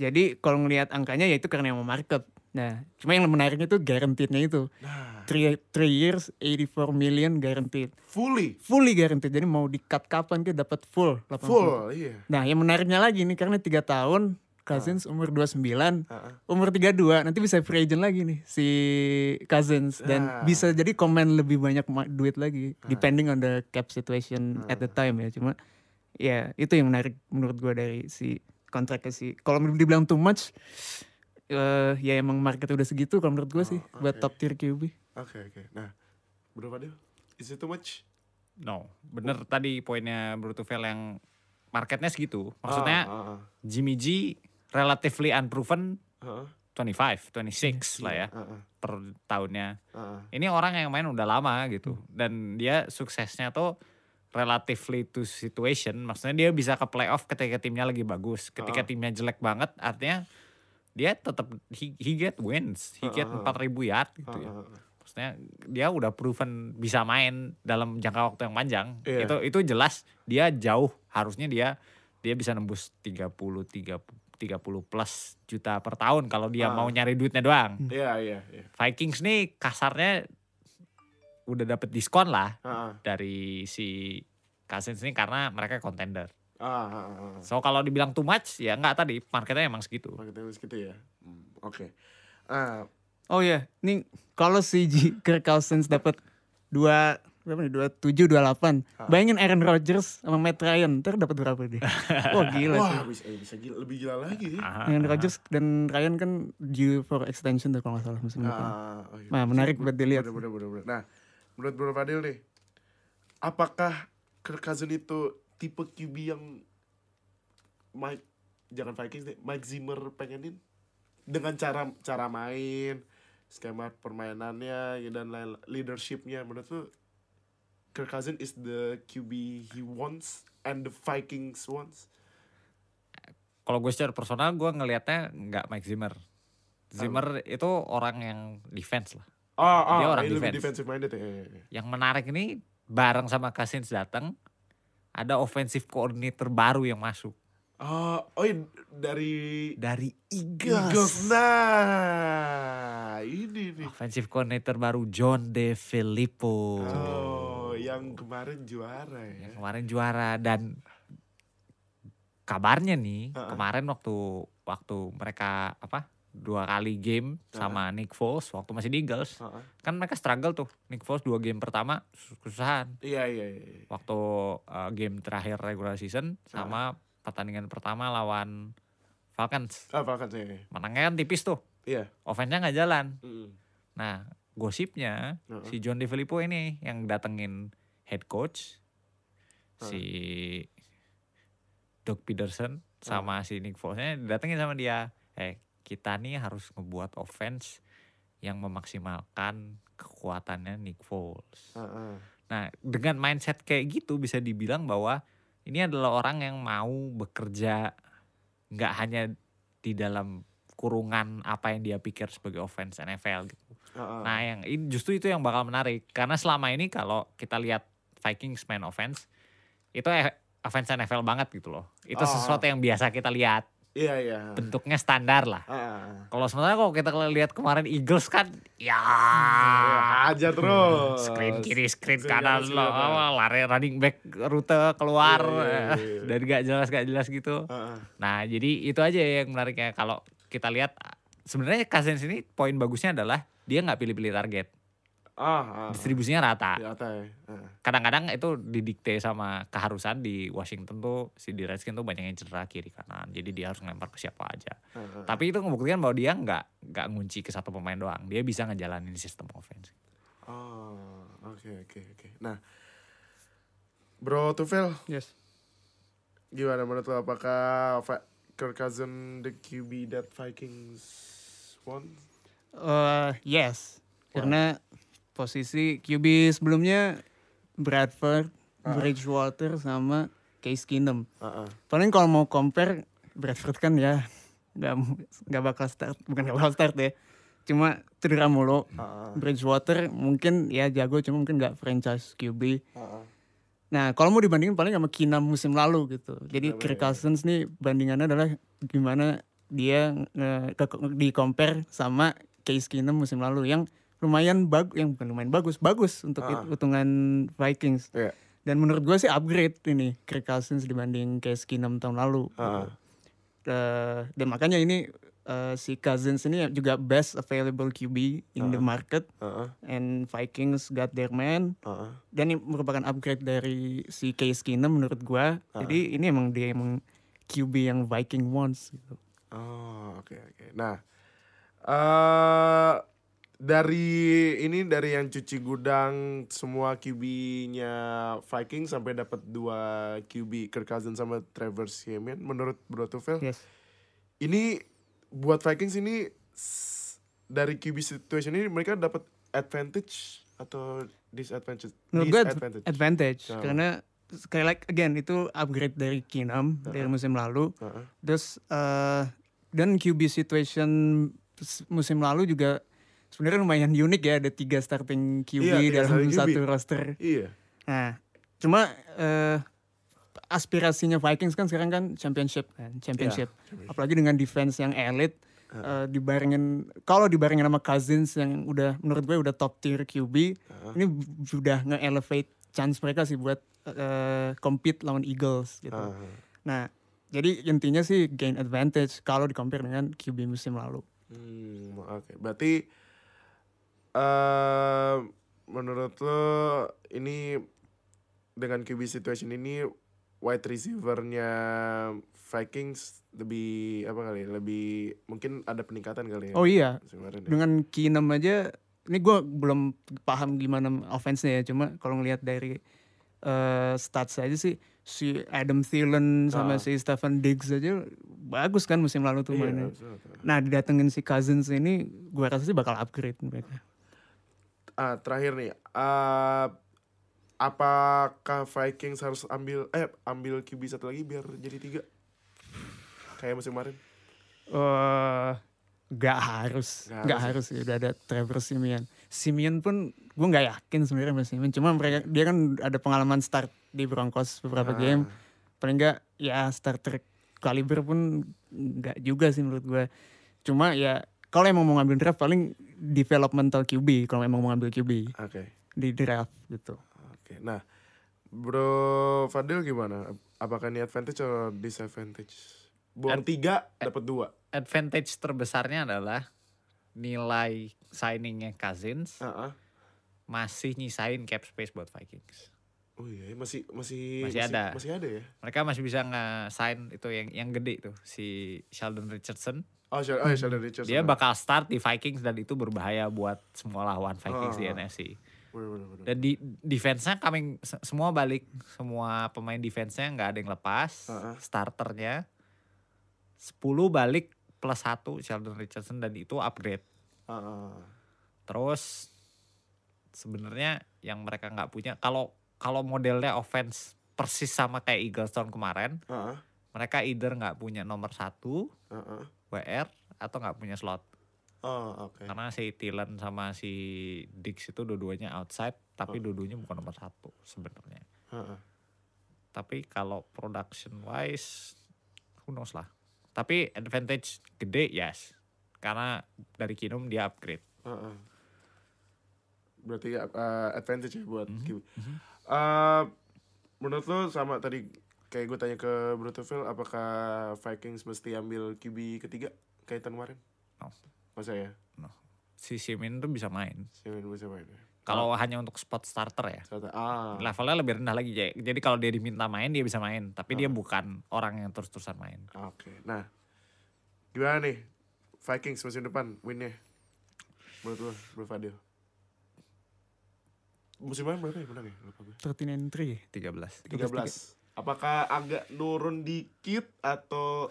Jadi kalau ngelihat angkanya ya itu karena yang mau market. Nah, cuma yang menariknya itu guaranteed-nya itu. Nah, 3 years 84 million guaranteed. fully Fully guaranteed. Jadi mau di-cut kapan dia dapat full 80. full iya. Nah, yang menariknya lagi nih karena tiga tahun Cousins umur 29, Ah, ah. umur 32 nanti bisa free agent lagi nih si Cousins dan Ah. bisa jadi komen lebih banyak duit lagi depending on the cap situation at the time ya. Cuma ya itu yang menarik menurut gua dari si kontraknya si kalau dibilang too much eh ya emang market udah segitu kalau menurut gua sih buat oke. top tier QB. Oke oke. Nah, Bro Fadil, is it too much? No, bener tadi poinnya Brutuvel yang marketnya segitu. Maksudnya Ah, ah, ah. Jimmy G relatively unproven Ah, 25, 26 lah ya ah, ah, per tahunnya. ah, ah. Ini orang yang main udah lama gitu dan dia suksesnya tuh relatively to situation. Maksudnya dia bisa ke playoff ketika timnya lagi bagus. Ketika Ah. timnya jelek banget artinya dia tetap he, he get wins, he get Ah, ah, ah. 4000 yard gitu ya. Ah, ah, ah. Maksudnya dia udah proven bisa main dalam jangka waktu yang panjang. Iya. Itu itu jelas dia jauh harusnya dia dia bisa nembus 30 30 30 plus juta per tahun kalau dia Ah. mau nyari duitnya doang. Iya iya iya. Vikings nih kasarnya udah dapet diskon lah Ah, dari si Cousins ini karena mereka contender. Ah, ah, ah, ah. So kalau dibilang too much ya nggak tadi marketnya emang segitu. Marketnya segitu ya. Hmm, Oke. Ah, Oh iya, nih kalau si G- Kirk Cousins dapat dua berapa nih? Dua tujuh, dua delapan. Bayangin Aaron Rodgers sama Matt Ryan, ntar dapat berapa dia? Wah gila sih. wah bisa eh, bisa gila, lebih gila lagi. Aha, Aaron. Rodgers dan Ryan kan due for extension tuh kalau nggak salah musim depan. Ah, oh iya. Nah, menarik buat dilihat. Bener, bener, bener, bener. Nah, menurut Bro Fadil nih, apakah Kirk Cousins itu tipe QB yang Mike jangan Vikings deh, Mike Zimmer pengenin dengan cara cara main, skema permainannya ya, dan lain leadershipnya menurut tuh Kirk Cousins is the QB he wants and the Vikings wants. Kalau gue secara personal gue ngelihatnya nggak Mike Zimmer. Zimmer itu orang yang defense lah. Oh, oh, Dia orang lebih defense. defensive minded ya. ya, ya. Yang menarik ini bareng sama Cousins datang ada offensive coordinator baru yang masuk Oh, oh iya, dari dari Eagles. Nah, ini nih. Offensive coordinator baru John De Filippo. Oh, yang kemarin juara ya. yang kemarin juara dan kabarnya nih Heeh. kemarin waktu waktu mereka apa dua kali game sama Nick Foles waktu masih di Eagles Heeh. kan mereka struggle tuh Nick Foles dua game pertama kesusahan Iya, iya, iya. waktu uh, game terakhir regular season sama pertandingan pertama lawan Falcons Ah, Falcons ya. menangnya kan tipis tuh Iya. offense-nya nggak jalan Mm. nah gosipnya Heeh. si John DeFilippo ini yang datengin head coach si Doug Peterson sama si Nick Foles-nya datengin sama dia eh kita nih harus ngebuat offense yang memaksimalkan kekuatannya Nick Foles. Heeh. Nah, dengan mindset kayak gitu bisa dibilang bahwa ini adalah orang yang mau bekerja nggak hanya di dalam kurungan apa yang dia pikir sebagai offense NFL gitu. Heeh. Nah, yang ini justru itu yang bakal menarik karena selama ini kalau kita lihat Vikings main offense itu eh, offense NFL banget gitu loh. Itu Oh. sesuatu yang biasa kita lihat, Iya iya. bentuknya standar lah. Heeh. Kalau sementara kalau kita lihat kemarin Eagles kan ya Ya, aja terus. screen kiri, screen Screen kanan kanan, lo, screen kanan. oh, lari running back rute keluar Iya, iya, eh, iya. dari gak jelas gak jelas gitu. Heeh. Nah jadi itu aja yang menariknya kalau kita lihat sebenarnya Cousins ini poin bagusnya adalah dia nggak pilih-pilih target, Ah, ah. distribusinya rata. Di atas ya. Heeh. Kadang-kadang itu didikte sama keharusan di Washington tuh si di Redskins tuh banyak yang cedera kiri kanan, jadi dia harus ngelempar ke siapa aja. Heeh. Tapi itu membuktikan bahwa dia nggak nggak ngunci ke satu pemain doang, dia bisa ngejalanin sistem offense. Oh, oke oke oke. Nah, Bro Tufel, Yes. gimana menurut lo apakah Kirk Cousins the QB that Vikings won? Eh, yes. Karena posisi QB sebelumnya Bradford, Bridgewater sama Case Keenum. Heeh. Paling kalau mau compare Bradford kan ya nggak nggak bakal start, bukan nggak bakal start ya. Cuma cedera mulu. Heeh. Bridgewater mungkin ya jago cuma mungkin nggak franchise QB. Heeh. Nah, kalau mau dibandingin paling sama Keenum musim lalu gitu. Jadi Kirk ya? Cousins nih bandingannya adalah gimana dia ke, di compare sama Case Keenum musim lalu yang lumayan bagus, yang bukan lumayan bagus, bagus untuk Ah. hitungan Vikings. Iya. Dan menurut gue sih upgrade ini Kirk Cousins dibanding Case Keenum tahun lalu. Ah. Eh, dan makanya ini eh, si Cousins ini juga best available QB in the market Heeh. and Vikings got their man Heeh. dan ini merupakan upgrade dari si Case Keenum menurut gua. Ah. Jadi ini emang dia emang QB yang Viking wants gitu. Oh, oke oke. Nah, eh dari ini dari yang cuci gudang semua QB-nya Viking sampai dapat dua QB Kirk Cousins sama Trevor Siemian menurut Bro Tufel. Yes. Ini buat Vikings ini dari QB situation ini mereka dapat advantage atau disadvantage? Menurut disadvantage. advantage Oh. karena sekali lagi again itu upgrade dari Keenum dari musim lalu. Heeh. Terus eh dan QB situation musim lalu juga sebenarnya lumayan unik ya ada tiga starting QB Iya, dalam starting QB. satu roster. Iya. Nah, cuma eh aspirasinya Vikings kan sekarang kan championship kan, championship. championship. Apalagi dengan defense yang elite eh, dibarengin kalau dibarengin sama Cousins yang udah menurut gue udah top tier QB, ini sudah nge-elevate chance mereka sih buat eh, compete lawan Eagles gitu. Ah. Nah, jadi intinya sih gain advantage kalau di compare dengan QB musim lalu. Hmm, oke. Berarti eh menurut lo ini dengan QB situation ini wide receiver-nya Vikings lebih apa kali? ya, Lebih mungkin ada peningkatan kali ya. Oh iya, musim kemarin ya? dengan Keenum aja ini gue belum paham gimana offense-nya ya cuma kalau ngelihat dari eh, stats aja sih si Adam Thielen sama Ah. si Stephen Diggs aja bagus kan musim lalu tuh Iya, mainnya. Nah didatengin si Cousins ini gue rasa sih bakal upgrade mereka. Ah, terakhir nih. ah, apakah Vikings harus ambil eh ambil QB satu lagi biar jadi tiga? Kayak musim kemarin. Eh gak harus, gak harus harus ya udah ada Trevor Simeon. Simeon pun gue nggak yakin sebenarnya sama Simeon. Cuma mereka dia kan ada pengalaman start di Broncos beberapa Ah. game. Paling nggak ya starter kaliber pun nggak juga sih menurut gue. Cuma ya kalau emang mau ngambil draft paling developmental QB kalau emang mau ngambil QB Oke. di draft gitu. Oke, nah, Bro Fadil gimana? Apakah ini advantage atau disadvantage? Buang tiga, dapat dua. Advantage terbesarnya adalah nilai signingnya Cousins Ah, ah. masih nyisain cap space buat Vikings. Oh iya, masih masih Masih ada. Masih ada ya? Mereka masih bisa nge-sign itu yang yang gede tuh si Sheldon Richardson. Oh, Sheldon, oh, ya, Sheldon Richardson. Dia bakal start di Vikings dan itu berbahaya buat semua lawan Vikings di Ah. NFC. Bener, bener, bener. Dan di defense-nya coming se- semua balik, semua pemain defense-nya nggak ada yang lepas. Ah, ah. Starternya 10 balik plus satu Sheldon Richardson dan itu upgrade. Ah, Terus sebenarnya yang mereka nggak punya kalau kalau modelnya offense persis sama kayak Eagles tahun kemarin, ah, ah, mereka either nggak punya nomor satu ah, ah. WR atau nggak punya slot. Oh, oke. Karena si Thielen sama si Dix itu dua-duanya outside, tapi dua-duanya bukan nomor satu sebenarnya. Ah, ah. Tapi kalau production wise, who knows lah. Tapi advantage gede yes, karena dari Kinum dia upgrade. Ah, ah. Berarti uh, advantage ya buat Mhm, QB. Uh, menurut lo sama tadi kayak gue tanya ke Brutoville apakah Vikings mesti ambil QB ketiga kayak tahun kemarin? No. Masa ya? Si Simin tuh bisa main. Yang bisa main? ya? Kalau hanya untuk spot starter ya. Ternyata, ah, Levelnya lebih rendah lagi. Jadi jadi kalau dia diminta main dia bisa main, tapi dia Ah. bukan orang yang terus-terusan main. oke. Nah, gimana nih Vikings musim depan winnya? Menurut lo, Bro Fadil? Musim depan berapa ya menang ya? Lupa gue. 13 and 3 13. 13. Apakah agak nurun dikit atau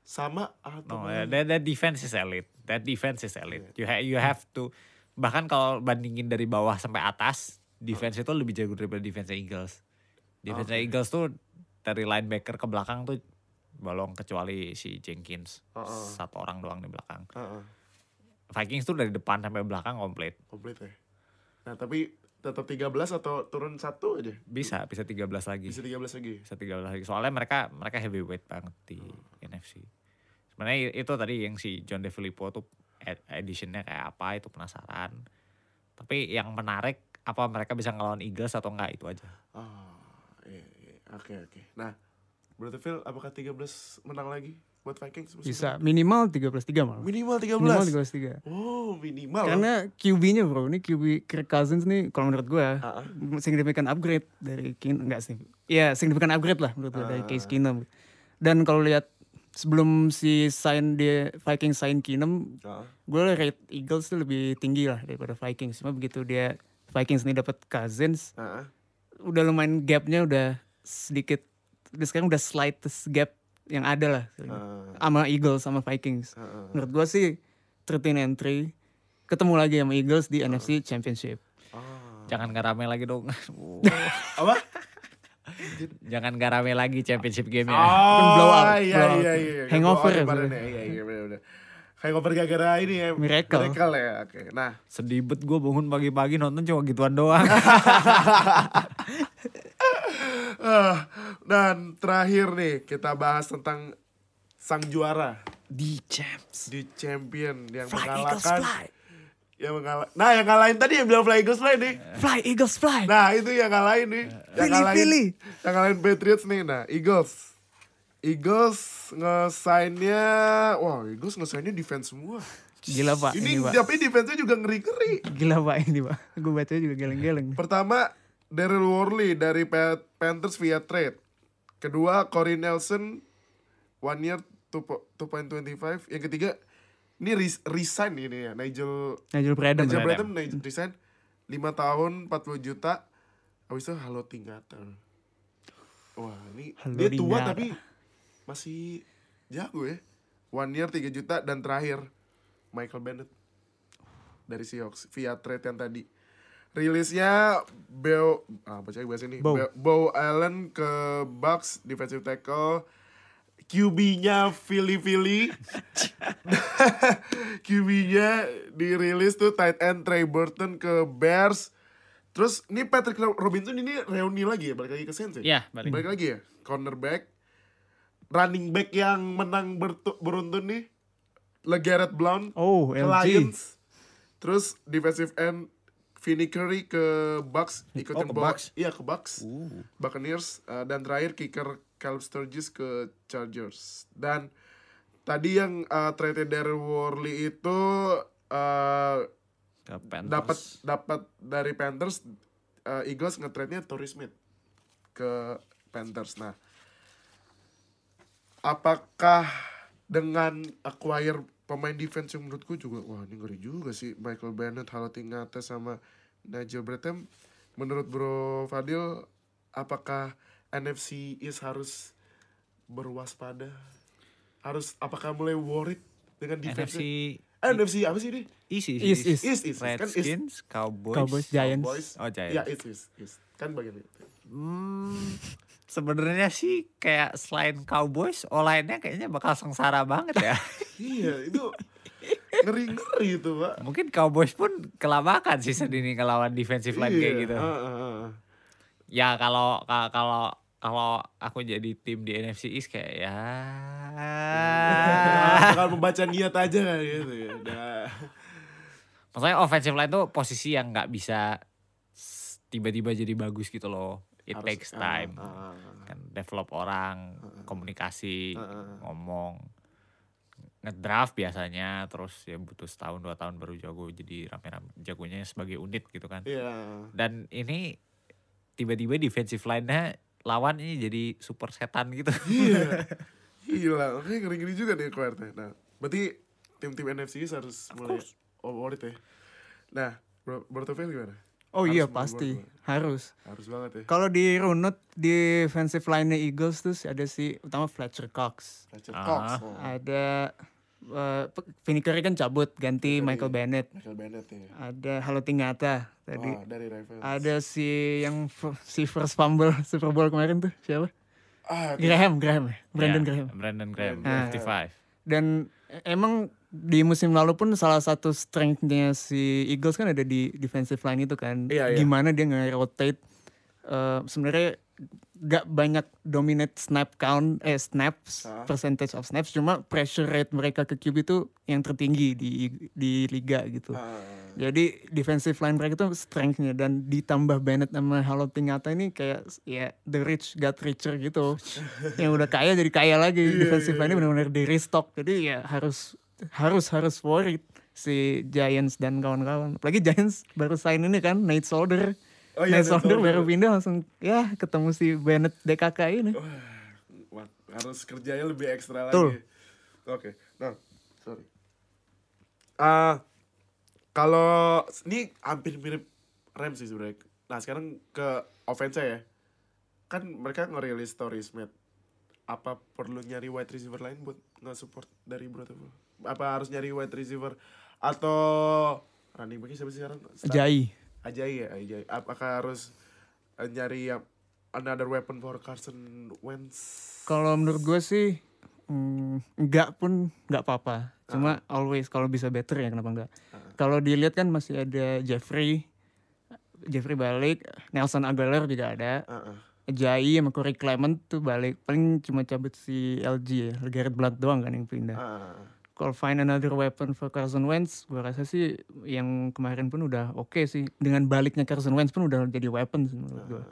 sama atau No, malah- that, that defense is elite. That defense is elite. You ha- you have to bahkan kalau bandingin dari bawah sampai atas, defense itu lebih jago daripada defense Eagles. Defense Oke. Eagles tuh dari linebacker ke belakang tuh bolong kecuali si Jenkins. Oh, oh. Satu orang doang di belakang. Ah, ah. Vikings tuh dari depan sampai belakang komplit. komplit ya. Nah, tapi tetap 13 atau turun satu aja? Bisa, bisa 13 lagi. Bisa 13 lagi. Bisa 13 lagi. Soalnya mereka mereka heavyweight banget di NFC. Sebenarnya itu tadi yang si John DeFilippo tuh ed- editionnya kayak apa itu penasaran. Tapi yang menarik apa mereka bisa ngelawan Eagles atau enggak itu aja. Ah, iya, iya. Oke, oke. Nah, Brother Phil, apakah 13 menang lagi buat Vikings? musim Bisa depan? minimal 13-3 malah. Minimal 13. Minimal 13-3. Oh, minimal. Karena QB-nya bro, ini QB Kirk Cousins nih kalau menurut gua Ah, ah. signifikan upgrade dari Kin enggak sih. Iya, signifikan upgrade lah menurut gua dari Ah. Case Keenum. Dan kalau lihat sebelum si sign dia Vikings sign Keenum, Ah, gue rate Eagles tuh lebih tinggi lah daripada Vikings. Cuma begitu dia Vikings nih dapat Cousins, ah, ah. udah lumayan gapnya udah sedikit. Udah sekarang udah slightest gap yang ada lah Ah, sama Eagles sama Vikings. ah. Menurut gue sih 13 and 3 ketemu lagi sama Eagles di NFC Championship. Ah. Jangan gak rame lagi dong. Apa? Jangan gak rame lagi championship game ya. Oh, blow out, iya, blow out. iya, iya. Hangover ya, ya. Iya, iya, bener, bener. Hangover gara-gara ini ya. Miracle. Miracle ya, oke. Nah, Sedih bet gue bangun pagi-pagi nonton cuma gituan doang. ah, dan terakhir nih kita bahas tentang sang juara Di Champs. di champion yang Fly Eagles mengalahkan fly. yang mengalah nah yang ngalahin tadi yang bilang fly Eagles fly nih Fly Eagles fly. nah itu yang ngalahin nih yang Philly, ngalahin Philly. yang ngalahin Patriots nih nah Eagles Eagles nge-sign-nya wah Eagles nge-sign-nya defense semua Gila pak ini, ini, pak. tapi defense-nya juga ngeri-ngeri Gila pak ini pak. Gue baca juga geleng-geleng. Pertama, Daryl Worley dari Pa- Panthers via trade. Kedua, Corey Nelson one year 2.25. Yang ketiga, ini res- resign ini ya, Nigel Nigel Bradham. Nigel Bradham. Bradham Nigel resign 5 tahun 40 juta. Habis itu halo tingkatan. Wah, ini Halo dia tua tapi masih jago ya. One year 3 juta dan terakhir Michael Bennett dari Seahawks via trade yang tadi. Rilisnya Bo ah, baca bahasa ini. Bo. Bo. Allen ke Bucks defensive tackle. QB-nya Philly Philly. QB-nya dirilis tuh tight end Trey Burton ke Bears. Terus ini Patrick Robinson ini reuni lagi ya balik lagi ke Saints ya? Iya, balik. Balik lagi ya cornerback. Running back yang menang beruntun nih LeGarrette Blount Oh, LG. Lions. Terus defensive end Curry ke Bucks ikutin Oh, ke bawa- Bucks. Iya ke Bucks. Buccaneers uh, dan terakhir kicker Caleb Sturgis ke Chargers. Dan tadi yang uh, trade dari Worley itu uh, Panthers. dapat dapat dari Panthers uh, Eagles nge-trade-nya Torrey Smith ke Panthers. Nah, apakah dengan acquire pemain defense yang menurutku juga wah ini ngeri juga sih Michael Bennett, Halatingate sama Nigel Bradham menurut Bro Fadil apakah NFC East harus berwaspada harus apakah mulai worried dengan defense NFC eh NFC apa sih ini East, East, East, East. East. East, East, kan East. Redskins, Cowboys. Cowboys, Giants. Boys Oh, Giants. ya East, East, East. kan bagian itu Hmm, sebenarnya sih kayak selain Cowboys, olainnya kayaknya bakal sengsara banget ya. iya itu ngeri ngeri itu pak Mungkin Cowboys pun kelabakan season ini ngelawan defensive line kayak Iya, gitu. ah, ah, ah. Ya kalau ka- kalau kalau aku jadi tim di NFC East kayak ya Bakal membaca niat aja kan gitu ya. Udah. Maksudnya offensive line tuh posisi yang nggak bisa tiba-tiba jadi bagus gitu loh. It Harus- takes time. ah, ah, Kan develop orang, komunikasi, ah, ah. ngomong. Ngedraft biasanya terus ya butuh setahun dua tahun baru jago jadi rame-rame jagonya sebagai unit gitu kan. Iya. Dan ini tiba-tiba defensive line-nya lawan ini jadi super setan gitu. Iya. Gila, makanya ngeri-ngeri juga nih Querte. Nah, berarti tim-tim NFC harus mulai favorit ya. Nah, Bro, Bortofel gimana? Oh Harus iya pasti Bortofel. harus. Harus banget ya. Kalau di runut defensive line-nya Eagles tuh ada si utama Fletcher Cox. Fletcher Ah. Cox. Oh. Ada uh, Vinny Curry kan cabut ganti Curry. Michael Bennett. Michael Bennett ya. Ada Halo Tingata tadi. Wah, dari Ravens. Ada si yang si first fumble Super Bowl kemarin tuh siapa? Ah, Graham, Graham ya. Brandon Ya, Graham. Brandon Graham, Ah. 55. Dan e- emang di musim lalu pun salah satu strength-nya si Eagles kan ada di defensive line itu kan. Iya, iya. Gimana dia nge-rotate eh, sebenarnya gak banyak dominate snap count eh snaps Ah. percentage of snaps cuma pressure rate mereka ke QB itu yang tertinggi di di liga gitu. ah, Jadi defensive line mereka itu strength-nya dan ditambah Bennett sama Halo Tingata ini kayak ya the rich got richer gitu. yang udah kaya jadi kaya lagi. Iya, defensive iya, line-nya benar-benar di restock. Jadi ya harus harus harus worried si Giants dan kawan-kawan. Apalagi Giants baru sign ini kan Nate Solder. Oh iya, Nate Solder baru pindah langsung ya ketemu si Bennett DKK ini. Wah, harus kerjanya lebih ekstra lagi. Oke, nah, sorry. Ah, kalau ini hampir mirip Rams sih sebenarnya. Nah sekarang ke offense ya, kan mereka ngerilis Torrey Smith. Apa perlu nyari wide receiver lain buat nge-support dari Brother? Apa harus nyari wide receiver atau running backnya siapa sih sekarang? Start- Jai. Ajay ya, Ajay. Apakah harus eh, nyari yang another weapon for Carson Wentz? Kalau menurut gue sih mm, enggak pun nggak apa-apa. Cuma always kalau bisa better ya kenapa enggak. Kalau dilihat kan masih ada Jeffrey, Jeffrey balik, Nelson Aguilar juga ada. Ah, ah. Jai sama Corey Clement tuh balik. Paling cuma cabut si LG ya, Garrett Blunt doang kan yang pindah. Ah, Kalau find another weapon for Carson Wentz, gue rasa sih yang kemarin pun udah oke sih. Dengan baliknya Carson Wentz pun udah jadi weapon sih menurut gue.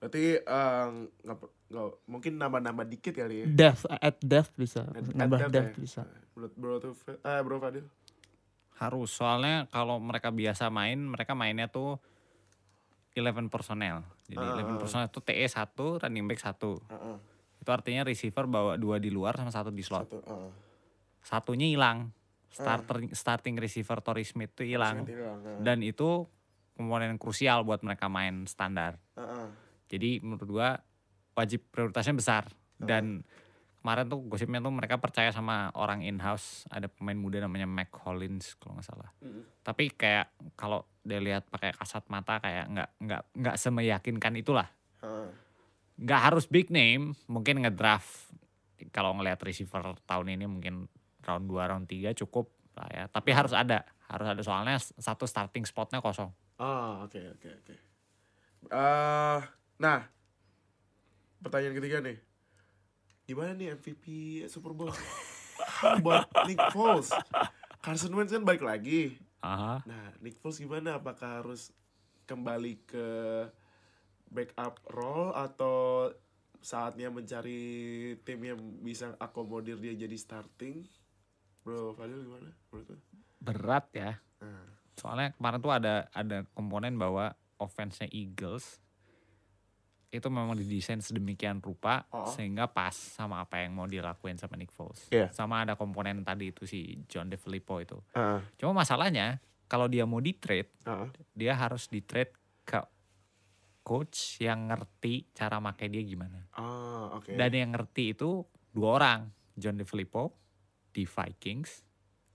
Berarti eh, nggak per- nggak- mungkin nambah-nambah dikit kali ya. Depth, at depth bisa. At- at Nambah depth depth ya? bisa. Menurut Bro tuh, eh Bro Fadil. Harus, soalnya kalau mereka biasa main, mereka mainnya tuh 11 personel. Jadi Ah, 11 ah. personel itu TE 1, running back 1. Ah, ah. Itu artinya receiver bawa dua di luar sama satu di slot. Satu. ah, ah. Satunya hilang. Starter, Starting receiver Torrey Smith tuh hilang. Ah. Dan itu komponen krusial buat mereka main standar. Ah, ah. Jadi menurut gua wajib prioritasnya besar. Dan kemarin tuh gosipnya tuh mereka percaya sama orang in-house. Ada pemain muda namanya Mac Hollins kalau nggak salah. Mm. Tapi kayak kalau dia lihat pakai kasat mata kayak nggak nggak nggak semeyakinkan itulah. Ah, Nggak harus big name, mungkin ngedraft kalau ngelihat receiver tahun ini mungkin round 2, round 3 cukup lah ya. Tapi harus ada, harus ada soalnya satu starting spotnya kosong. Ah, oke oke oke. Eh, nah, pertanyaan ketiga nih. Gimana nih MVP Super Bowl? Buat Nick Foles. Carson Wentz kan balik lagi. Aha. Nah, Nick Foles gimana? Apakah harus kembali ke backup role atau saatnya mencari tim yang bisa akomodir dia jadi starting? Bro, Fadil gimana? Menurut? Berat ya. Nah, Soalnya kemarin tuh ada ada komponen bahwa offense-nya Eagles itu memang didesain sedemikian rupa Oh. sehingga pas sama apa yang mau dilakuin sama Nick Foles. Iya. Sama ada komponen tadi itu si John DeFilippo itu. ah, Cuma masalahnya kalau dia mau di trade, ah, dia harus di trade ke coach yang ngerti cara pakai dia gimana. ah, oke. Dan yang ngerti itu dua orang, John DeFilippo di Vikings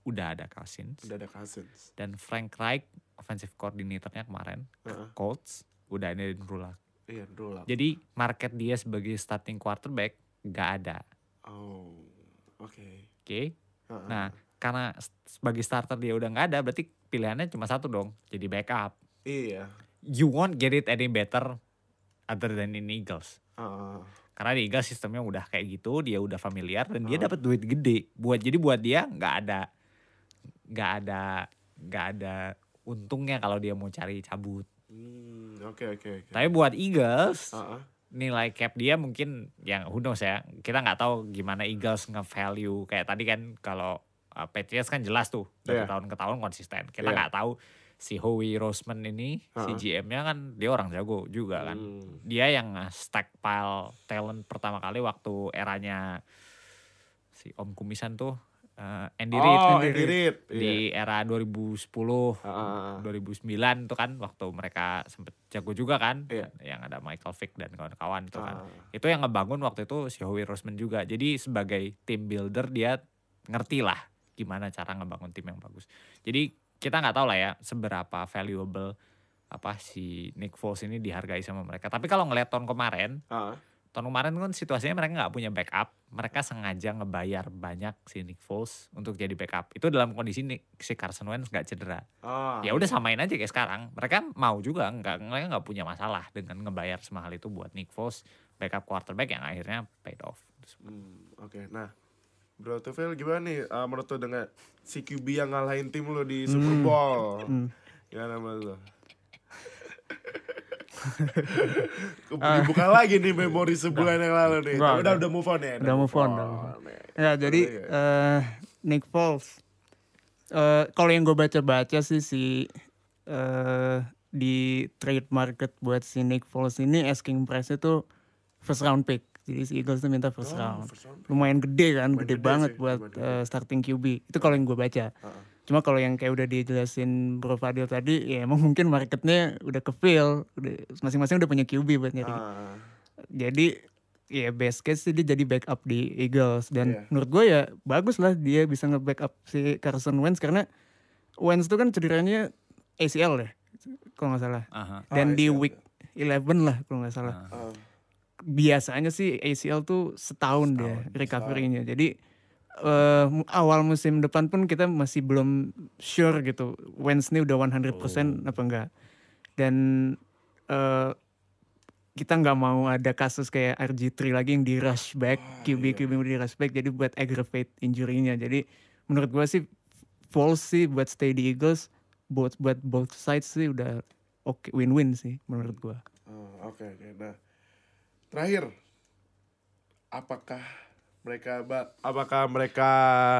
udah ada Cousins Udah ada Cousins. dan Frank Reich offensive coordinatornya kemarin Heeh. Colts udah ada di Rulak. Iya. Jadi market dia sebagai starting quarterback nggak ada. Oh, oke. Oke. Heeh. Nah, karena sebagai starter dia udah nggak ada, berarti pilihannya cuma satu dong, jadi backup. Iya. You won't get it any better other than in Eagles. Heeh. Karena di Eagles sistemnya udah kayak gitu, dia udah familiar dan dia Ah. dapat duit gede. Buat jadi buat dia nggak ada nggak ada nggak ada untungnya kalau dia mau cari cabut. Hmm, oke oke oke. Tapi buat Eagles Heeh. nilai cap dia mungkin yang who knows ya. Kita nggak tahu gimana Eagles nge-value kayak tadi kan kalau uh, Patriots kan jelas tuh dari Iya. tahun ke tahun konsisten. Kita Iya. nggak tahu si Howie Roseman ini si Uh-uh. GM-nya kan dia orang jago juga kan. Hmm. Dia yang stack pile talent pertama kali waktu eranya si Om Kumisan tuh uh, Andy Reid Oh, Andy Reid. Di era 2010 Heeh. 2009 itu kan waktu mereka sempet jago juga kan Iya. yang ada Michael Vick dan kawan-kawan itu kan Ah. itu yang ngebangun waktu itu si Howie Roseman juga jadi sebagai team builder dia ngerti lah gimana cara ngebangun tim yang bagus jadi kita nggak tahu lah ya seberapa valuable apa si Nick Foles ini dihargai sama mereka tapi kalau ngeliat tahun kemarin Heeh. tahun kemarin kan situasinya mereka nggak punya backup mereka sengaja ngebayar banyak si Nick Foles untuk jadi backup itu dalam kondisi Nick- si Carson Wentz nggak cedera Ah. ya udah samain aja kayak sekarang mereka mau juga nggak mereka nggak punya masalah dengan ngebayar semahal itu buat Nick Foles backup quarterback yang akhirnya paid off Hmm, oke. Nah, Bro Tufel gimana nih uh, menurut lo dengan si QB yang ngalahin tim lo di Super Hmm. Bowl? Hmm. Gimana menurut lo? Dibuka lagi nih memori sebulan yang lalu nih. Tapi udah udah. move on ya. Udah move on, udah move on. nih. Ya jadi eh Nick Foles. eh kalau yang gue baca-baca sih si eh di trade market buat si Nick Foles ini asking price itu first round pick. Jadi si Eagles tuh minta first Oh, round. first round. Lumayan gede kan, Lumayan gede gede banget sih, buat eh, starting QB. Itu kalau yang gue baca. Heeh. Cuma kalau yang kayak udah dijelasin Bro Fadil tadi, ya emang mungkin marketnya udah ke fill. Masing-masing udah punya QB buat nyari Ah, jadi ya best case sih dia jadi backup di Eagles dan Iya. menurut gue ya bagus lah dia bisa nge-backup si Carson Wentz karena Wentz tuh kan cederanya ACL ya kalau nggak salah Aha. dan Ah, di ACL. week 11 lah kalau nggak salah Ah. ah. Biasanya sih ACL tuh setahun, Setahun, recovery-nya jadi mu- awal musim depan pun kita masih belum sure gitu Wentz ini udah 100% Oh. apa enggak dan eh, kita nggak mau ada kasus kayak RG3 lagi yang di rush back Ah, QB iya. QB di rush back jadi buat aggravate injury-nya jadi menurut gua sih Foles sih buat stay di Eagles buat buat both sides sih udah oke win-win sih menurut gua Oh, Oke oke. Nah, terakhir, apakah mereka apakah mereka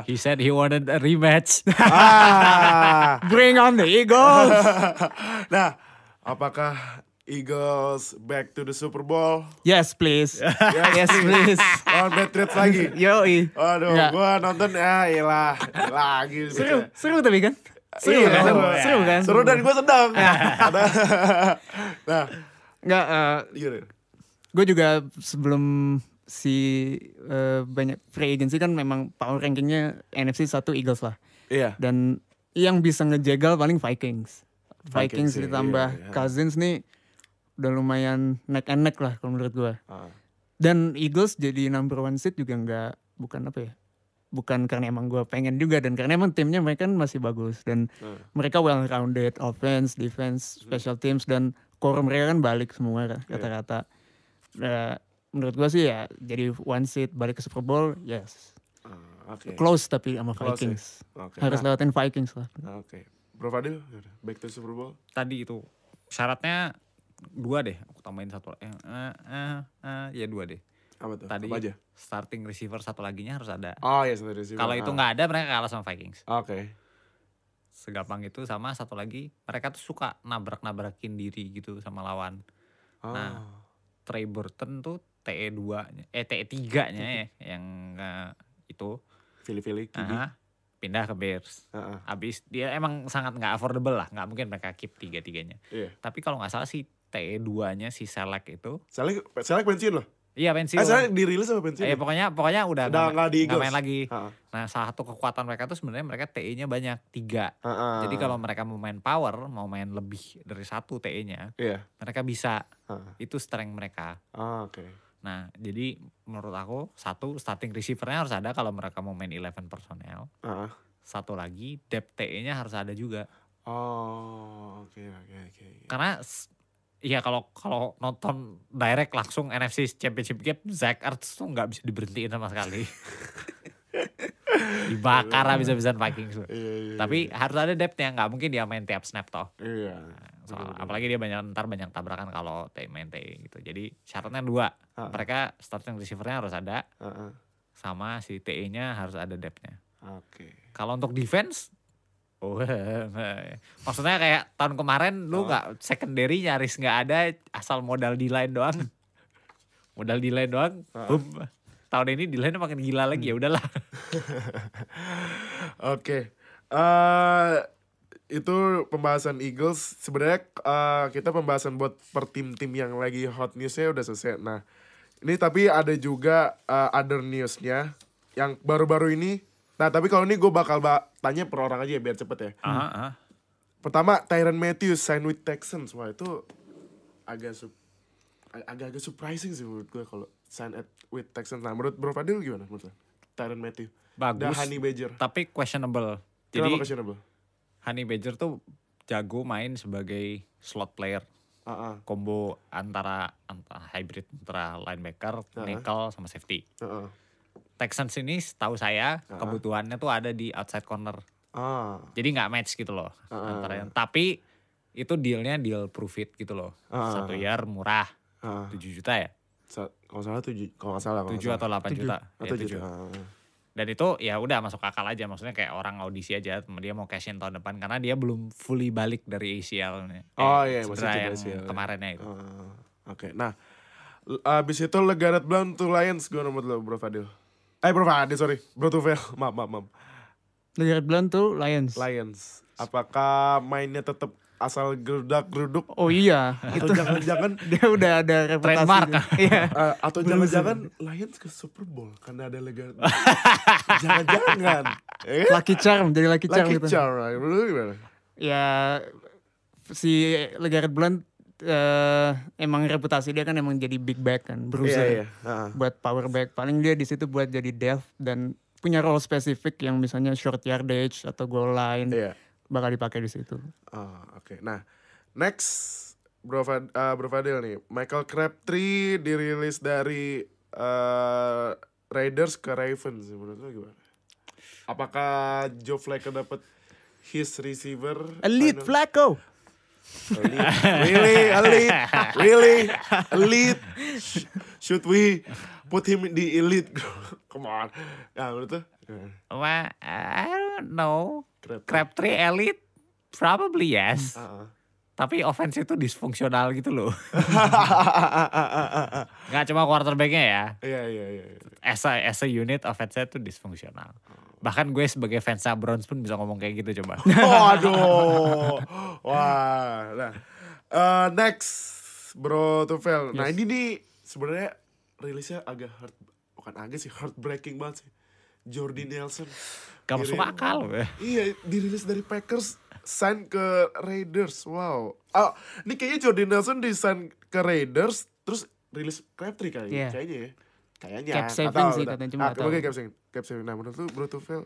he said he wanted a rematch ah Bring on the Eagles. nah apakah Eagles back to the Super Bowl yes, please. yes, please. lawan Patriots lagi Yoi. Aduh, Ya. gua nonton ya ilah lagi Seru, seru tapi kan? Seru Iya, kan? seru, Seru, ya. kan? seru dan gue sedang nah Enggak, eh, gini gue juga sebelum si eh, banyak free agency kan memang power rankingnya NFC satu Eagles lah. iya Dan yang bisa ngejegal paling Vikings. Vikings, Vikings, ditambah iya, iya. Cousins nih udah lumayan neck and neck lah kalau menurut gue. Ah, Dan Eagles jadi number one seed juga nggak bukan apa ya? Bukan karena emang gue pengen juga dan karena emang timnya mereka kan masih bagus dan Hmm. mereka well rounded offense, defense, special teams dan core mereka kan balik semua Iya. Nah, menurut gue sih ya jadi one seed balik ke Super Bowl, yes. ah, oke. Close tapi sama Close ya? Vikings. oke. Harus Nah, lewatin Vikings lah. oke. Bro Fadil back to Super Bowl. Tadi itu syaratnya dua deh. Aku tambahin satu eh, eh, eh, eh, ya dua deh. Apa tuh? Tadi apa aja? starting receiver satu laginya harus ada. Oh iya sendiri sih kalau itu nggak ada mereka kalah sama Vikings. Oke. Segampang itu sama satu lagi mereka tuh suka nabrak-nabrakin diri gitu sama lawan. Ah, Nah, Trey Burton tuh TE 2 nya eh TE 3 nya ya yang eh, itu. Philly-Philly QB aha, pindah ke Bears. Ah, ah, habis dia emang sangat nggak affordable lah nggak mungkin mereka keep tiga-tiganya. Iya. Tapi kalau nggak salah sih TE 2 nya si Select itu Selek Selek pensiun loh Iya Eh, pensiun. sekarang dirilis apa pensiun? Eh, pokoknya pokoknya udah, Udah nggak di Eagles. main lagi. Ha, Nah salah satu kekuatan mereka tuh sebenarnya mereka TE-nya banyak tiga. ha, ha. Jadi kalau mereka mau main power, mau main lebih dari satu TE-nya, Iya. mereka bisa. Ha. Itu strength mereka. Ah, oke. Nah jadi menurut aku satu starting receiver-nya harus ada kalau mereka mau main 11 personnel. Ah. Satu lagi depth TE-nya harus ada juga. Oh, oke oke oke. Karena s- Iya kalau kalau nonton direct langsung NFC Championship Game Zach Ertz tuh nggak bisa diberhentiin sama sekali. Dibakar habis-habisan Vikings. tuh. Iya, iya. Tapi harus ada depth-nya, nggak mungkin dia main tiap snap toh. iya. Soal- Betul, betul. apalagi dia banyak ntar banyak tabrakan kalau T main T gitu. Jadi syaratnya dua. Ah. Mereka starting receiver-nya harus ada Ah, ah. sama si TE-nya harus ada depth-nya. Oke. Kalau untuk defense maksudnya kayak tahun kemarin lu Oh. nggak secondary nyaris nggak ada asal modal di line doang. modal di line doang. Ah. boom. Tahun ini di line makin gila lagi ya udahlah. Oke. Eh itu pembahasan Eagles. Sebenarnya eh, kita pembahasan buat per tim-tim yang lagi hot newsnya udah selesai. Nah, ini tapi ada juga eh, other newsnya yang baru-baru ini. Nah, tapi kalau ini gue bakal ba- tanya per orang aja ya biar cepet ya. Aha, aha. Pertama, Tyron Matthews sign with Texans. Wah, itu agak sup- ag- agak-agak surprising sih menurut gue kalau sign at with Texans. Nah, menurut Bro Fadil gimana menurut lo? Tyron Matthews. Dan Bagus. Honey Badger. Tapi questionable. Kenapa Jadi questionable? Honey Badger tuh jago main sebagai slot player. Ah, Combo antara antara hybrid antara linebacker, Ah. nickel sama safety. ah. Texans ini setahu saya Ah. kebutuhannya tuh ada di outside corner. Ah, Jadi nggak match gitu loh Ah. antara yang tapi itu dealnya deal proof it gitu loh. Ah. Satu year murah ah. 7 juta ya. Sa- kalau salah tujuh, kalau nggak salah. 7 nggak atau salah. 8 juta. Ya, Atau tujuh. tujuh. Ah. Dan itu ya udah masuk akal aja maksudnya kayak orang audisi aja dia mau cash in tahun depan karena dia belum fully balik dari ACL-nya. Oh, iya, masih yang ACL, ya. kemarinnya itu. Ah, Oke, nah. l- Abis itu Legaret Blount to Lions gue nomor lo Bro Fadil. Eh Bro Fadil sorry, Bro Tufel. maaf maaf maaf. Dari Blunt tuh Lions. Lions. Apakah mainnya tetap asal gerudak geruduk Oh iya, atau itu jangan-jangan dia udah ada reputasi. Trademark. Iya. eh, atau jangan-jangan Lions ke Super Bowl karena ada Legaret. Blount? jangan-jangan. Eh? Lucky Charm, jadi Lucky Charm Lucky gitu. Charm. Menurut gimana? Ya si Legarrette Blunt eh, emang reputasi dia kan emang jadi big back kan, bruiser. Iya, iya. Ah. Buat power back. Paling dia di situ buat jadi depth dan punya role spesifik yang misalnya short yardage atau goal line Iya. bakal dipakai di situ. Ah, oke. Nah, next Bro, Fad, ah, Bro Fadil nih, Michael Crabtree dirilis dari eh, Raiders ke Ravens. Menurut lo gimana? Apakah Joe Flacco dapat his receiver? Elite final? Flacco. Really? Elite? Really? Elite? Sh- Should we put him di elite? Come on. Ya, menurut gimana? Well, I don't know. Crabtree. Elite probably yes. Ah, ah. Tapi offense itu disfungsional gitu loh. Nggak cuma quarterbacknya ya. Iya, iya, iya. iya. As a, as a unit offense itu disfungsional. Bahkan gue sebagai fans Browns pun bisa ngomong kayak gitu coba. Waduh. Wah. Nah, eh, next Bro Tufel. Nah, Yes. ini nih sebenarnya rilisnya agak heart bukan agak sih heartbreaking banget sih. Jordi Nelson. Gak masuk akal. Iya, dirilis dari Packers sign ke Raiders. Wow. Oh, ini kayaknya Jordi Nelson design ke Raiders terus rilis Crabtree kayaknya. Iya. Kayaknya ya. Kayaknya. Cap saving sih katanya, cuma Ah, cap saving. Cap saving. Nah, menurut lu Bro Tufel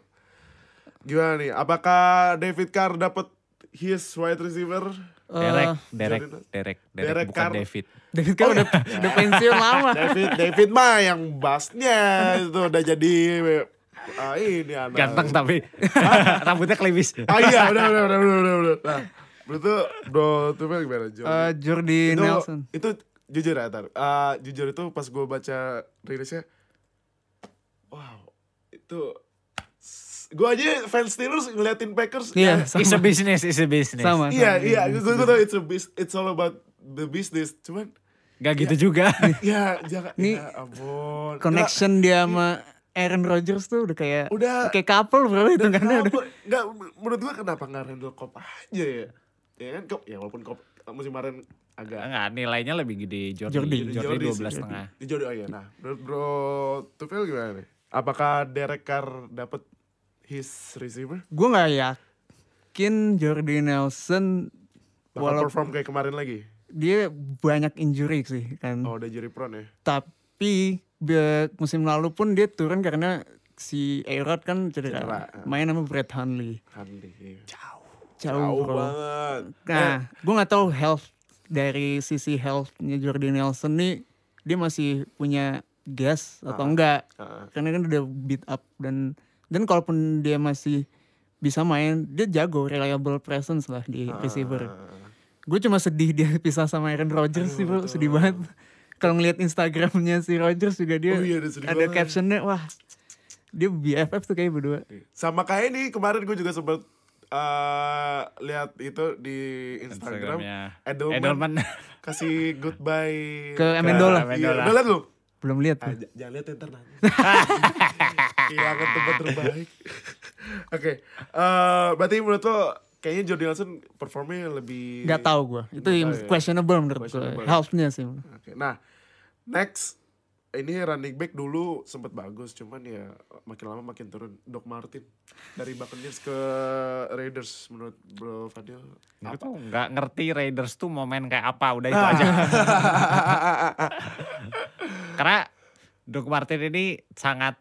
gimana nih? Apakah David Carr dapat his wide receiver? Derek, Eh, Derek, Derek, Derek, Derek bukan Carr. David. David kan udah, udah pensiun lama. David David mah yang bassnya itu udah jadi ah, ini anak. Ganteng tapi rambutnya klimis. Ah iya, udah udah udah udah udah. Nah, lu Bro Tufel gimana? Jordi? Eh, Jordi itu, Nelson. itu jujur ya tar Eh, jujur itu pas gue baca rilisnya wow itu gue aja fans Steelers ngeliatin Packers Iya, ya, It's a business, it's a business. Sama. iya sama. iya gue gue tau it's a bus- it's all about the business cuman Gak gitu juga. ya jangan Nih, ya ampun Connection dia sama Aaron Rodgers tuh udah kayak Udah- kayak couple bro itu kan udah. nggak menurut gue kenapa nggak Randall Cobb aja ya ya kan Cobb ya walaupun Cobb musim kemarin agak Enggak, nilainya lebih gede Jordi. Jordi. Jordi, Jordi dua belas Jordi. setengah. Di Jordi oh iya. Nah, menurut Bro Tufel gimana nih? Apakah Derek Carr dapat his receiver? Gue nggak yakin Jordi Nelson Bakal perform kayak kemarin lagi? dia banyak injury sih kan. Oh, udah jadi prone ya? Tapi musim lalu pun dia turun karena si Aerod kan cedera. Cedera. Main sama Brett Hundley. Handy. Iya. Jauh, Jauh bro. banget. Nah, gue nggak tahu health dari sisi healthnya Jordi Nelson nih dia masih punya gas atau Ah. enggak? Ah. Karena kan udah beat up dan dan kalaupun dia masih bisa main, dia jago, reliable presence lah di receiver. Ah. Gue cuma sedih dia pisah sama Aaron Rodgers sih bro, sedih banget. Kalau ngeliat Instagramnya si Rodgers juga dia Oh iya, ada banget. captionnya, wah dia BFF tuh kayak berdua. Sama kayak ini kemarin gue juga sempet eh lihat itu di Instagram Instagramnya. Edelman, Edelman. kasih goodbye Ke Amendola. Iya, Amendola. udah liat lu? Belum lihat Ah, jangan lihat ntar nangis. Kehilangan tempat terbaik. Oke, eh, berarti menurut lo kayaknya Jordi Nelson performnya lebih Gak tahu gue, itu tahu ya. questionable menurut gue. Healthnya sih. Oke, nah next ini running back dulu sempat bagus, cuman ya makin lama makin turun. Doc Martin dari Buccaneers ke Raiders menurut Bro Fadil. Gue tuh nggak ngerti Raiders tuh mau main kayak apa, udah Ah. itu aja. Karena Doc Martin ini sangat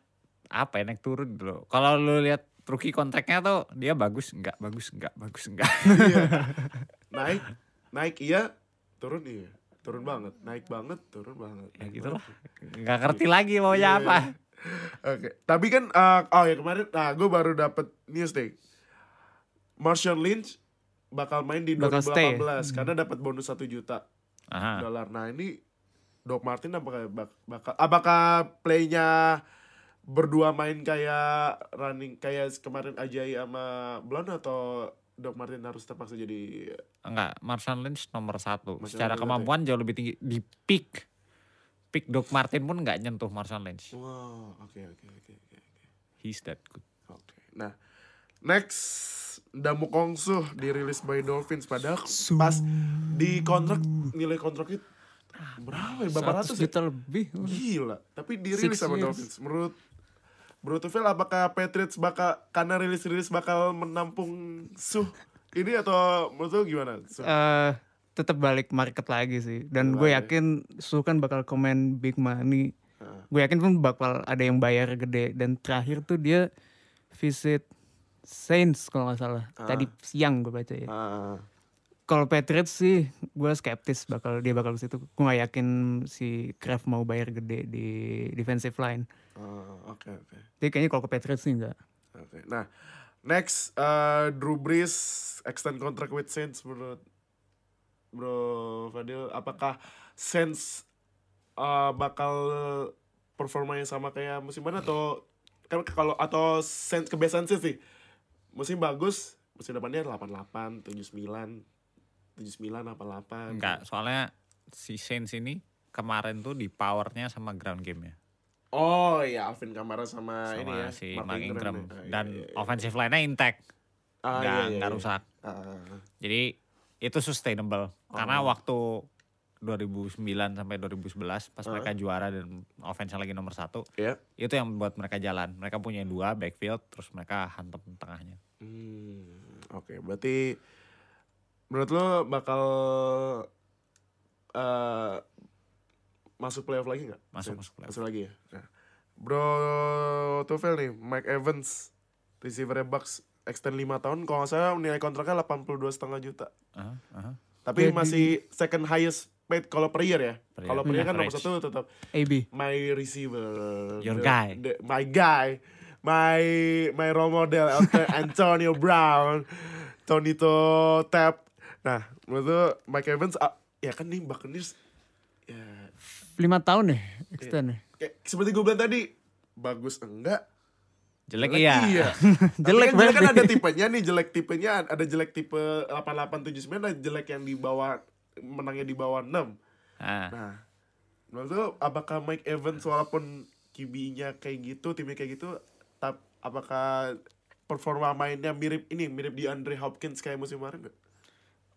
apa ya naik turun dulu. Kalau lu lihat rookie kontraknya tuh dia bagus enggak, bagus enggak, bagus enggak. Iya. naik, naik iya, turun iya. Turun banget, naik banget, turun banget. ya gitu lah. Nggak ngerti lagi maunya Iya. apa. Oke, tapi kan eh, oh ya kemarin nah gue baru dapet news deh. Marshawn Lynch bakal main di Bakal 2018 stay ya? karena dapat bonus 1 juta dolar. Nah, ini Doc Martin apakah bak- bakal apakah playnya berdua main kayak running kayak kemarin Ajay sama Blon atau Doc Martin harus terpaksa jadi Enggak, Marshawn Lynch nomor satu. Marshawn Secara Lynch kemampuan jauh lebih tinggi. Di pick, pick Doc Martin pun nggak nyentuh Marshawn Lynch. wow, oke oke oke oke. He's that good. Oke. Nah, next Damu Kongsu dirilis by Dolphins padahal pas di kontrak nilai kontraknya berapa ya? Berapa 100 ratus ya? juta lebih. Gila. Tapi dirilis Six sama years. Dolphins. Menurut Bro Tufel apakah Patriots bakal karena rilis-rilis bakal menampung Suh ini atau menurut lu gimana? Suh? eh tetap balik market lagi sih. Dan gue yakin Su kan bakal komen big money. Heeh. Gue yakin pun bakal ada yang bayar gede. Dan terakhir tuh dia visit Saints kalau nggak salah. Tadi siang gue baca ya. Ah, Kalau Patriots sih gue skeptis bakal dia bakal ke situ. Gue gak yakin si Kraft mau bayar gede di defensive line. Ah, Oke oke. Jadi kayaknya kalau ke Patriots sih enggak. Oke. Nah, next eh, Drew Brees extend contract with Saints menurut Bro Fadil apakah Saints eh, bakal performanya sama kayak musim mana atau kan kalau atau Saints kebiasaan sih sih musim bagus musim depannya 88 79 79 88 Enggak, soalnya si Saints ini kemarin tuh di powernya sama ground game ya. Oh iya Alvin Kamara sama, Sama ini ya si Mark Ingram. ya. Ah, iya, Dan iya, iya. offensive line-nya intact. Ah, Nggak, iya, iya, nggak iya. rusak. Ah, ah, ah. Jadi itu sustainable. Karena Oh. waktu 2009 sampai 2011 pas mereka juara dan offense lagi nomor satu Iya. itu yang membuat mereka jalan mereka punya dua backfield terus mereka hantem tengahnya Hmm, oke, berarti menurut lo bakal eh masuk playoff lagi nggak? Masuk, masuk playoff. Masuk lagi ya. Nah, Bro Tufel nih, Mike Evans, receiver Bucks extend 5 tahun, kalau nggak salah nilai kontraknya 82 setengah juta. Aha, aha. Tapi Jadi- masih second highest paid kalau per year ya. Kalau per year kan nomor Average. satu tetap AB. my receiver, Your the- guy. the- my guy, my my role model Ant- Antonio Brown, Tonito Tap. Nah, menurut Mike Evans ah, ya kan nih Buccaneers Lima tahun nih extend nih. kayak seperti gue bilang tadi bagus enggak? Jelek iya. Tapi Jelek kan, jelek kan ada tipenya nih jelek tipenya ada jelek tipe 8879 ada jelek yang di bawah menangnya di bawah 6 Nah, Nah, menurut lu apakah Mike Evans walaupun QB-nya kayak gitu, timnya kayak gitu, tap, apakah performa mainnya mirip ini, mirip di Andre Hopkins kayak musim kemarin gak?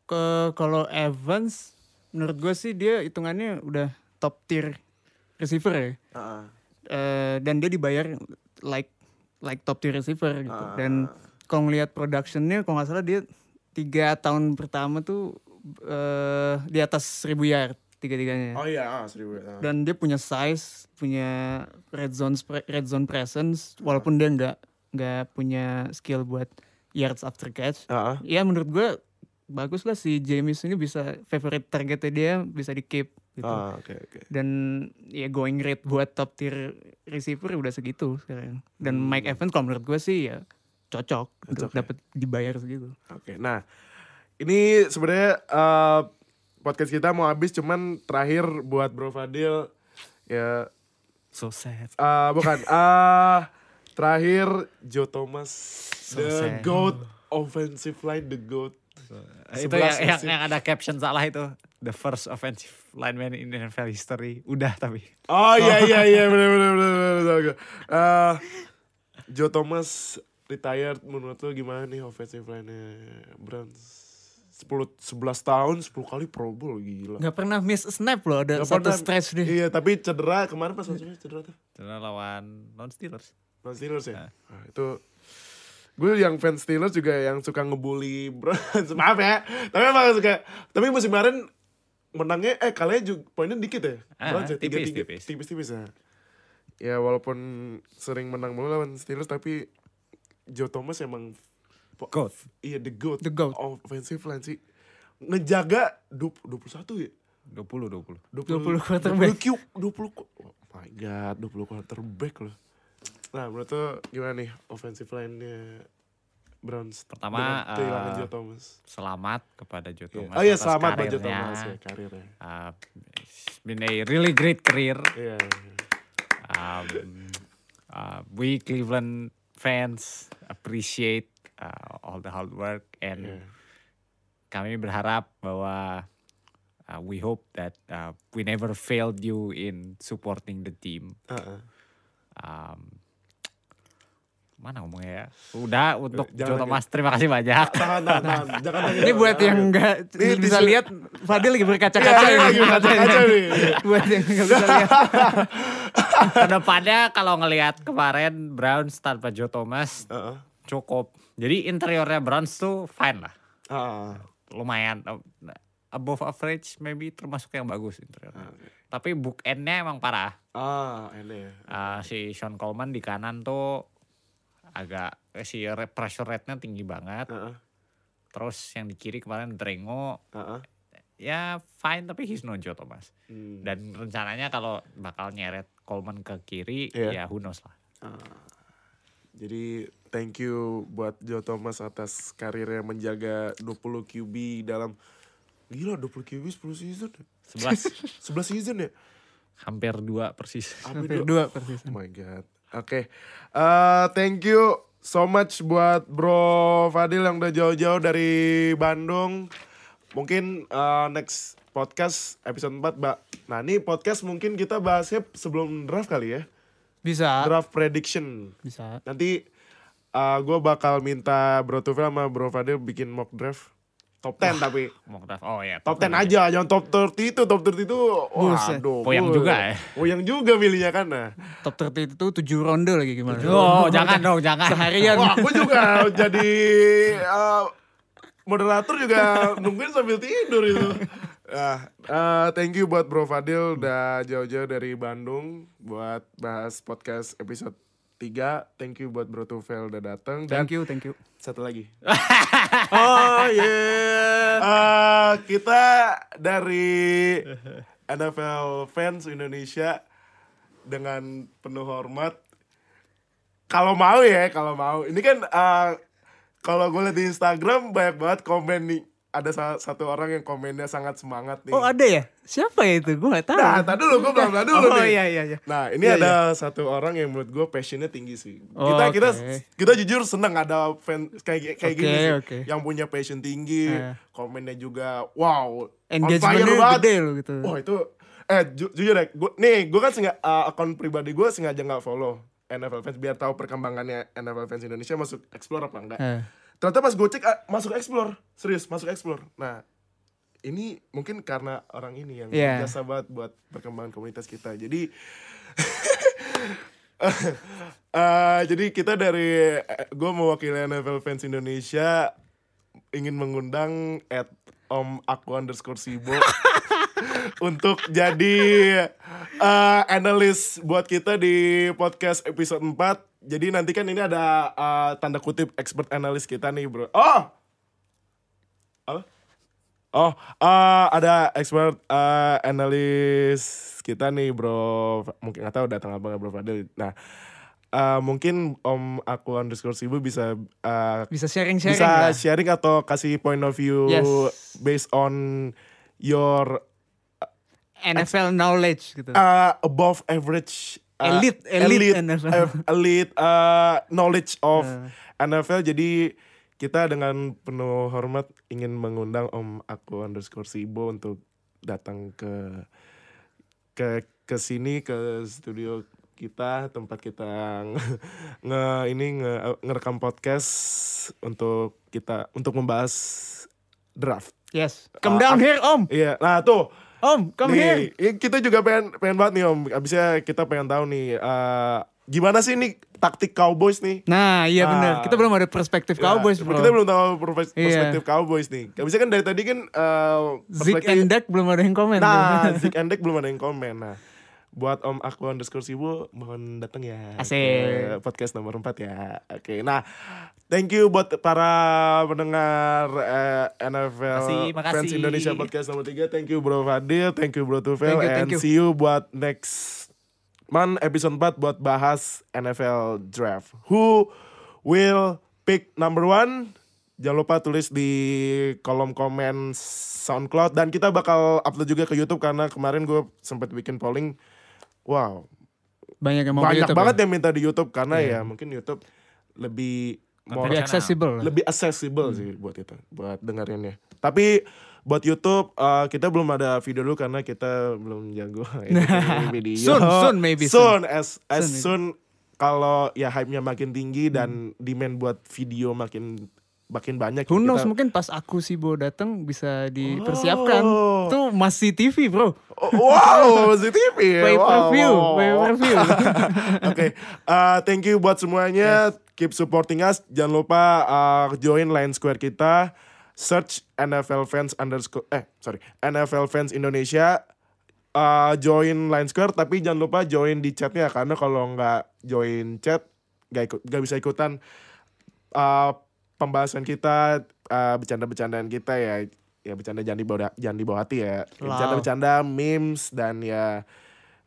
ke kalau Evans menurut gue sih dia hitungannya udah top tier receiver ya. Ah, Eh, dan dia dibayar like like top tier receiver gitu. Dan kalau ngelihat productionnya kalau nggak salah dia tiga tahun pertama tuh eh di atas 1000 yard tiga-tiganya. Oh iya, ah, seribu. ah. Dan dia punya size, punya red zone red zone presence walaupun dia nggak nggak punya skill buat yards after catch. Ah, ah. Ya menurut gue bagus lah si James ini bisa favorite targetnya dia bisa di keep gitu. Ah, oke oke. Dan ya going rate buat top tier receiver udah segitu sekarang. Dan Hmm. Mike Evans kalau menurut gue sih ya cocok, untuk ya? dapat dibayar segitu. Oke, nah ini sebenarnya eh, podcast kita mau habis, cuman terakhir buat Bro Fadil ya So sad. eh, bukan eh terakhir Joe Thomas the sad. goat offensive line the goat. Itu 11 yang, yang, yang ada caption salah itu. The first offensive lineman in NFL history. Udah tapi. Oh iya iya iya benar benar benar benar. benar. Eh, Joe Thomas retired menurut lo gimana nih offensive line-nya Browns? 10 11 tahun 10 kali Pro Bowl gila. Nggak pernah miss snap loh ada Nggak satu pernah- stretch deh. Iya, tapi cedera kemarin pas cedera tuh. Karena lawan non Steelers. Non Steelers ya? Nah. Nah, itu gue yang fans Steelers juga yang suka ngebully Browns. Maaf ya. Tapi emang suka. Tapi musim kemarin menangnya eh kalahnya juga poinnya dikit ya. Ah, Browns ya tiga tipis, tiga tipis. tipis tipis ya. Ya walaupun sering menang mulu lawan Steelers tapi Joe Thomas emang Goat. Iya the goat. The GOAT. Offensive line sih. Ngejaga 20, 21 ya. 20 20. 20 quarterback. 20 Q, 20 qu- Oh my god, 20 quarterback loh. Nah, menurut lo gimana nih offensive line-nya Browns? Pertama, kehilangan Joe Thomas. Selamat kepada Joe Iya. Thomas. Oh iya, selamat buat Joe. Thomas ya, karirnya. Uh, it's been a really great career. Iya. Um, uh, we Cleveland fans appreciate uh, all the hard work and Iya. kami berharap bahwa uh, we hope that uh, we never failed you in supporting the team. Heeh. Um, mana ngomongnya ya? Udah untuk jangan Joe lagi. Thomas terima kasih banyak. Tahan, tahan, tahan. Jangan lagi. Ini buat yang nggak Ini bisa lihat Fadil lagi berkaca-kaca Iya, ini. lagi kaca-kaca nih. buat yang nggak bisa lihat. Ke depannya kalau ngelihat kemarin Browns tanpa Joe Thomas cukup. Jadi interiornya Browns tuh fine lah. Ah. lumayan uh, above average maybe termasuk yang bagus interiornya. Tapi bookendnya emang parah. Ah, ini ya. Uh, si Sean Coleman di kanan tuh agak eh, si re- pressure rate-nya tinggi banget. Heeh. Terus yang di kiri kemarin Drengo Heeh. ya fine tapi he's no Joe Thomas. Hmm. Dan rencananya kalau bakal nyeret Coleman ke kiri Iya. ya who knows lah. Jadi thank you buat Joe Thomas atas karirnya menjaga 20 QB dalam Gila 20 QB 10 season 11 11 season ya hampir dua persis. Hampir dua- dua persis. Oh my god Oke. Eh, Thank you so much buat bro Fadil yang udah jauh-jauh dari Bandung. Mungkin eh, next podcast episode 4 mbak Nah ini podcast mungkin kita bahasnya sebelum draft kali ya. Bisa. Draft prediction. Bisa. Nanti uh, gue bakal minta Bro Tufel sama Bro Fadil bikin mock draft top 10 tapi Mock draft. Oh ya. top 10 aja jangan top 30 itu top 30 itu waduh Poyang bu- juga ya? Poyang juga milihnya kan nah Top 30 itu 7 ronde lagi gimana? Oh, jangan dong, jangan. Seharian. wah aku juga jadi uh, moderator juga nungguin sambil tidur itu Nah, uh, thank you buat Bro Fadil udah jauh-jauh dari Bandung buat bahas podcast episode 3. Thank you buat Bro Tufel udah datang dan Thank you, thank you. satu lagi. oh yeah. kita dari NFL fans Indonesia dengan penuh hormat. Kalau mau ya, kalau mau. Ini kan eh, kalau gue lihat di Instagram banyak banget komen nih. Ada sa- satu orang yang komennya sangat semangat nih. Oh ada ya? Siapa ya itu? Gue gak tahu. Nah, tadi dulu gue bilang dulu oh nih. iya iya iya. Nah, ini Iya, ada satu orang yang menurut gue passionnya tinggi sih. Oh, kita kita oke. kita jujur seneng ada fan kayak kayak Oke, gini sih, oke. yang punya passion tinggi, Eh. komennya juga wow, Engagementnya gede loh gitu. Wah itu, eh ju- jujur ya, gua, nih gue kan sengaja akun pribadi gue sengaja nggak follow NFL fans biar tahu perkembangannya NFL fans Indonesia masuk explore apa enggak. Eh. Ternyata pas gue cek ah, masuk explore, serius masuk explore. Nah ini mungkin karena orang ini yang Iya. berjasa banget buat perkembangan komunitas kita. Jadi eh, jadi kita dari gue mewakili NFL fans Indonesia ingin mengundang at Om Aku underscore Sibo untuk jadi eh, analis buat kita di podcast episode 4. Jadi nanti kan ini ada eh, tanda kutip expert analis kita nih bro. Oh! Apa? Oh, eh, ada expert eh, analis kita nih bro. Mungkin nggak tahu datang apa nggak bro Fadil. Nah, eh, mungkin Om Aku underscore Sibo bisa eh, Bisa sharing-sharing bisa lah. sharing atau kasih point of view Yes. based on your NFL knowledge gitu. uh, above average uh, Elite- elite NFL. uh, elite uh, knowledge of Uh. NFL jadi kita dengan penuh hormat ingin mengundang Om Aku underscore Sibo untuk datang ke ke ke sini ke studio kita tempat kita nge, ini nge, ngerekam podcast untuk kita untuk membahas draft. yes. Come Ah, down ah. here, Om. Iya, nah tuh Om, come here. nih, ya kita juga pengen pengen banget nih Om. Abisnya kita pengen tahu nih eh, gimana sih nih taktik Cowboys nih? Nah, iya benar. Ah. Kita belum ada perspektif Ya, Cowboys, bro. Kita belum tahu Iya. perspektif Cowboys nih. Abisnya kan dari tadi kan eh, Zeke and Dak belum ada yang komen. Nah. Zik and Dek belum ada yang komen. Nah, buat Om Aku underscore Sibu, mohon datang ya. Asik. ke podcast nomor 4 ya. Oke, nah thank you buat para pendengar eh, NFL Makasih, makasih. Fans Indonesia podcast nomor 3. Thank you Bro Fadil, thank you Bro Tufel, Thank you, and thank you. see you buat next month episode 4 buat bahas NFL Draft. Who will pick number one? Jangan lupa tulis di kolom komen SoundCloud dan kita bakal upload juga ke YouTube karena kemarin gue sempat bikin polling. Wow, Banyak yang mau banyak YouTube, banget ya? yang minta di YouTube karena ya mungkin YouTube lebih more- Lebih Channel. accessible. lebih accessible sih buat itu, buat dengerinnya. Tapi buat YouTube eh, kita belum ada video dulu karena kita belum jago editing video. Soon, soon, maybe soon as as Soon, soon kalau ya hype-nya makin tinggi Hmm. dan demand buat video makin makin banyak. Who ya knows, kita- mungkin pas aku Sibo datang bisa dipersiapkan. Oh. Tuh masih TV, bro. Oh, wow, masih TV ya. Pay per view, wow. pay per view. Oke, uh, thank you buat semuanya. Keep supporting us. Jangan lupa uh, join Line Square kita. Search NFL fans underscore eh sorry NFL fans Indonesia. Uh, join Line Square tapi jangan lupa join di chatnya karena kalau nggak join chat nggak ikut nggak bisa ikutan uh, pembahasan kita uh, bercanda-bercandaan kita ya ya bercanda jangan dibawa jangan dibawa hati ya Wow. bercanda-bercanda memes dan ya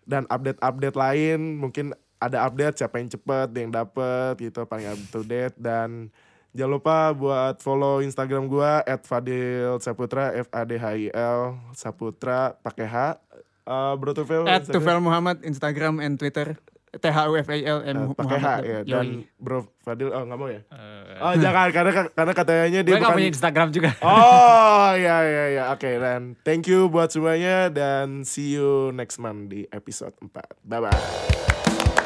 dan update-update lain mungkin ada update siapa yang cepet yang dapet gitu paling up to date. Dan jangan lupa buat follow Instagram gua @fadil saputra f a d h i l saputra pakai h. Uh, bro Tufel At Instagram? Tufel Muhammad, Instagram and Twitter. T H U F A L M Uh, pakai H ya. Yoi. dan bro Fadil oh nggak mau ya? Eh, oh jangan karena karena katanya dia bukan punya Instagram juga. Oh ya ya ya oke dan thank you buat semuanya dan see you next month di episode 4 bye bye